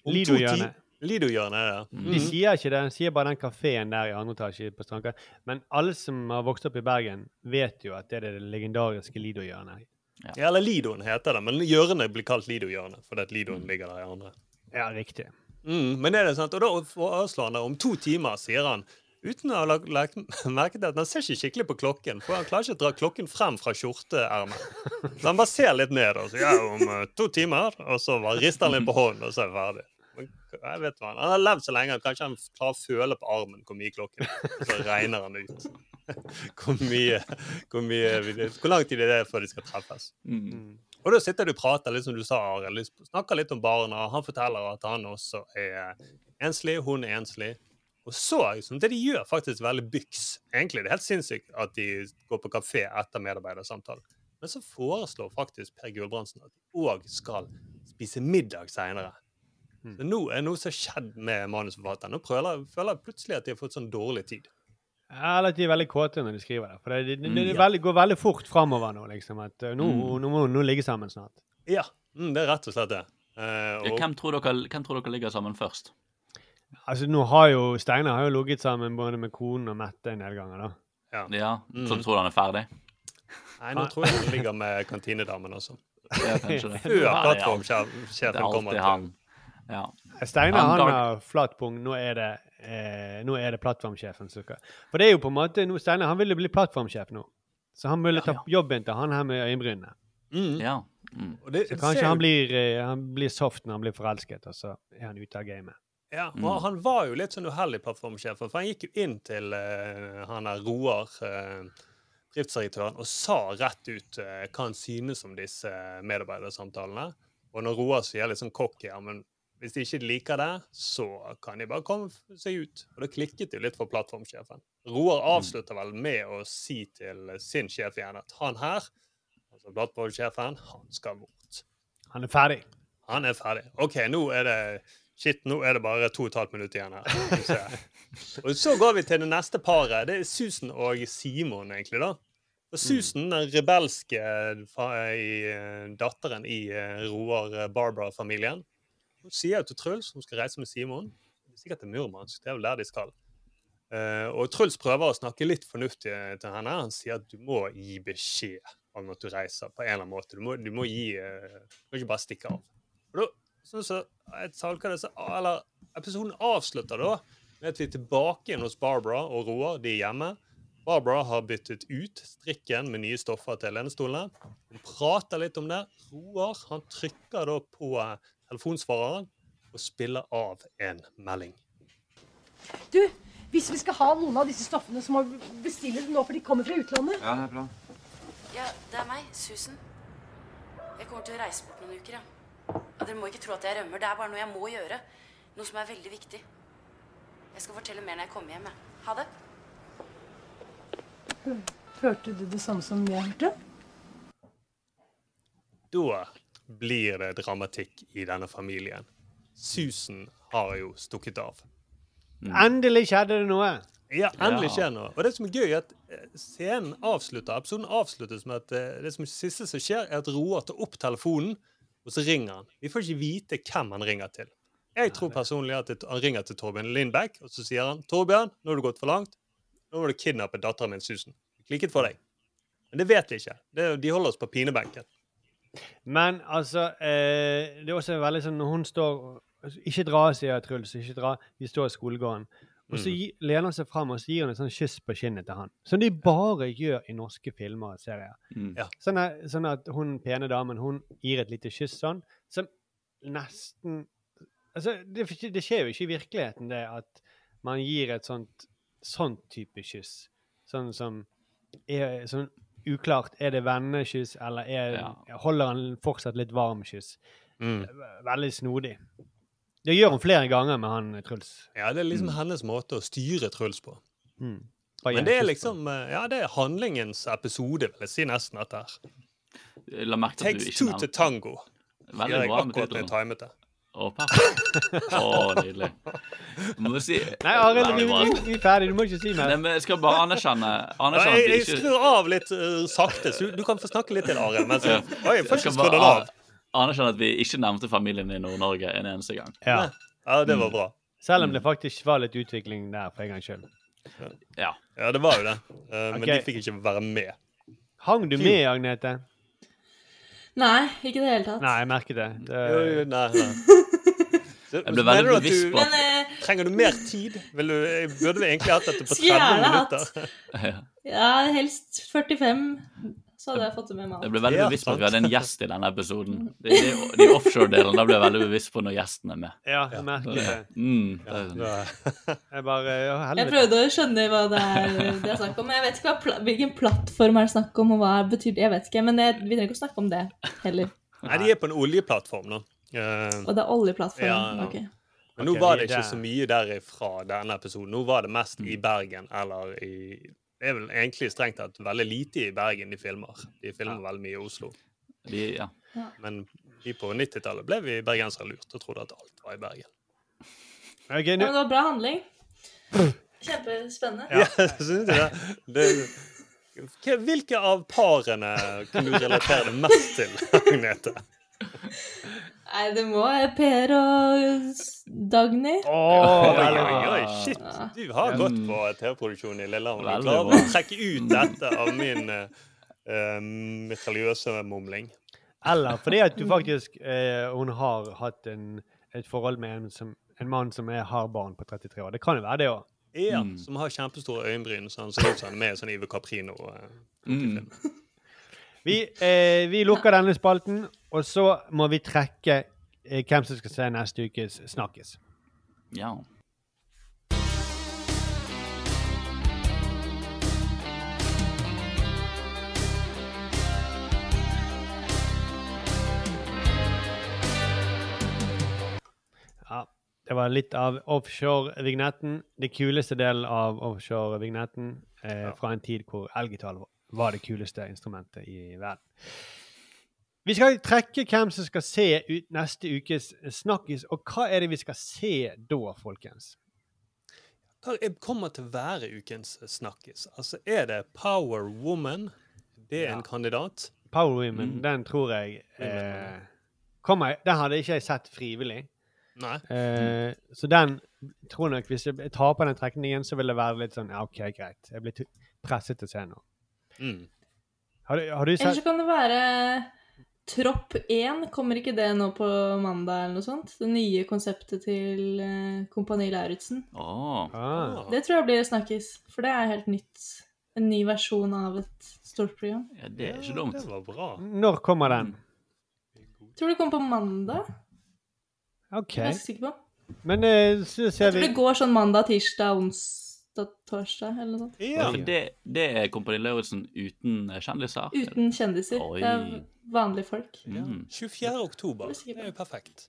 Lido-hjørnet. Lido-hjørnet, ja. De sier ikke det, de sier bare den kafeen der i andre etasje på Strandkai. Men alle som har vokst opp i Bergen, vet jo at det er det legendariske Lido-hjørnet. Ja. Eller Lidoen heter det, men hjørnet blir kalt Lido-hjørnet, fordi at Lidoen ligger der i andre. Ja, riktig. Mm, men er det sant? Og da foreslår han det om to timer, sier han. Uten å ha lagt lagt [laughs] merke til at han ser ikke skikkelig på klokken, for han klarer ikke å dra klokken frem fra skjorteermet. Så han bare ser litt ned og så ja, om eh, to timer, og så bare rister han litt på hånden, og så er han ferdig. Jeg vet hva, Han Han har levd så lenge at kanskje han klarer å føle på armen hvor mye klokken er. Så regner han ut [laughs] hvor mye, hvor mye Hvor lang tid det er før de skal treffes. Mm. Og da sitter du og prater litt som du sa, Arild. Snakker litt om barna. Han forteller at han også er enslig, hun er enslig. Og så, liksom, det de gjør, faktisk veldig byks. Egentlig det er helt sinnssykt at de går på kafé etter medarbeidersamtalen. Men så foreslår faktisk Per Gulbrandsen at de òg skal spise middag seinere. Så nå er noe som har skjedd med manusforfatteren. Nå prøver, føler jeg plutselig at de har fått sånn dårlig tid. Ja, Eller at de er veldig kåte når de skriver det. For det, det, det, det Mm, ja. går veldig fort framover nå, liksom. At uh, nå, Mm. nå må nå ligge sammen snart. Ja, mm, det er rett og slett det. Eh, Ja, og- hvem, tror dere, hvem tror dere ligger sammen først? Altså, nå har jo Steinar har jo ligget sammen både med konen og Mette en del ganger, da. Ja, Så Mm. tror han er ferdig? Nei, nå tror jeg han ligger med kantinedamen også. Ja, kanskje det. [laughs] Før Ja, plattformsjefen er kommer. til. han. Ja. Steinar Han har flat pung. Nå er det, eh, nå er det plattformsjefen For det er jo på en måte nå, Steinar han vil jo bli plattformsjef nå. Så han vil ta jobben til han her med øyenbrynene. Mm. Ja. Mm. Så kanskje han blir, eh, han blir soft når han blir forelsket, og så er han ute av gamet. Ja, Mm. og Han var jo litt sånn uheldig plattformsjef, for han gikk jo inn til uh, han der Roar, uh, driftsdirektøren, og sa rett ut uh, hva han synes om disse medarbeidersamtalene. Og når Roar sier litt sånn cocky ja, men hvis de ikke liker det, så kan de bare komme seg ut. Og det klikket jo litt for plattformsjefen. Roar avslutter vel med å si til sin sjef igjen at han her, altså plattformsjefen, han skal bort. Han er ferdig. Han er ferdig. OK, nå er det Shit, nå er det bare to og et halvt minutt igjen her. Og så går vi til det neste paret. Det er Susan og Simon, egentlig, da. Og Susan, den rebelske eh, datteren i eh, Roar eh, Barbara-familien, hun sier til Truls hun skal reise med Simon. Sikkert til Murmansk. Det er vel der de skal. Og Truls prøver å snakke litt fornuftig til henne. Han sier at du må gi beskjed om at du reiser, på en eller annen måte. Du må, du må gi Du må ikke bare stikke av. Og da, sånn så, jeg tolker det så, eller Episoden avslutter da med at vi er tilbake igjen hos Barbara og Roar. De er hjemme. Barbara har byttet ut strikken med nye stoffer til lenestolene. Hun prater litt om det. Roar han trykker da på eh, telefonsvareren og spiller av en melding. Du, hvis vi skal ha noen av disse stoffene, så må vi bestille dem nå, for de kommer fra utlandet. Ja, det er bra. Ja, det er meg, Susan. Jeg kommer til å reise bort noen uker, ja. Og dere må ikke tro at jeg rømmer. Det er bare noe jeg må gjøre. Noe som er veldig viktig. Jeg skal fortelle mer når jeg kommer hjem. jeg. Ha det. Hørte du det samme som jeg hørte? Da blir det dramatikk i denne familien. Susan har jo stukket av. Endelig skjedde det noe! Ja, endelig Ja. skjer noe. Og det som er gøy, er at eh, scenen avslutter, episoden avsluttes med at eh, det som siste som skjer, er at Roar tar opp telefonen, og så ringer han. Vi får ikke vite hvem han ringer til. Jeg tror personlig at han ringer til Torbjørn Lindbekk, og så sier han 'Torbjørn, nå har du gått for langt. Nå må du kidnappe datteren min, Susan. Klikket for deg.' Men det vet vi ikke. Det, de holder oss på pinebenken. Men altså eh, Det er også veldig sånn når hun står Ikke dra, sier Truls. Ikke dra. Vi står i skolegården. Og så Mm. gi, lener han seg fram og så gir han et sånt kyss på kinnet til han. Som de bare gjør i norske filmer og serier. Mm. Ja. Sånn, at, sånn at hun pene damen hun gir et lite kyss sånn, som nesten Altså, det, det skjer jo ikke i virkeligheten, det at man gir et sånt sånn type kyss. Sånn som er sånn uklart. Er det vennekyss, eller er, holder han fortsatt litt varm kyss? Mm. Veldig snodig. Det gjør hun flere ganger med han Truls. Ja, det er liksom hennes måte å styre Truls på. Mm. Men det er liksom eh, Ja, det er handlingens episode, vil jeg si nesten, dette her. La merke til at du Takes ikke two to tango. Veldig jeg bra med akkurat tittelen. timet det. Å, oh, nydelig. Må du si Nei, Arild, vi, vi, vi er ferdig. Du må ikke si mer. Nei, men jeg skal bare anerkjenne, Ja, anerkjenne jeg, jeg skrur av litt uh, sakte, så du kan få snakke litt til, Arild. mens jeg- Ja. Oi, får Jeg skal bare av. a- anerkjenne at vi ikke nevnte familien i Nord-Norge en eneste gang. Ja. Ja, det var bra. Selv om det faktisk var litt utvikling der for en gangs skyld. Ja. Ja, det var jo det. Eh, Men de fikk ikke være med. Hang du med, Agnete? Nei, ikke i det hele tatt. Nei, jeg merket det. det Jo, jo, nei, nei. [laughs] Så, Jeg ble veldig bevisst på at- Men, eh, Trenger du mer tid? Vil du, jeg burde vi egentlig hatt dette på 30 gjerne [laughs] hatt. minutter? Ja, helst 45, så hadde jeg fått det med meg. Jeg ble veldig Ja, bevisst på at vi hadde en gjest i denne episoden. De, de, de offshore-delene da ble jeg veldig bevisst på når gjesten er med. Ja, jeg merker det. Mm, det er sånn. [laughs] Jeg bare ja, Jeg prøvde å skjønne hva det er det er snakk om. Jeg vet ikke hva, hvilken plattform er det snakk om, og hva betyr det. Jeg vet ikke, Men jeg, vi trenger ikke å snakke om det heller. Nei, de er på en oljeplattform nå. Uh, Og det er oljeplattform. Ja, ja. ok. Men nå okay, var det ikke der. så mye derifra denne episoden. Nå var det mest Mm. i Bergen, eller i Det er vel egentlig strengt tatt veldig lite i Bergen de filmer. De filmer veldig mye i Oslo. De, ja. Men vi på 90-tallet ble vi bergensere lurt og trodde at alt var i Bergen. Okay, Ja, men det var bra handling. Kjempespennende. Ja, [laughs] synes du det? det Hvilke av parene kunne du relatere det mest til, Agnete? Nei, det må være Per og Dagny. Dagny. Oi, oi, oi, shit. Du har gått på TV-produksjon i Lillehammer. Du klarer å trekke ut dette av min uh, mitraljøse mumling. Eller fordi at du faktisk uh, Hun har hatt en, et forhold med en, som, en mann som er, har barn på 33 år. Det kan jo være det òg. Ja, Mm. som har kjempestore øyenbryn, så han ser ut som han er med sånn Ive Caprino. Uh, Mm. Vi, uh, vi lukker denne spalten, og så må vi trekke eh, hvem som skal se neste ukes Snakkes. ja. Ja, det var litt av offshore-vignetten. Det kuleste delen av offshore-vignetten eh, fra en tid hvor elgitar var det kuleste instrumentet i verden. Vi skal trekke hvem som skal se ut neste ukes Snakkis, og hva er det vi skal se da, folkens? Hva er- kommer til å være ukens snakkis? Altså, er det Power Woman? Det er en kandidat. Power Women, Mm. den tror jeg eh, kommer, Den hadde ikke jeg sett frivillig. Nei. Eh, så den tror nok Hvis jeg taper den trekningen, så vil det være litt sånn Ja, OK, greit. Jeg blir presset til å se noe. Mm. Har du, har du Eller så sett kan det være Tropp 1. Kommer ikke det nå på mandag eller noe sånt? Det nye konseptet til eh, Kompani Lauritzen. Oh. ah. Det tror jeg blir snakkis, for det er helt nytt. En ny versjon av et stort program. Ja, det er ikke dumt. Det var bra. Når kommer den? Tror det kommer på mandag. OK. Jeg er ganske sikker på. Men eh, så Jeg tror vi det går sånn mandag, tirsdag, onsdag, torsdag eller noe sånt. Ja, for det, det er Kompani Lauritzen uten eh, kjendiser? Uten kjendiser. Oi. Det er vanlige folk. Ja. 24. oktober. Det er jo perfekt.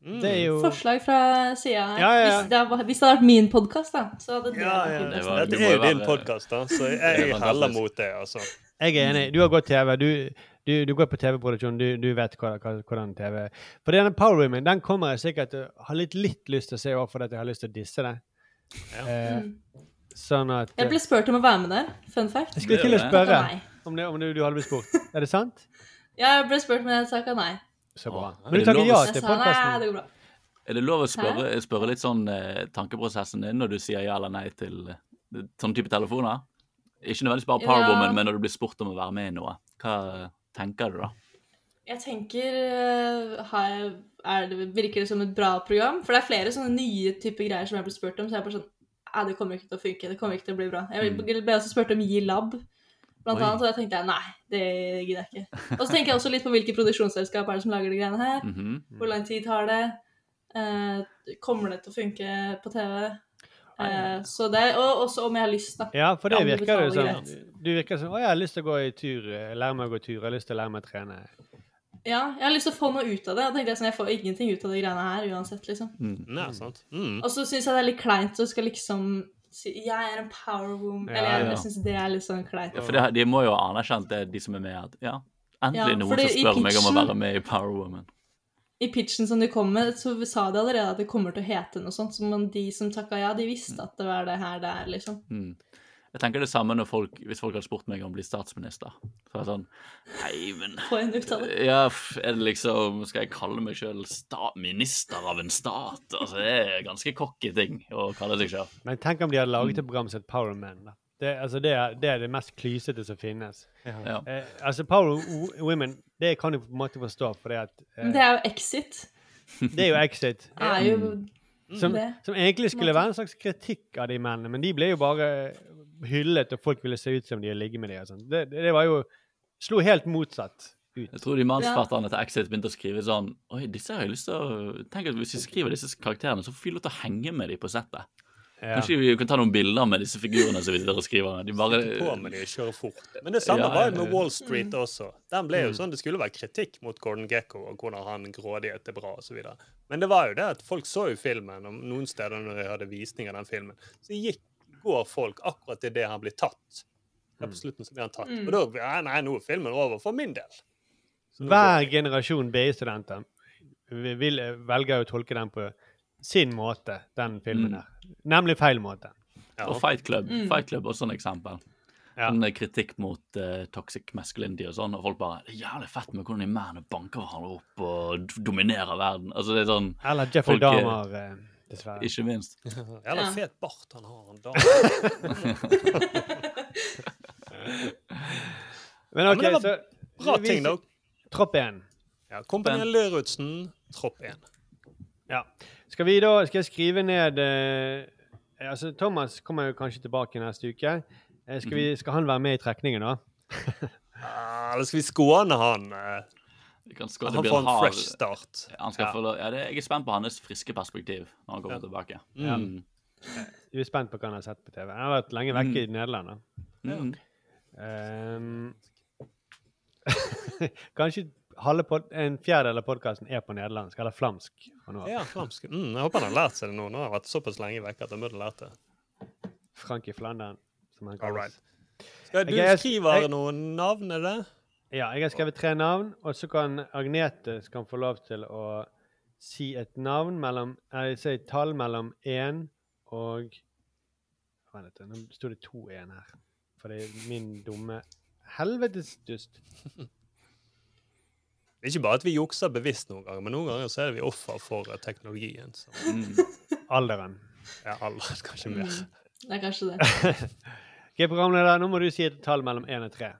Mm. Det er jo Forslag fra sida her. Ja, ja, ja. Hvis, det hadde, hvis det hadde vært min podkast, da, så hadde det Ja, ja. Det var- Dette er jo din podkast, da, så jeg [laughs] er heller mot det, altså. Jeg er enig. Du har gått TV. Du, du, du går på TV-produksjon. Du, du vet hvordan TV For denne Power Women den kommer jeg sikkert til å ha litt, litt lyst til å se òg, fordi at jeg har lyst til å disse det. Eh, Mm. sånn at Jeg ble spurt om å være med der. Fun fact. Jeg skulle til å spørre om, det, om du, du hadde blitt spurt. Er det sant? Ja, jeg ble spurt, men jeg takka nei. Så bra. Åh, Men du det takker lov ja til podkasten? det. Er det lov å spørre, spørre litt sånn eh, tankeprosessen din når du sier ja eller nei til sånn type telefoner? Ikke nødvendigvis bare Powerwoman, Ja. Men når du blir spurt om å være med i noe. Hva tenker du da? Jeg tenker eh, har jeg, er det, Virker det som et bra program? For det er flere sånne nye typer greier som jeg ble spurt om, så jeg er bare sånn Nei, det kommer ikke til å funke. Det kommer ikke til å bli bra. Jeg ble ble også spurt om Gi Lab, blant Oi. annet, og da tenkte jeg nei, det gidder jeg ikke. Og så tenker jeg også litt på hvilke produksjonsselskap er det som lager de greiene her. Mhm. Hvor lang tid tar det? Eh, kommer det til å funke på TV? Eh, så det, og også om jeg har lyst, da. Ja, for det virker jo sånn. Du virker sånn Å, jeg har lyst til å gå i tur. eh, Lære meg å gå i tur. Jeg har lyst til å lære meg å trene. Ja, jeg har lyst til å få noe ut av det. Og tenkte jeg sånn, jeg får ingenting ut av de greiene her uansett, liksom. Nei, sant. Mm. Og så syns jeg det er litt kleint å skal liksom si jeg er en power woman. Ja, Eller jeg, ja. jeg syns det er litt sånn kleint. Ja, for det, de må jo ha anerkjent det, de som er med, at ja, endelig Ja, noen som i pitchen, meg om å være med i Power Woman. I pitchen som du kom med, så sa de allerede at det kommer til å hete noe sånt. men de som takka ja, de visste at det var det her det er, liksom. Mm. Jeg tenker det samme når folk, hvis folk hadde spurt meg om å bli statsminister. Så er det sånn Nei, men Få en uttale. Ja, er det liksom Skal jeg kalle meg sjøl minister av en stat? Altså, det er ganske cocky ting å kalle seg sjøl. Men tenk om de hadde laget et program som het Power Man, Da. Det, altså det, er, det er det mest klysete som finnes. Ja. Eh, altså Power Women, det kan du på en måte forstå, fordi at eh, Men det er jo Exit. Det er jo Exit. Er jo som, det. som egentlig skulle være en slags kritikk av de mennene, men de ble jo bare hyllet, og folk ville se ut som de ligger med dem. sånn. Det, det, det var jo Slo helt motsatt ut. Jeg tror de mannsfatterne til Exit begynte å skrive sånn Oi, disse har jeg lyst til å Tenk at hvis vi skriver disse karakterene, så får vi lov til å henge med dem på settet. Ja. Kanskje vi kan ta noen bilder med disse figurene som vi sitter og skriver. De bare på med de kjører fort. Men det samme Ja, var jo med. Wall Street også. Den ble jo Mm. sånn, Det skulle være kritikk mot Gordon Gekko og hvordan han grådighet er bra osv. Men det var jo det at folk så jo filmen, og noen steder når de hadde visning av den filmen, så gikk, går folk akkurat idet han blir tatt. Ja, på slutten så blir han tatt. Mm. Og da ja, Nei, nå er filmen over for min del. Så Hver generasjon BI-studenter vil- velger å tolke den på sin måte, den filmen Mm. der. Nemlig feil måte. Og Fight Club. Mm. Fight Club også en eksempel. En eh, kritikk mot uh, toxic masculinity og sånn, og folk bare Det er jævlig fett med hvordan de mennene banker hverandre opp og dominerer verden. Altså, det er sånn Eller Jeffrey folk, eh, Dahmer, eh, dessverre. Ikke minst. [laughs] Eller Ja. fet bart han har, han da. [laughs] Men Ja, men det var så bra vi- ting, da. Tropp 1. Ja, Kompani Lerudsen, tropp 1. Ja. Skal vi da Skal jeg skrive ned eh, Altså, Thomas kommer jo kanskje tilbake neste uke. Eh, skal, vi, skal han være med i trekningen, da? [laughs] Ah, Eller skal vi skåne han? eh? Han det blir får en hard- fresh start. Han skal Ja. Følge, ja, det, jeg er spent på hans friske perspektiv når han kommer Ja. tilbake. Ja. Mm. Du er spent på hva han har sett på TV? Han har vært lenge vekke Mm. i Nederland. Mm. Um, [laughs] kanskje halve pod en fjerdedel av podkasten er på nederlandsk, eller flamsk. Ja, flamsk. Mm, jeg håper han har lært seg det nå. Nå har han vært såpass lenge vekk at han burde lært det. Frank i Flandern, som han kalles. right. Skal du jeg- noen navn, er det? Ja, jeg har skrevet tre navn, og så kan Agnete kan få lov til å si et navn mellom Jeg sier et tall mellom én og Vent litt, nå sto det to én her. For det er min dumme Helvetes dust. Det er ikke bare at vi jukser bevisst noen ganger, men noen ganger så er vi offer for teknologien. Så. Alderen. Ja, alderen, kanskje mer. Mm. Det er kanskje det. [laughs] Ok, programleder, nå må du si et tall mellom én og tre.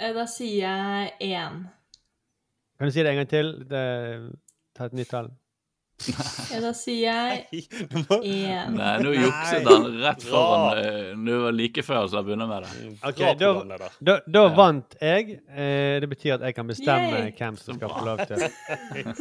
Eh, Da sier jeg én. Kan du si det en gang til? Det, ta et nytt tall. [laughs] Ja, da sier jeg én. Nei, nå jukset han rett foran eh, Nå var like før så jeg begynner med det. Ok, da, da, da vant jeg. Eh, det betyr at jeg kan bestemme Yay! hvem som skal få lov til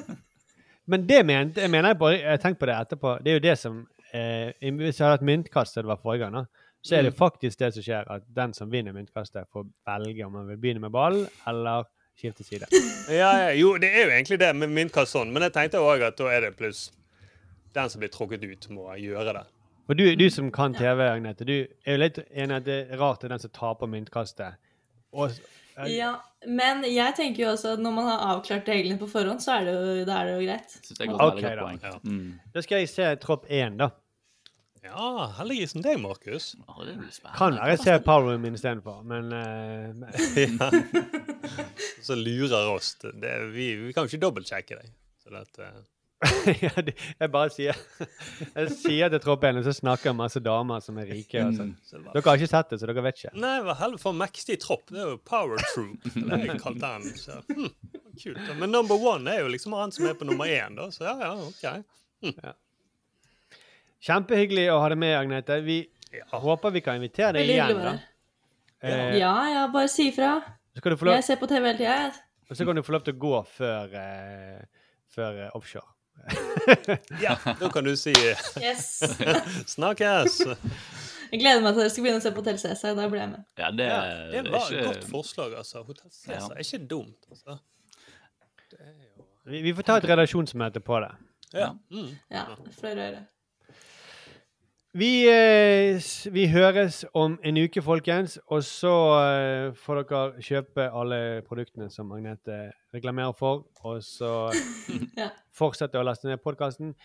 [laughs] Men det men, jeg mener jeg bare, jeg tenkte på det etterpå. Det er jo det som eh, Hvis jeg hadde hatt myntkast, det var forrige gang, da, så er det Mm. faktisk det som skjer, at den som vinner myntkastet, får velge om han vil begynne med ball eller skifte side. [laughs] Ja, ja, jo, det er jo egentlig det med myntkast sånn, men jeg tenkte òg at da er det pluss den som blir trukket ut, må gjøre det. Og du, du som kan TV, Agnete, du er jo litt enig at det er rart det er den som taper myntkastet. Og, Ja, men jeg tenker jo også at når man har avklart reglene på forhånd, så er det jo, da er det jo greit. Synes jeg er Ok, da. Ja. Mm. Da skal jeg se tropp én, da. Ja, heldigvis som deg, Markus. Det blir spennende. Kan være jeg ser Power Room istedenfor, men [laughs] uh, men- Så lurer oss. Det, vi, vi kan jo ikke dobbeltsjekke deg. Så det, at, eh, [laughs] ja, det- jeg bare sier Jeg sier til troppen, og så snakker masse damer som er rike. og Mm. Så det var- Dere har ikke sett det, så dere vet ikke. Nei, hva heller for mektig tropp. Det er jo Power Troop. Det er jeg kalt den. Så, hm, kult. Men number one er jo liksom han som er på nummer én, da. Så ja, ja, OK. Hm. Kjempehyggelig å ha deg med, Agnete. Vi håper vi kan invitere deg igjen. da. Eh, Ja, ja, bare si ifra. Lov, Jeg ser på TV hele tida, og så kan du få lov til å gå før, eh, før eh, offshore. [laughs] Ja, da kan du si [laughs] Yes. [laughs] Snakkes! Jeg gleder meg til dere skal begynne å se på Hotell Cæsar. Da blir jeg med. Ja, det, Ja, det var var et godt forslag, altså. Hotell Cæsar er ikke dumt, altså. Vi, vi får ta et redaksjonsmøte på det. Ja. Mm. Ja, Flere røret. Vi, eh, vi høres om en uke, folkens. Og så eh, får dere kjøpe alle produktene som Agnete reklamerer for. Og så [laughs] Ja. fortsette å laste ned podkasten.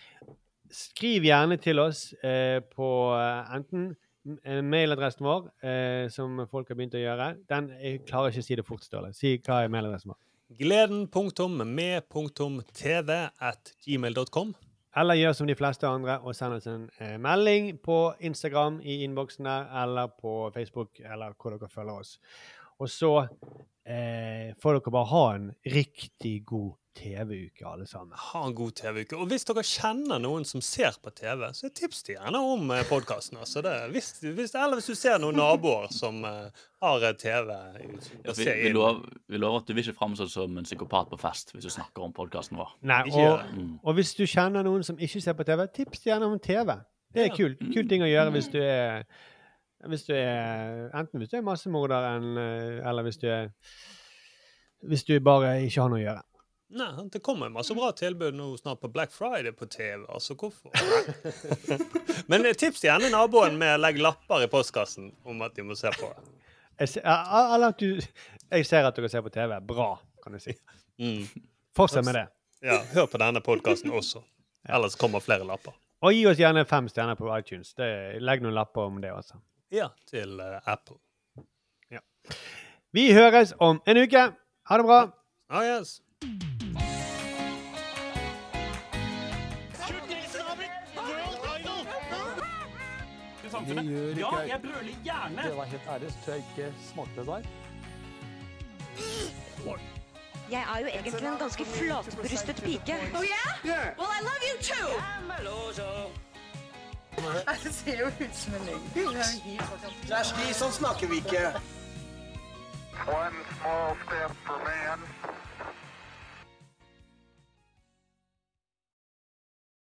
Skriv gjerne til oss eh, på eh, enten mailadressen vår, eh, som folk har begynt å gjøre. Den, jeg klarer ikke å si det fort, Ståle. Si hva er mailadressen vår. Gleden.med.tv at gmail.com. Eller gjør som de fleste andre og send oss en eh, melding på Instagram i innboksen der, eller på Facebook, eller hvor dere følger oss. Og så eh, får dere bare ha en riktig god TV-uke, alle sammen. Ha en god TV-uke. Og hvis dere kjenner noen som ser på TV, så tips de gjerne om podkasten. Altså hvis, hvis, eller hvis du ser noen naboer som eh, har eh, TV Ja, vi, vi, lover, vi lover at du vil ikke framstå som en psykopat på fest hvis du snakker om podkasten vår. Nei, og, mm. og hvis du kjenner noen som ikke ser på TV, tips gjerne om TV. Det er Ja. kult. Kul ting å gjøre hvis du er hvis du er, Enten hvis du er massemorder, eh, eller hvis du er Hvis du bare ikke har noe å gjøre. Nei, det kommer masse bra tilbud nå snart på Black Friday på TV. altså hvorfor? [laughs] Men tips gjerne naboen med å legge lapper i postkassen om at de må se på. Jeg ser, eller at du, jeg ser at dere ser på TV. Bra, kan jeg si. Mm. Fortsett med det. Ja, Hør på denne podkasten også. Ellers kommer flere lapper. Og gi oss gjerne fem stjerner på iTunes. Det, legg noen lapper om det også. Ja, til uh, Apple. Vi høres om en uke. Ha det bra. Ah, yes. samfunnet. Ja, jeg brøler gjerne. Det var helt ærlig, så tror jeg ikke smakte der. Jeg er jo egentlig en ganske flatbrystet pike. Oh yeah? Well, I love you too. Nei, Det ser jo ut som en ny. Det er Kjersti, sånn snakker vi ikke. One small step for man.